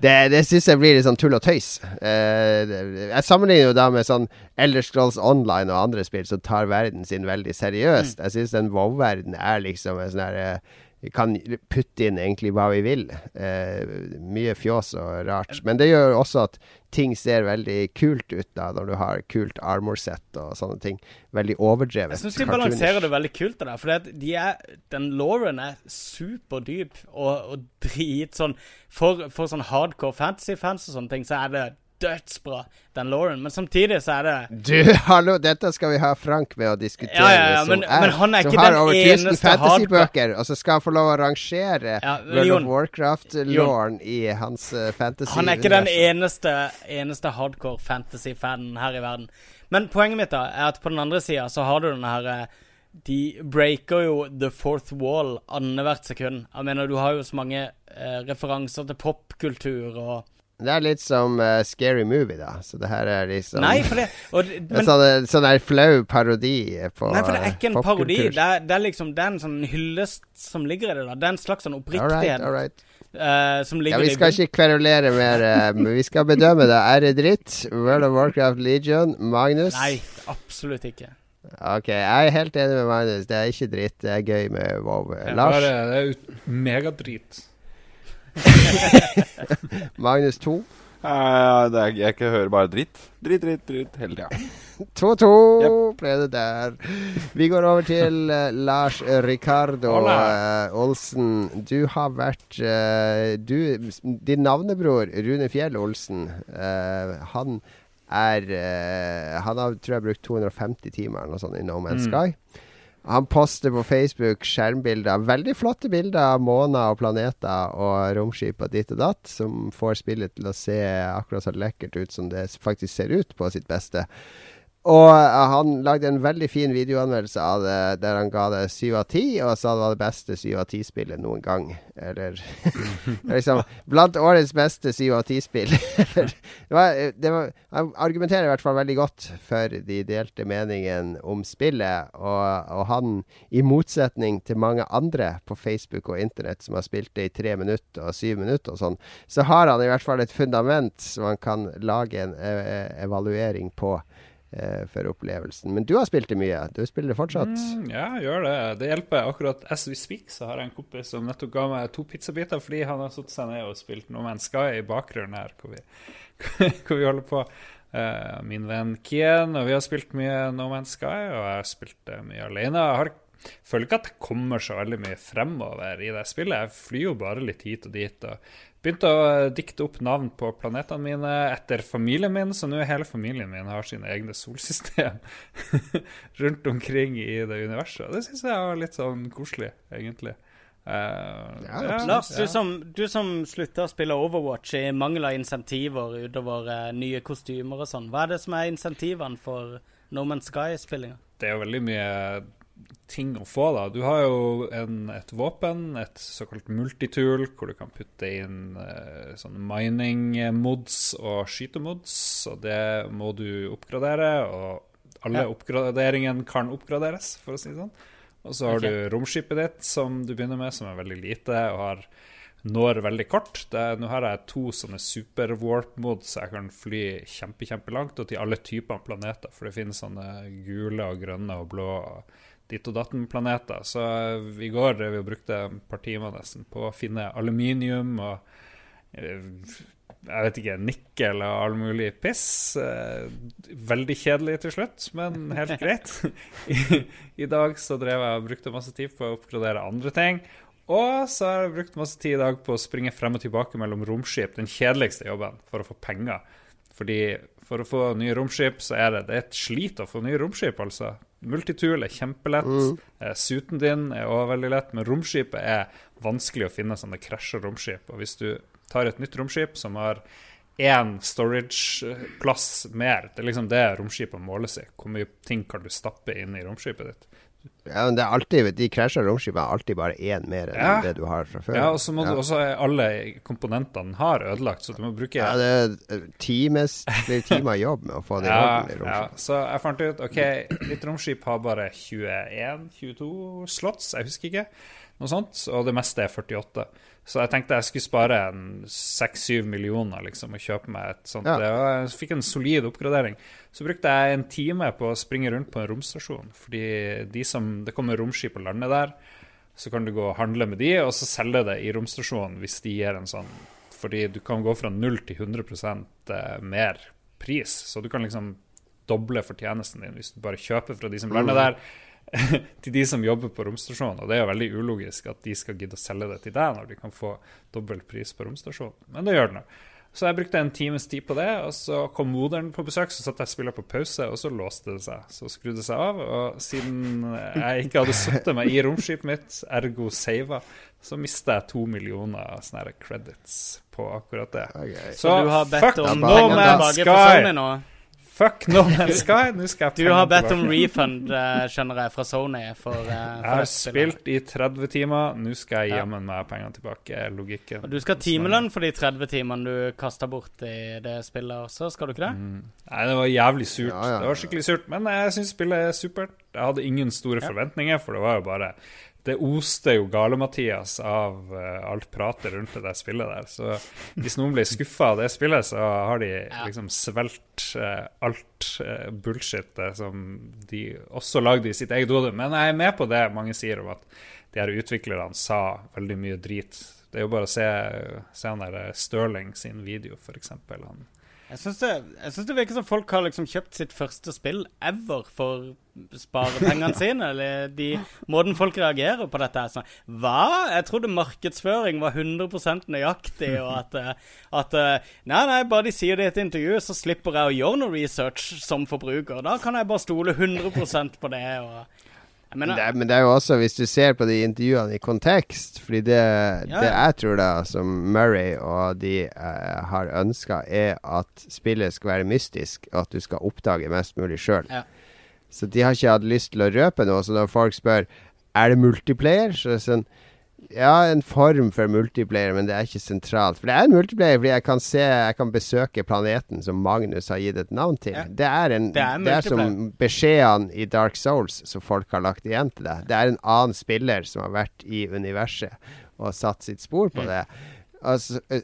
det, det syns jeg blir litt sånn tull og tøys. Uh, jeg sammenligner jo da med sånn Elder Scrolls Online og andre spill som tar verden sin veldig seriøst. Mm. Jeg syns den WoW-verden er liksom en sånn herre uh, vi kan putte inn egentlig hva vi vil. Eh, mye fjås og rart. Men det gjør også at ting ser veldig kult ut da, når du har kult armor-sett og sånne ting. Veldig overdrevet. Jeg syns de balanserer det veldig kult. Der, for de er, den lauren er superdyp og, og drit sånn for, for sånn hardcore fantasy-fans og sånne ting, så er det dødsbra, den Lauren. Men samtidig så er det Du, hallo, dette skal vi ha Frank med å diskutere. Ja, ja, ja, men, er, men, han er ikke den eneste fantasybøker, og så skal han få lov å rangere ja, World of Warcraft-Lauren i hans uh, fantasy Han er ikke den eneste, eneste hardcore fantasy-fanen her i verden. Men poenget mitt da er at på den andre sida så har du denne her uh, de breaker jo the fourth wall annethvert sekund. Jeg mener, du har jo så mange eh, referanser til popkultur og det er litt som uh, Scary Movie, da. Så det her er liksom Nei, for det, og, men, sånn, sånn der flau parodi på Nei, for det er ikke en parodi. Det er, det er, liksom Det er en sånn hyllest som ligger i det. da Det er en slags sånn oppriktighet. All right, all right. Uh, som ligger ja, Vi skal ikke kverulere mer, uh, men vi skal bedømme det. Er det dritt? World of Warcraft Legion? Magnus? Nei, absolutt ikke. Ok, jeg er helt enig med Magnus. Det er ikke dritt. Det er gøy med WoW. Lars? Det er megadrit. Magnus 2. Uh, er, jeg ikke hører bare dritt. Dritt, dritt, dritt hele tida. 2-2 yep. ble det der. Vi går over til uh, Lars Ricardo uh, Olsen. Du har vært uh, du, Din navnebror Rune Fjell Olsen, han er Han har tror jeg brukt 250 timer eller noe sånt i No Man's mm. Sky. Han poster på Facebook skjermbilder, veldig flotte bilder av måner og planeter og romskip og ditt og datt, som får spillet til å se akkurat så lekkert ut som det faktisk ser ut på sitt beste. Og uh, han lagde en veldig fin videoanmeldelse av det, der han ga det syv av ti, og sa det var det beste syv av ti-spillet noen gang. Eller liksom Blant årets beste syv av ti-spill. han argumenterer i hvert fall veldig godt for de delte meningene om spillet, og, og, han, i motsetning til mange andre på Facebook og internett som har spilt det i tre minutter og syv minutter og sånn, så har han i hvert fall et fundament som han kan lage en e evaluering på eh, for opplevelsen. Men du har spilt det mye. Du spiller det fortsatt? Mm, ja, jeg gjør det. Det hjelper. Akkurat as we speak så har jeg en kompis som nettopp ga meg to pizzabiter fordi han har satt seg ned og spilt No Man's Sky i bakgrunnen her, hvor vi, hvor vi holder på. Uh, min venn Kien, og vi har spilt mye No Man's Sky, og jeg har spilt det mye alene. Jeg har føler ikke at det kommer så veldig mye fremover i det spillet. Jeg flyr jo bare litt hit og dit. og Begynte å dikte opp navn på planetene mine etter familien min, så nå hele familien min har sine egne solsystem rundt omkring i det universet. Det syns jeg var litt sånn koselig, egentlig. Uh, Ja, ja, Lars, du ja. som, du som slutta å spille Overwatch i mangel av insentiver utover eh, nye kostymer og sånn, hva er det som er insentivene for No Man's Sky-spillinga? det er jo veldig mye ting å få, da. Du har jo en, et våpen, et såkalt multitool, hvor du kan putte inn eh, sånne mining-mods og skytemods, og det må du oppgradere. Og alle Ja. oppgraderingene kan oppgraderes, for å si det sånn. Og så har okay. du romskipet ditt, som du begynner med, som er veldig lite og har når veldig kort. Det, nå har jeg to sånne super warp-mods, så jeg kan fly kjempe, kjempelangt og til alle typer planeter. For det finnes sånne gule og grønne og blå og ditt og datten-planeter. Så i går vi brukte et par timer nesten på å finne aluminium og eh, jeg vet ikke, nikkel og all mulig piss. Eh, Veldig kjedelig til slutt, men helt greit. I, I dag så drev jeg og brukte masse tid på å oppgradere andre ting. Og så har jeg brukt masse tid i dag på å springe frem og tilbake mellom romskip. Den kjedeligste jobben for å få penger. Fordi for å få nye romskip, så er det, det er et slit å få nye romskip, altså. Multitool er kjempelett. Eh, Suiten din er også veldig lett, men romskipet er vanskelig å finne sånne krasjer romskip. Og hvis du tar et nytt romskip som har én storage-plass mer, det er liksom det romskipet måles i. Hvor mye ting kan du stappe inn i romskipet ditt? Ja, men det er alltid, De krasja romskipene er alltid bare én mer enn Ja. det du har fra før. Ja, og så må Ja. du også alle komponentene har ødelagt, så du må bruke Ja, det er times, er timer jobb med å få det i orden i ja. Så jeg fant ut OK, mitt romskip har bare 21-22 slots, jeg husker ikke. Noe sånt. Og det meste er 48. Så jeg tenkte jeg skulle spare en 6-7 millioner liksom, og kjøpe meg et sånt. Ja. Jeg fikk en solid oppgradering. Så brukte jeg en time på å springe rundt på en romstasjon. Fordi de som, det kommer romskip og lander der, så kan du gå og handle med de, og så selge det i romstasjonen hvis de gir en sånn Fordi du kan gå fra 0 til 100 eh, mer pris. Så du kan liksom doble fortjenesten din hvis du bare kjøper fra de som lander der, til de som jobber på romstasjonen. Og det er jo veldig ulogisk at de skal gidde å selge det til deg når de kan få dobbel pris på romstasjonen. Men det gjør det nå. Så jeg brukte en times tid på det, og så kom moderen på besøk. Så satt jeg og spilte på pause, og så låste det seg. Så skrudde det seg av. Og siden jeg ikke hadde sittet meg i romskipet mitt, ergo sava, så mista jeg to millioner sånne credits på akkurat det. Okay. Så, du har bedt fuck om No Man's Sky! Fuck No Man's Sky! Nå skal jeg Du har bedt om refund, eh, skjønner jeg, fra Sony for, for Jeg har spillet. spilt i 30 timer, nå skal jeg Ja. jammen meg pengene tilbake. Logikken. Og du skal ha timelønn for de 30 timene du kasta bort i det spillet også, skal du ikke det? Mm. Nei, det var jævlig surt. Ja, ja, Det var skikkelig surt. Men jeg syns spillet er supert. Jeg hadde ingen store Ja. forventninger, for det var jo bare Det oste jo Gale-Mathias av uh, alt pratet rundt det der spillet der. Så hvis noen blir skuffa av det spillet, så har de Ja. liksom svelgt uh, alt uh, bullshitet som de også lagde i sitt eget hode. Men jeg er med på det mange sier om at de her utviklerne sa veldig mye drit. Det er jo bare å se, se han der Stirling sin video, f.eks. Han Jeg syns det, det virker som folk har liksom kjøpt sitt første spill ever for å spare pengene sine. Eller de, måten folk reagerer på dette er sånn Hva? Jeg trodde markedsføring var 100% nøyaktig, og at, eh, at eh, Nei, nei, bare de sier det i et intervju, så slipper jeg å gjøre noe research som forbruker. Da kan jeg bare stole 100% på det. og jeg Men mener, det, er- men det er jo også, hvis du ser på de intervjuene i kontekst Fordi det, Ja, det jeg tror da, som Murray og de eh, har ønska, er at spillet skal være mystisk, og at du skal oppdage mest mulig sjøl. Ja. Så de har ikke hatt lyst til å røpe noe. Så når folk spør Er det multiplayer, så er det sånn Ja, en form for multiplayer, men det er ikke sentralt. For det er en multiplayer fordi jeg kan se Jeg kan besøke planeten som Magnus har gitt et navn til. Ja. Det er en Det er det er som beskjedene i Dark Souls som folk har lagt igjen til deg. Det er en annen spiller som har vært i universet og satt sitt spor på Mm. det. Altså, eh,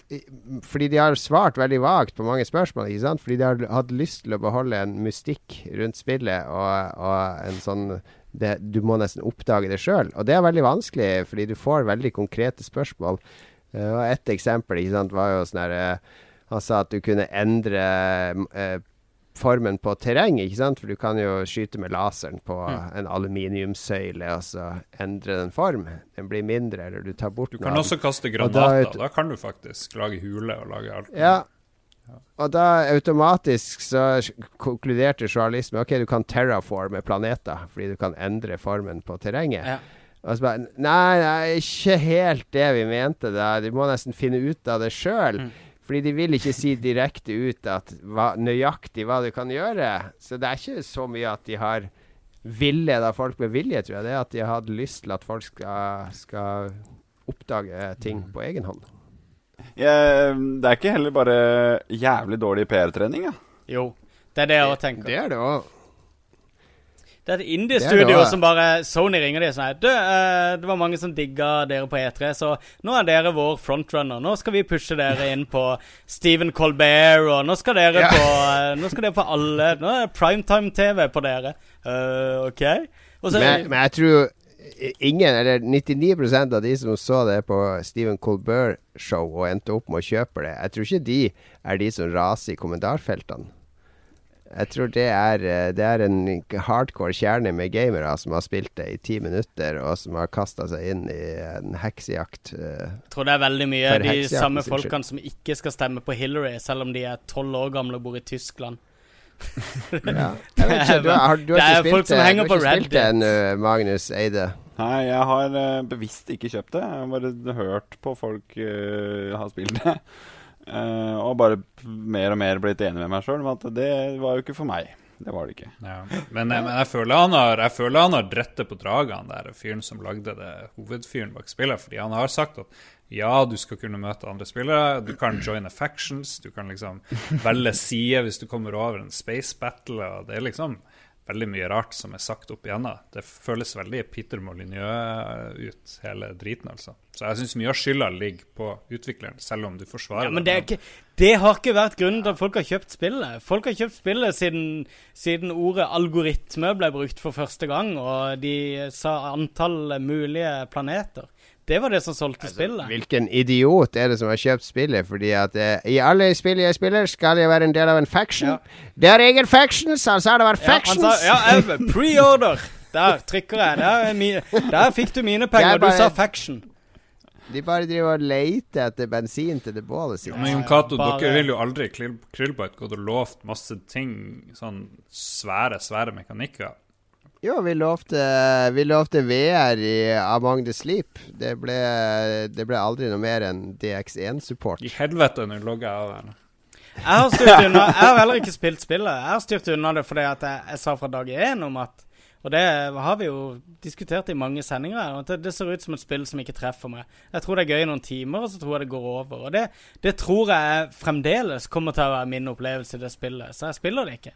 fordi de har svart veldig vagt på mange spørsmål. Ikke sant? Fordi de har hatt lyst til å beholde en mystikk rundt spillet og, og en sånn det, Du må nesten oppdage det sjøl. Og det er veldig vanskelig, fordi du får veldig konkrete spørsmål. Uh, og Et eksempel sant, var jo sånn her uh, Han sa at du kunne endre uh, formen på terreng, ikke sant? For du kan jo skyte med laseren på Mm. en aluminiumssøyle og så endre den form. Den blir mindre, eller du tar bort Du kan av også kaste granater. da Da, kan du faktisk lage hule og lage alt. Ja. Og da automatisk så konkluderte journalisten ok, du kan terraforme planeter fordi du kan endre formen på terrenget. ja. Og så bare Nei, nei, ikke helt det vi mente. Da. Du må nesten finne ut av det sjøl. Mm. Fordi de vil ikke si direkte ut at hva, nøyaktig hva du kan gjøre. Så det er ikke så mye at de har villeda folk med vilje, tror jeg. Det er at de har hatt lyst til at folk skal, skal oppdage ting på egen hånd. Jeg, det er ikke heller bare jævlig dårlig PR-trening, ja. Jo, det er det jeg òg tenker. Det er det òg. Det er et indie-studio som bare Sony ringer de og sier Du, uh, det var mange som digga dere på E3, så nå er dere vår frontrunner. Nå skal vi pushe dere inn på Stephen Colbert, og nå skal dere Ja. på uh, Nå skal dere på alle Nå er det primetime-TV på dere. Uh, OK? Og så Men, men jeg tror ingen, eller 99% av de som så det på Stephen Colbert-show og endte opp med å kjøpe det, jeg tror ikke de er de som raser i kommentarfeltene. Jeg tror det er, eh, det er en hardcore kjerne med gamere som har spilt det i ti minutter, og som har kasta seg inn i en heksejakt. eh. Jeg tror det er veldig mye de samme folkene som ikke skal stemme på Hillary, selv om de er tolv år gamle og bor i Tyskland. Ja. Jeg vet ikke, du har, du har Det er ikke folk spilt som det, henger du har på ikke spilt det ennå, Magnus Eide. Nei, jeg har eh, bevisst ikke kjøpt det. Jeg har bare hørt på folk uh, ha spilt det. Eh, og bare mer og mer blitt enig med meg sjøl om at det var jo ikke for meg. Det var det ikke. Ja. Men, jeg, men jeg føler han har Jeg føler han har drettet på dragene, der fyren som lagde det, hovedfyren bak spillet. Fordi han har sagt at ja, du skal kunne møte andre spillere, du kan joine factions, du kan liksom velge side hvis du kommer over en space battle, og det er liksom veldig mye rart som er sagt opp igjennom. Det føles veldig Peter Molyneux ut, hele driten, altså. Så jeg syns mye av skylda ligger på utvikleren, selv om du forsvarer Ja, men det, ikke, det har ikke vært grunnen til at folk har kjøpt spillet. Folk har kjøpt spillet siden, siden ordet algoritme ble brukt for første gang, og de sa antall mulige planeter. Det var det som solgte spillet. Hvilken idiot er det som har kjøpt spillet? Fordi at eh, i alle spill jeg spiller, skal jeg være en del av en faction. Ja. Det er ingen factions, Han sa det var factions. Ja, ja, pre-order! Der trykker jeg. Der, er der fikk du mine penger. Bare, Du sa faction. De bare driver og leter etter bensin til det bålet sitt. Ja, men Jon Cato, Bare- dere vil jo aldri Krill- Krillbite gått og lovt masse ting, sånn svære, svære mekanikker. Jo, vi lovte, vi lovte VR i Among the Sleep. Det ble, det ble aldri noe mer enn DX1-support. I helvete, nå logger jeg av henne. Jeg har styrt unna Jeg har heller ikke spilt spillet. Jeg har styrt unna det fordi at jeg, jeg sa fra dag én om at Og det har vi jo diskutert i mange sendinger. her, At det, det ser ut som et spill som ikke treffer meg. Jeg tror det er gøy i noen timer, og så tror jeg det går over. Og det, det tror jeg fremdeles kommer til å være min opplevelse i det spillet. Så jeg spiller det ikke.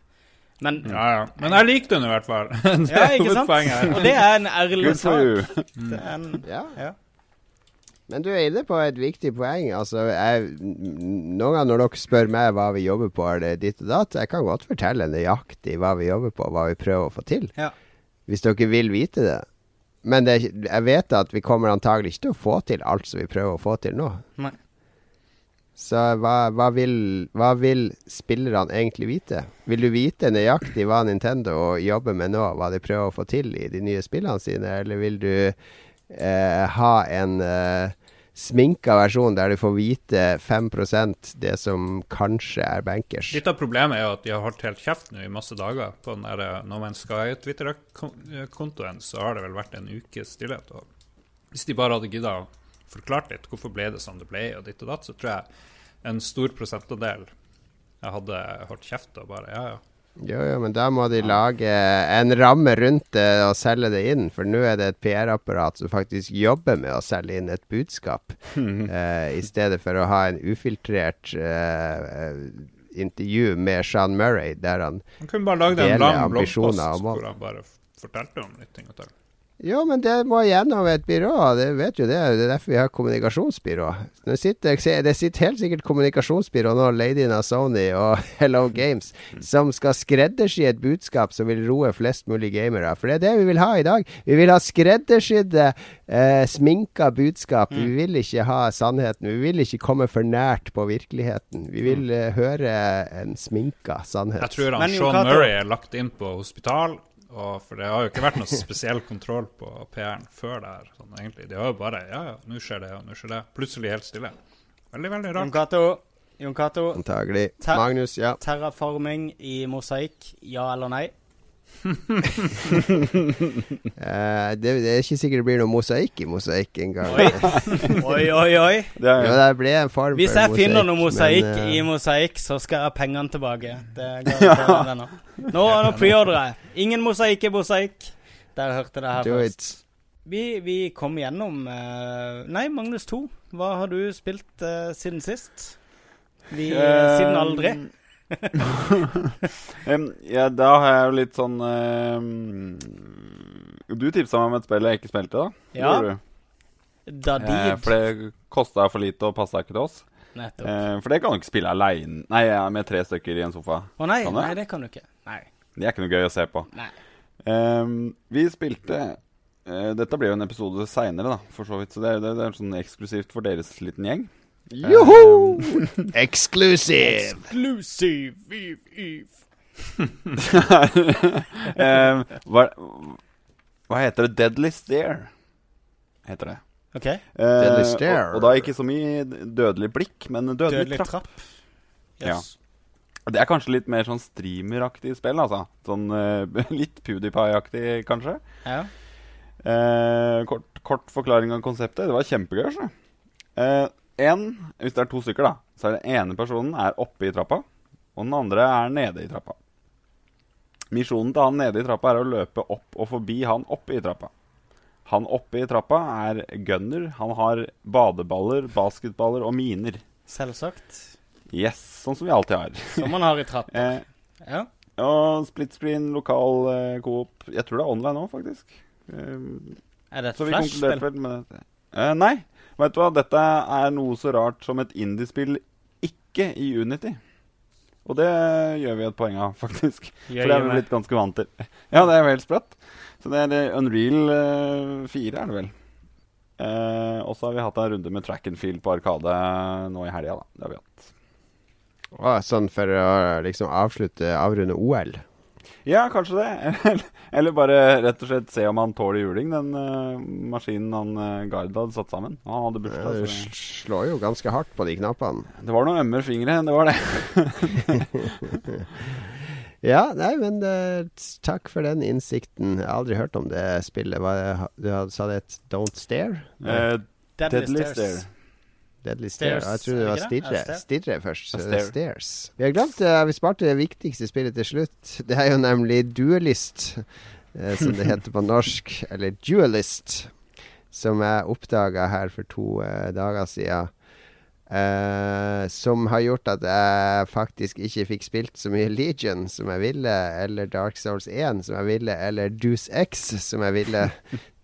Men Ja, ja. Men jeg likte den i hvert fall. Ja, ikke sant? Og det er en ærlig sak. Det er en, Ja. ja. Men du er inne på et viktig poeng. Altså, jeg, noen ganger når dere spør meg hva vi jobber på, er det ditt og datt, jeg kan godt fortelle nøyaktig hva vi jobber på, hva vi prøver å få til. Ja. Hvis dere vil vite det. Men det, jeg vet at vi kommer antagelig ikke til å få til alt som vi prøver å få til nå. Nei. Så hva, hva, vil, hva vil spillerne egentlig vite? Vil du vite nøyaktig hva Nintendo jobber med nå, hva de prøver å få til i de nye spillene sine, eller vil du eh, ha en eh, sminka versjon der du får vite 5% det som kanskje er bankers? Litt av problemet er jo at de har holdt helt kjeft nå i masse dager. På den der eh, No Man's Sky-Twitter-kontoen så har det vel vært en ukes stillhet. Og hvis de bare hadde gidda å forklart litt hvorfor ble det som det ble, og ditt og datt, så tror jeg en stor prosentandel jeg hadde holdt kjeft og bare ja, ja. Jo, jo, men da må de lage en ramme rundt det og selge det inn. For nå er det et PR-apparat som faktisk jobber med å selge inn et budskap, eh, i stedet for å ha en ufiltrert eh, intervju med Sean Murray, der han Han kunne bare lage en lang bloggpost hvor han bare fortalte om litt ting og tang. Jo, men det må gjennom et byrå. Det vet jo det. Det er derfor vi har kommunikasjonsbyrå. Sitter, det sitter helt sikkert kommunikasjonsbyrå nå, Lady Sony og Hello Games, som skal skreddersy et budskap som vil roe flest mulig gamere. For det er det vi vil ha i dag. Vi vil ha skreddersydde, eh, sminka budskap. Vi vil ikke ha sannheten. Vi vil ikke komme for nært på virkeligheten. Vi vil eh, høre en sminka sannhet. Jeg tror han Sean Murray er lagt inn på hospital, og for det har jo ikke vært noe spesiell kontroll på PR-en før det her. Sånn, egentlig. De har jo bare Ja, ja, nå skjer det, og nå skjer det. Plutselig helt stille. Veldig, veldig Jon rart. Cato. Jon Cato. Antagelig. Ter Magnus, ja. Terraforming i mosaikk, ja eller nei? Eh, det, det er ikke sikkert det blir noe mosaikk i mosaikk engang. Oi, oi, oi. oi. Det er, ja, det ble en form Hvis jeg jeg finner noe mosaikk men, eh, i mosaikk, så skal jeg ha pengene tilbake. Det ja. nå. Nå, preordrer jeg. Ingen mosaikk i mosaikk. Der hørte det her Do først. it. Vi, vi kom gjennom uh, Nei, Magnus 2. Hva har du spilt siden sist? Vi, siden aldri. Ja, da har jeg jo litt sånn em, Du tipsa meg om et spill jeg ikke spilte, da. Ja. du. Eh, for det kosta for lite og passa ikke til oss. Eh, for det kan du ikke spille aleine Nei, med tre stykker i en sofa. Å nei, kan det? nei, det kan du ikke. Nei. Det er ikke noe gøy å se på. nei. Em, vi spilte eh, Dette blir jo en episode seinere, da, for så vidt. Så det, det, det er sånn eksklusivt for deres liten gjeng. Joho! Exclusive! Exclusive Eve, Eve. um, hva, hva heter det? Deadly Stare, heter det. OK. Uh, Deadly Stare. Og, og da ikke så mye dødelig blikk, men dødelig, Dødelig trapp. trapp. Ja. Det er kanskje litt mer sånn streameraktig spill, altså. Sånn uh, litt PewDiePie-aktig, kanskje. Ja. Uh, kort, kort forklaring av konseptet. Det var kjempegøy. Så. En, hvis det er to stykker, da, så er den ene personen er oppe i trappa, og den andre er nede i trappa. Misjonen til han nede i trappa er å løpe opp og forbi han oppe i trappa. Han oppe i trappa er gunner. Han har badeballer, basketballer og miner. Selvsagt. Yes, sånn som vi alltid har. Som man har i trappa. Eh, Ja. og split screen, lokal eh, coop. Jeg tror det er online òg, faktisk. Eh, Er det et flashspill? Eh, nei, vet du hva. Dette er noe så rart som et indiespill ikke i Unity. Og det gjør vi et poeng av, faktisk. For det er vi blitt ganske vant til. Ja, det er jo helt sprøtt. Så det er eh, Unreal eh, 4, er det vel. Eh, og så har vi hatt en runde med track and field på Arkade nå i helga, da. Det har vi hatt. Å, sånn for å liksom avslutte, avrunde OL. Ja, kanskje det. Eller bare rett og slett se om han tåler juling, den uh, maskinen han uh, Gard hadde satt sammen. Han hadde Ja, bursdag. Så- slår jo ganske hardt på de knappene. Det var noen ømme fingre, det var det. Ja, nei, men eh, takk for den innsikten. Jeg har aldri hørt om det spillet. Hva, du hadde, sa det et Don't Stare? Uh, Deadly, Deadly Stairs. Stare. Deadly Stairs. Stairs, jeg trodde det var stirre. Stirre først. Er stairs. Vi har glemt det. Vi sparte det viktigste spillet til slutt. Det er jo nemlig Duelist, eh, som det heter på norsk. Eller Duelist. Som jeg oppdaga her for to eh, dager siden. Uh, som har gjort at jeg faktisk ikke fikk spilt så mye Legion som jeg ville, eller Dark Souls 1 som jeg ville, eller Deuce X som jeg ville.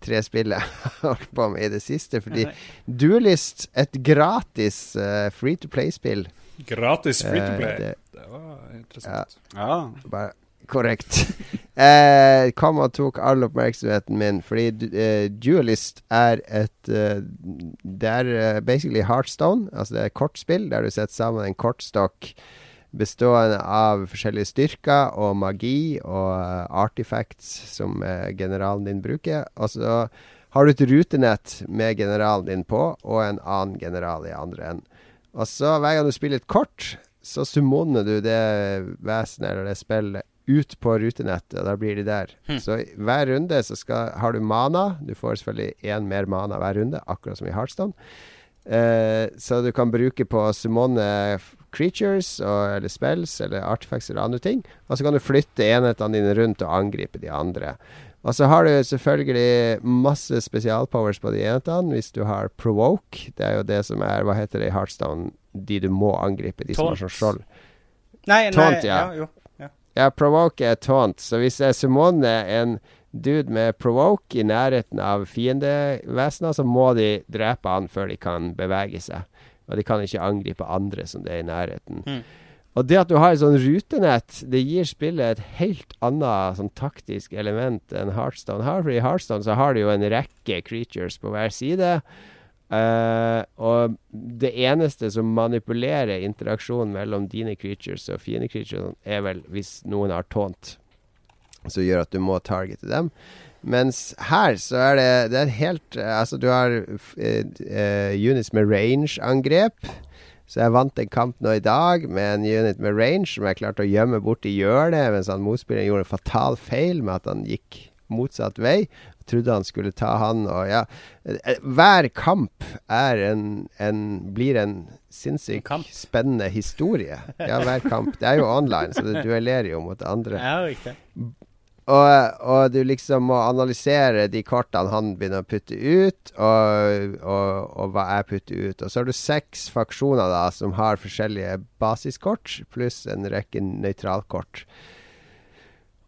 Tre spill jeg har holdt på med i det siste. Fordi Duelist, et gratis uh, free to play-spill Gratis free to play? play. det- Det var interessant. Ja. bare Korrekt. eh, kom og tok all oppmerksomheten min, fordi eh, Duelist er et uh, Det er eh, basically Heartstone. Altså det er kortspill der du setter sammen en kortstokk bestående av forskjellige styrker og magi og uh, artifacts som uh, generalen din bruker. Og så har du et rutenett med generalen din på, og en annen general i andre enden. Og så hver gang du spiller et kort, så summoner du det vesenet eller det spillet ut på rutenettet, og da blir de der. Hm. Så hver runde så skal, har du mana. Du får selvfølgelig én mer mana hver runde, akkurat som i Heartstone. Uh, så du kan bruke på å summone creatures og, eller spells eller artifacts eller andre ting. Og så kan du flytte enhetene dine rundt og angripe de andre. Og så har du selvfølgelig masse spesialpowers på de enhetene. Hvis du har provoke, det er jo det som er Hva heter det i Heartstone? De du må angripe, de som har Taunt. sånn skjold. Nei, nei, Taunt, ja. ja. Jo. Ja, provoke er taunt. Så hvis jeg summoner en dude med provoke i nærheten av fiendevesener, så må de drepe han før de kan bevege seg. Og de kan ikke angripe andre som det er i nærheten. Mm. Og det at du har et sånn rutenett, det gir spillet et helt annet sånn taktisk element enn Heartstone har. For i Heartstone så har du jo en rekke creatures på hver side. Uh, og det eneste som manipulerer interaksjonen mellom dine creatures og fiendecreatures, er vel hvis noen har tånt. som gjør at du må targete dem. Mens her så er det Det er helt eh, Altså, du har eh, units med range-angrep. Så jeg vant en kamp nå i dag med en unit med range som jeg klarte å gjemme bort i hjørnet, mens han motspilleren gjorde en fatal feil med at han gikk motsatt vei. Jeg trodde han skulle ta han, og ja Hver kamp er en, en blir en sinnssykt spennende historie. Ja, hver kamp. Det er jo online, så det duellerer jo mot andre. Ja, riktig. Og, og, du liksom må analysere de kortene han begynner å putte ut, og, og, og, hva jeg putter ut. Og så har du seks faksjoner da som har forskjellige basiskort, pluss en rekke nøytralkort.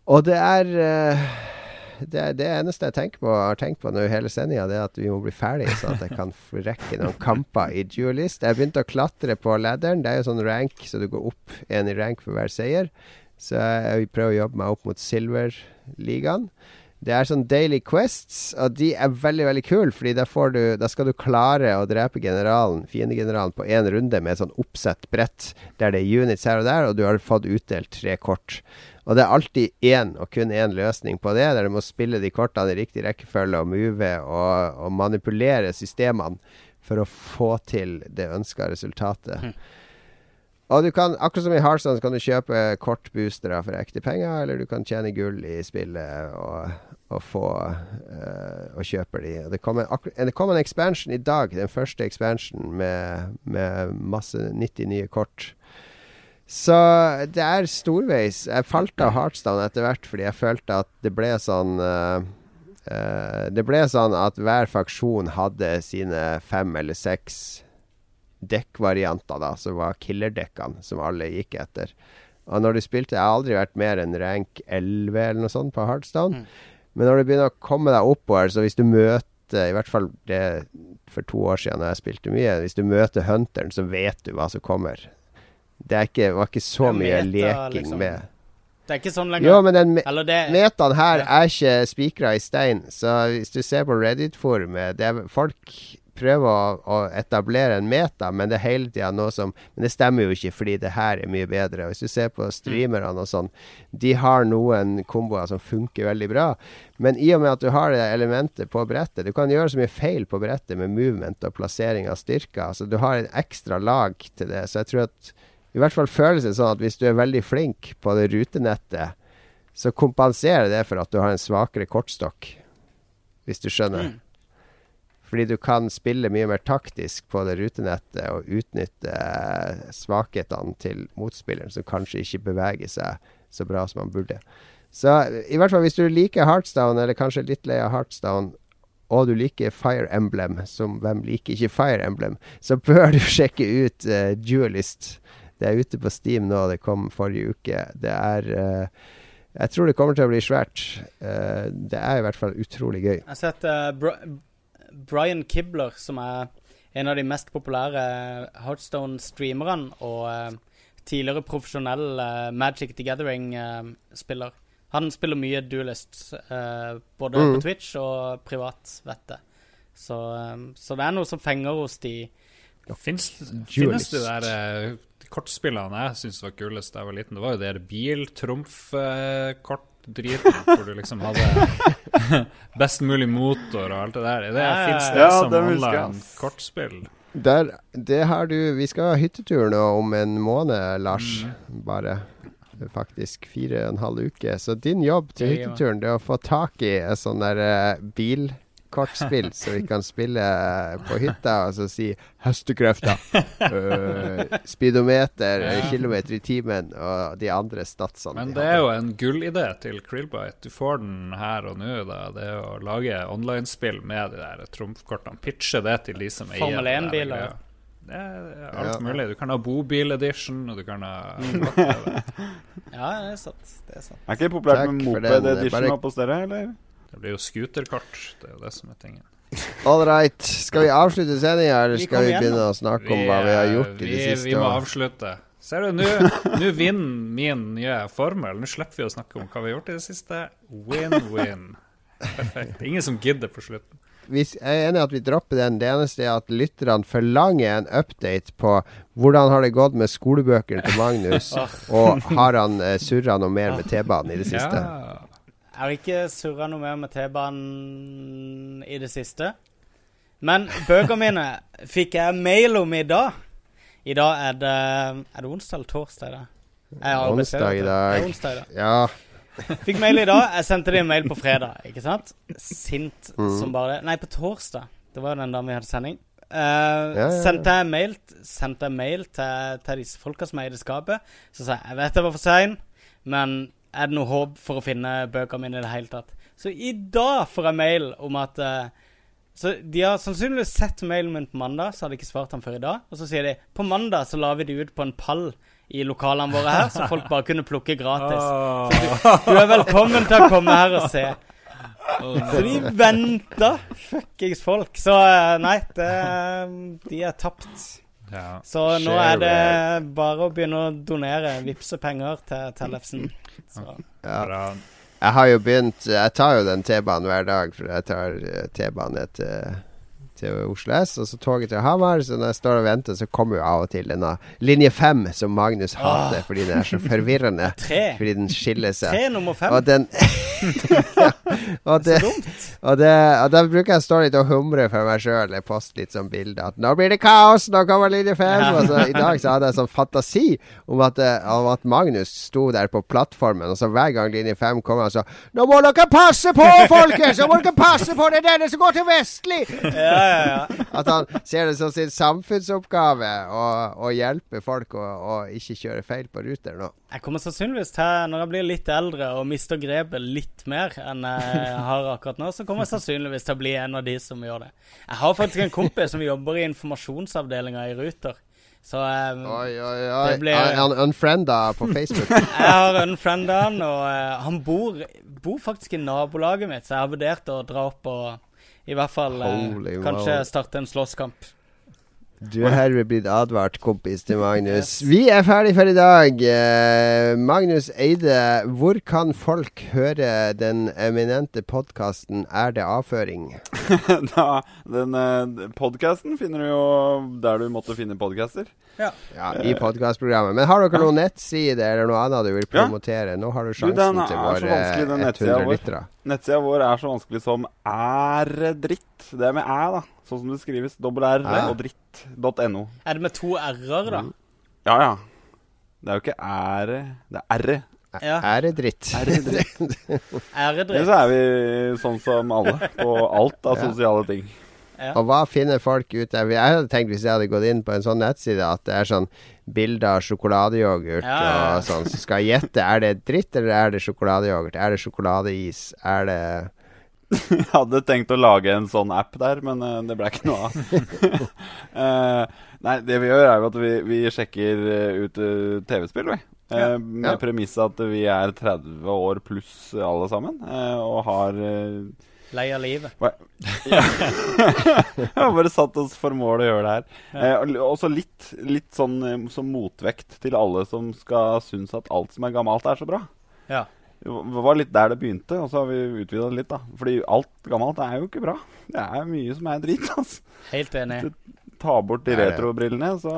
Og det er uh, det, det, eneste jeg tenker på, har tenkt på nå hele sendinga, er at vi må bli ferdig, så at jeg kan rekke noen kamper i duelist. Jeg begynte å klatre på ladderen. Det er jo sånn rank, så du går opp én i rank for hver seier. Så jeg prøver å jobbe meg opp mot Silver-ligaen. Det er sånn Daily Quests, og de er veldig veldig kule. Fordi da, du, da skal du klare å drepe generalen, fiendegeneralen på én runde med et sånn oppsett brett der det er units her og der, og du har fått utdelt tre kort. Og det er alltid én og kun én løsning på det, der du må spille de kortene i riktig rekkefølge og move og, og manipulere systemene for å få til det ønska resultatet. Mm. Og du kan, akkurat som i Heartstone, kan du kjøpe kortboostere for ekte penger, eller du kan tjene gull i spillet og, og få uh, Og kjøpe de. Og det kom, en, det kom en expansion i dag, den første expansion med, med masse 90 nye kort. Så det er storveis. Jeg falt av Heartstone etter hvert fordi jeg følte at det ble sånn uh, uh, Det ble sånn at hver faksjon hadde sine fem eller seks dekkvarianter, da, som var killerdekkene som alle gikk etter. Og når du spilte Jeg har aldri vært mer enn rank 11 eller noe sånt på Hardstone. Mm. Men når du begynner å komme deg oppover, så hvis du møter I hvert fall det for to år siden da jeg spilte mye. Hvis du møter Hunteren, så vet du hva som kommer. Det ikke, var ikke så mye meta, leking liksom. med det er ikke sånn lenger. Jo, men den me det, metaen her ja. er ikke spikra i stein. Så hvis du ser på Reddit-forumet Folk prøver å, å, etablere en meta, men det er hele tida noe som Men det stemmer jo ikke, fordi det her er mye bedre. Hvis du ser på streamerne og sånn, de har noen komboer som funker veldig bra. Men i og med at du har det elementet på brettet Du kan gjøre så mye feil på brettet med movement og plassering av styrker. Altså, du har en ekstra lag til det. Så jeg tror at i hvert fall føles det sånn at hvis du er veldig flink på det rutenettet, så kompenserer det for at du har en svakere kortstokk. Hvis du skjønner. Mm. Fordi du kan spille mye mer taktisk på det rutenettet og utnytte eh, svakhetene til motspilleren, som kanskje ikke beveger seg så bra som han burde. Så i hvert fall hvis du liker Heartstone, eller kanskje litt lei av Heartstone, og du liker Fire Emblem, som hvem liker ikke Fire Emblem, så bør du sjekke ut uh, Duelist. Det er ute på Steam nå, det kom forrige uke. Det er uh, Jeg tror det kommer til å bli svært. Uh, det er i hvert fall utrolig gøy. Jeg har sett Brian Kibler, som er en av de mest populære Heartstone-streamerne, og uh, tidligere profesjonell uh, Magic the Gathering-spiller. Uh, han spiller mye Duelist, både mm. på Twitch og privat, vet jeg. Så, så, det er noe som fenger hos de. Fins, finnes det der kortspillene jeg syntes var kulest da jeg var liten? Det var jo det biltrumfkort driten hvor du liksom hadde best mulig motor og alt det der. Det ja, Fins det ja, som det om kortspill? Der, det har du Vi skal ha hyttetur nå om en måned, Lars. Mm. Bare faktisk fire og en halv uke. Så din jobb til hytteturen det er å få tak i en sånn der uh, bil kortspill, så vi kan spille på hytta og så si hestekrefter, uh, speedometer, ja. kilometer i timen og de andre statsene. Men det er jo en gullidé til Krillbite. Du får den her og nå. da Det er å lage online-spill med de der trumfkortene. Pitche det til de som eier Formel 1-biler. Det er alt ja. mulig. Du kan ha bobil-edition, og du kan ha Ja, det er sant. Det er sant. Er ikke det populært med moped-edition oppe hos dere, eller? Det blir jo scooterkart. Det er jo det som er tingen. All right. Skal vi avslutte sendinga, eller skal vi begynne å snakke om hva vi har gjort i det siste? Vi må avslutte. Ser du, nå vinner min nye formel. Nå slipper vi å snakke om hva vi har gjort i det siste. Win-win. Perfekt. Ingen som gidder på slutten. jeg er enig i at vi dropper den. Det eneste er at lytterne forlanger en update på hvordan har det gått med skolebøkene til Magnus, og har han uh, surra noe mer med T-banen i det siste? Ja. Har ikke surra noe mer med T-banen i det siste. Men bøkene mine fikk jeg mail om i dag. I dag er det Er det onsdag eller torsdag? er Onsdag i dag. Det er onsdag i dag. Ja. Fikk mail i dag. Jeg sendte dem en mail på fredag, ikke sant? Sint Mm. som bare det. Nei, på torsdag. Det var jo den dagen vi hadde sending. Uh, ja, ja. Sendte jeg mail, sendte jeg mail til, til disse folka som eide skapet. Så sa jeg jeg vet jeg var for sein, men er det noe håp for å finne bøkene mine i det hele tatt? Så i dag får jeg mail om at uh, Så de har sannsynligvis sett mailen min på mandag, så hadde jeg ikke svart han før i dag. Og så sier de på mandag så la vi det ut på en pall i lokalene våre her, så folk bare kunne plukke gratis. Åh. Du er velkommen til å komme her og se. Så de venta fuckings folk. Så eh, nei, det, de er tapt. Ja. Så nå er det bare å begynne å donere, vippse penger til Tellefsen. Så ja. Bra. Jeg har jo begynt Jeg tar jo den T-banen hver dag, for jeg tar eh, T-banen ned til, Oslo S, og så toget til Hamar. Så når jeg står og venter, så kommer jo av og til denne linje fem som Magnus hater fordi den er så forvirrende. tre. Fordi den skiller seg. Tre nummer fem. Og den ja, og, det, Så dumt. og, det, og da bruker jeg å stå litt og humre for meg sjøl. eller poste litt sånn bilde at 'nå blir det kaos', nå kommer linje fem. Ja. Og så I dag så hadde jeg sånn fantasi om at, eh, om at Magnus sto der på plattformen, og så hver gang linje fem kom, han sa 'nå må dere passe på, folkens! Nå må dere passe på! Det er denne som går til Vestli!' Ja, ja, ja. At han ser det som sin samfunnsoppgave å, å hjelpe folk å, å ikke kjøre feil på ruter nå. Jeg kommer sannsynligvis til, når jeg blir litt eldre og mister grepet litt mer enn jeg har akkurat nå, så kommer jeg sannsynligvis til å bli en av de som gjør det. Jeg har faktisk en kompis som jobber i informasjonsavdelinga i Ruter. Så um, Oi, oi, oi. Det blir Han han unfrienda på Facebook. jeg har unfrienda han, og uh, han bor, bor faktisk i nabolaget mitt, så jeg har vurdert å dra opp og i hvert fall eh, kanskje starte en slåsskamp. Du er herved blitt advart, kompis til Magnus. Vi er ferdig for i dag. Eh, Magnus Eide, hvor kan folk høre den eminente podkasten Er det avføring? da, den uh, podkasten finner du jo der du måtte finne podkaster. Ja, I podkastprogrammet. Men har dere noen nettside eller noe annet du vil promotere? Nå har du Du, den sjansen er til våre vanskelig, den nettsida 100 vår. lyttere. Nettsida vår er så vanskelig som æredritt. Det er med æ, da. Sånn som det skrives. Dobbel r Æ. og dritt.no. Er det med to r-er, da? Ja, ja. Det er jo ikke ære, det er r. Ja. Æredritt. Æredritt. Eller Æredritt. så er vi sånn som alle på alt av Ja. sosiale ting. Ja. Og hva finner folk ut av? Jeg hadde tenkt hvis jeg hadde gått inn på en sånn nettside at det er sånn bilder av sjokoladeyoghurt Ja, ja, ja. og sånn. Så skal jeg gjette. Er det dritt, eller er det sjokoladeyoghurt? Er det sjokoladeis? Er det Jeg hadde tenkt å lage en sånn app der, men uh, det ble ikke noe av. uh, nei, det vi gjør, er jo at vi, vi sjekker eh, ut uh, TV-spill, vi. Eh, Ja. Med Ja. premisset at vi er 30 år pluss alle sammen, eh, og har Lei av livet. Jeg har bare satt oss for mål å gjøre det her. Eh, og også litt, litt sånn som motvekt til alle som skal synes at alt som er gammelt, er så bra. Ja. Det var litt der det begynte, og så har vi utvida det litt. da Fordi alt gammelt er jo ikke bra. Det er mye som er drit. altså Helt enig. Ta bort de retrobrillene, så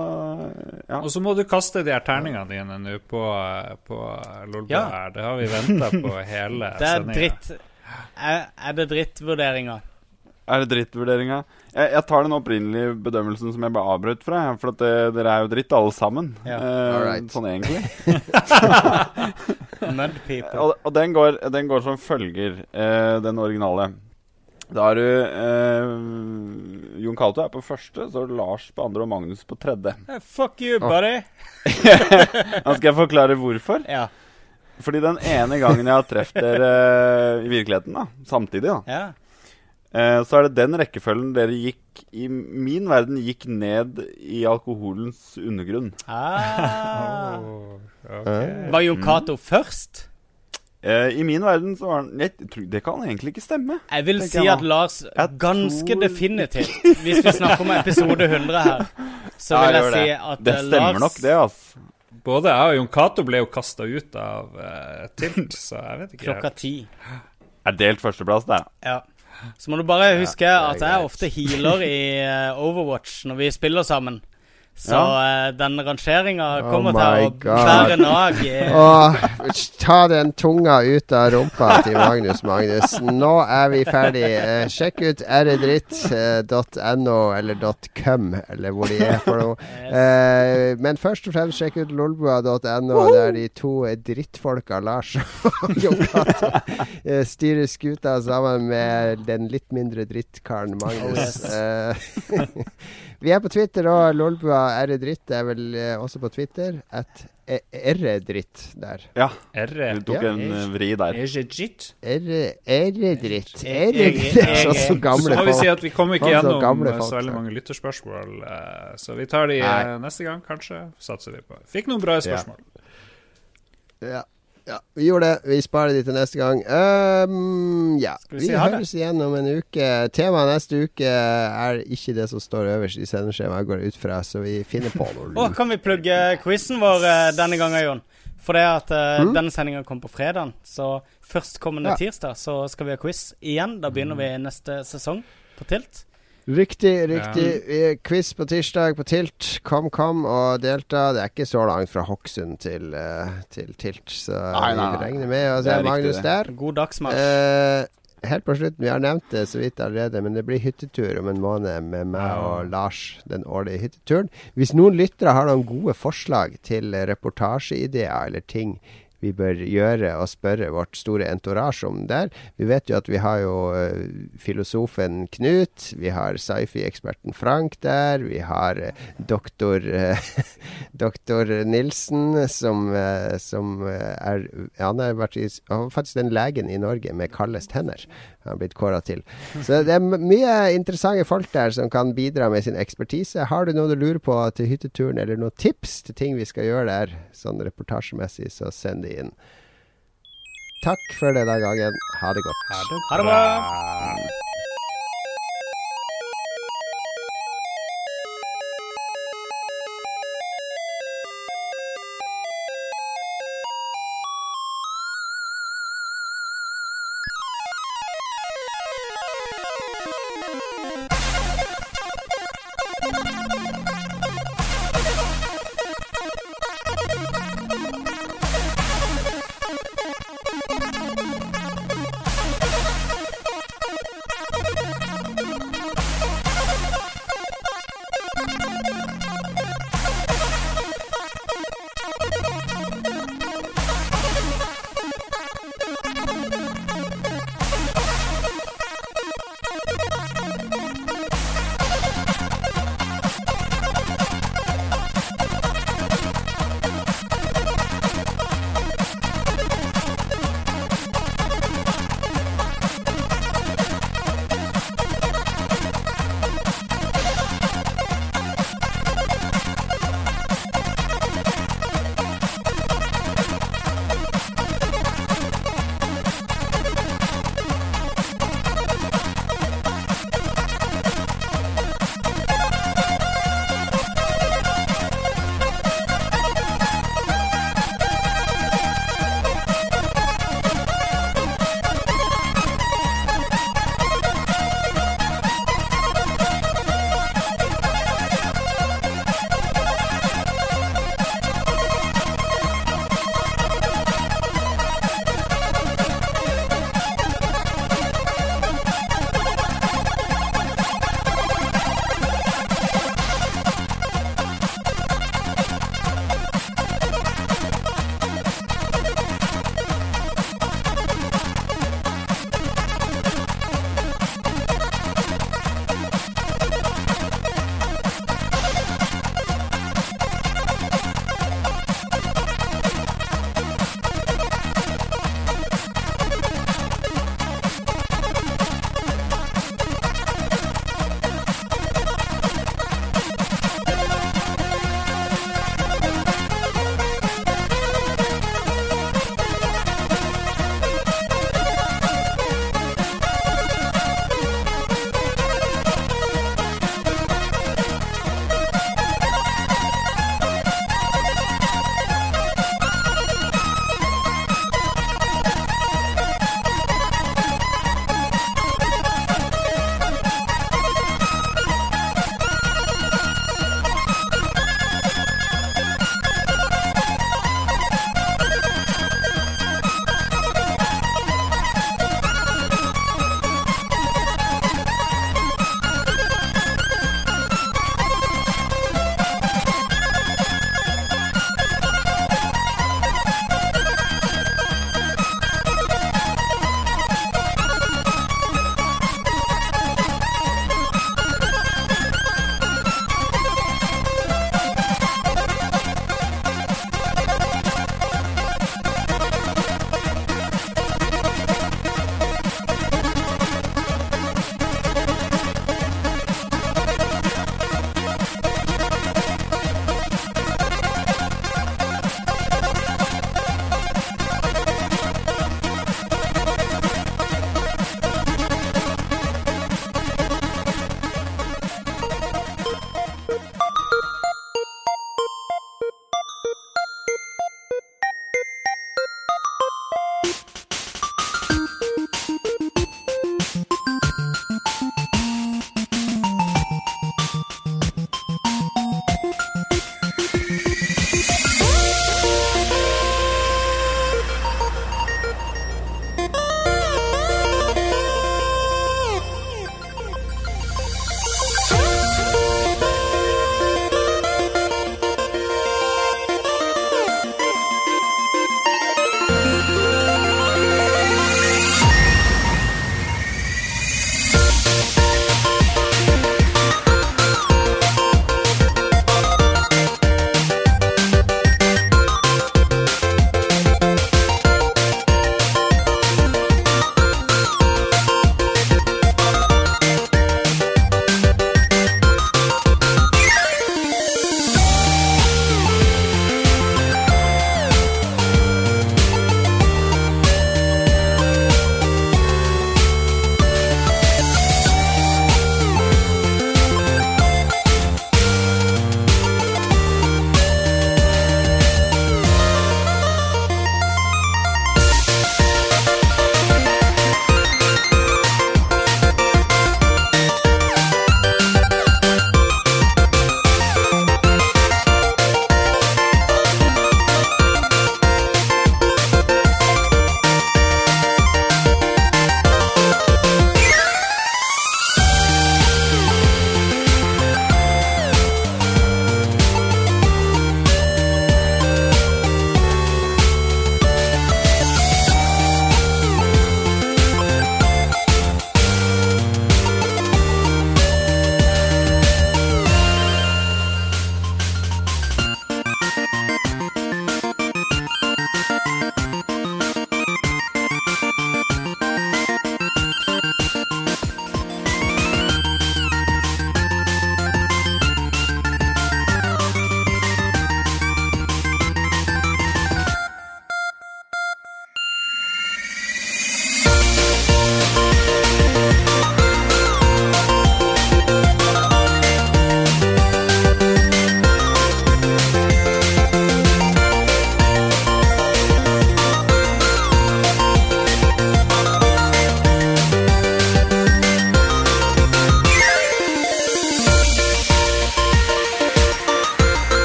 ja. Og så må du kaste de her terningene dine nå på, på Lolbua Ja. her. Det har vi venta på hele Det er sendingen. dritt. Er, er det drittvurderinger? Er det drittvurderinga? Jeg, jeg tar den opprinnelige bedømmelsen som jeg ble avbrutt fra. For at det, dere er jo dritt alle sammen. Ja. Eh, Alright. Sånn egentlig. Mud people. Og, og den, går, den går som følger, eh, den originale. Da har du eh, Jon Cato er på første, så har du Lars på andre og Magnus på tredje. Hey, Fuck you, buddy. Nå skal jeg forklare hvorfor. Ja. Fordi den ene gangen jeg har truffet dere eh, i virkeligheten, da, samtidig, da, ja. Eh, så er det den rekkefølgen dere gikk i min verden gikk ned i alkoholens undergrunn. Ah. Oh, ok. Var Jon Cato først? Eh, I min verden så var han jeg, Det kan egentlig ikke stemme. Jeg vil si jeg at. Lars Jeg ganske tror- definitivt, hvis vi snakker om episode 100 her, så vil jeg si det. at Det eh, stemmer Lars nok, det, altså. Både jeg og Jon Cato ble jo kasta ut av uh, Tilt, så jeg vet ikke. klokka ti. Er delt førsteplass der. Ja. Så må du bare huske er at jeg ofte healer i eh, Overwatch når vi spiller sammen. Så Ja. eh, den rangeringa Oh kommer oh til å bære nag. oh, ta den tunga ut av rumpa til Magnus Magnus. Nå er vi ferdig. Uh, sjekk ut rdritt.no eller .com, eller hvor de er for noe. Uh, men først og fremst sjekk ut lolbua.no, der de to drittfolka Lars og Jon Cato eh, styrer skuta sammen med den litt mindre drittkaren Magnus. Eh, vi er på Twitter og Lolbua er dritt er vel eh, også på Twitter. At R-dritt der. Ja, R. du tok en eh, vri der. Er ikke jitt? R-dritt. R-dritt. jeg- Det er så gamle folk. Så må vi si at vi kommer ikke gjennom eh, så veldig mange lytterspørsmål, så vi tar de Nei. neste gang, kanskje. Satser vi på. Fikk noen bra spørsmål. Ja. Ja, vi gjorde det. Vi sparer de til neste gang. Um, ja. Vi Vi høres igjen om en uke. Temaet neste uke er ikke det som står øverst i sendeskjemaet, går ut fra, så vi finner på noe Å, kan vi plugge quizen vår eh, denne gangen, Jon? For det at uh, Mm. denne sendinga kom på fredag, så førstkommende Ja. tirsdag så skal vi ha quiz igjen. Da begynner vi neste sesong på Tilt. Riktig, riktig. Ja. Quiz på tirsdag på Tilt. Kom, kom og delta. Det er ikke så langt fra Hokksund til, eh, til Tilt, så Nei, nei, vi regner med å se riktig, Magnus der. God dagsmarsj. Eh, helt på slutten, vi har nevnt det så vidt allerede, men det blir hyttetur om en måned med meg og Lars. Den årlige hytteturen. Hvis noen lyttere har noen gode forslag til reportasjeideer eller ting vi bør gjøre og spørre vårt store entourage om der. Vi vet jo at vi har jo eh, filosofen Knut, vi har sci-fi-eksperten Frank der, vi har eh, doktor eh, Doktor Nilsen, som, som er Han er faktisk den legen i Norge med kaldest hender. Han blitt kåra til. Så det er mye interessante folk der som kan bidra med sin ekspertise. Har du noe du lurer på til hytteturen, eller noen tips til ting vi skal gjøre der, sånn reportasjemessig, så send det inn. Takk for denne gangen. Ha det godt. Ha det Ha det bra.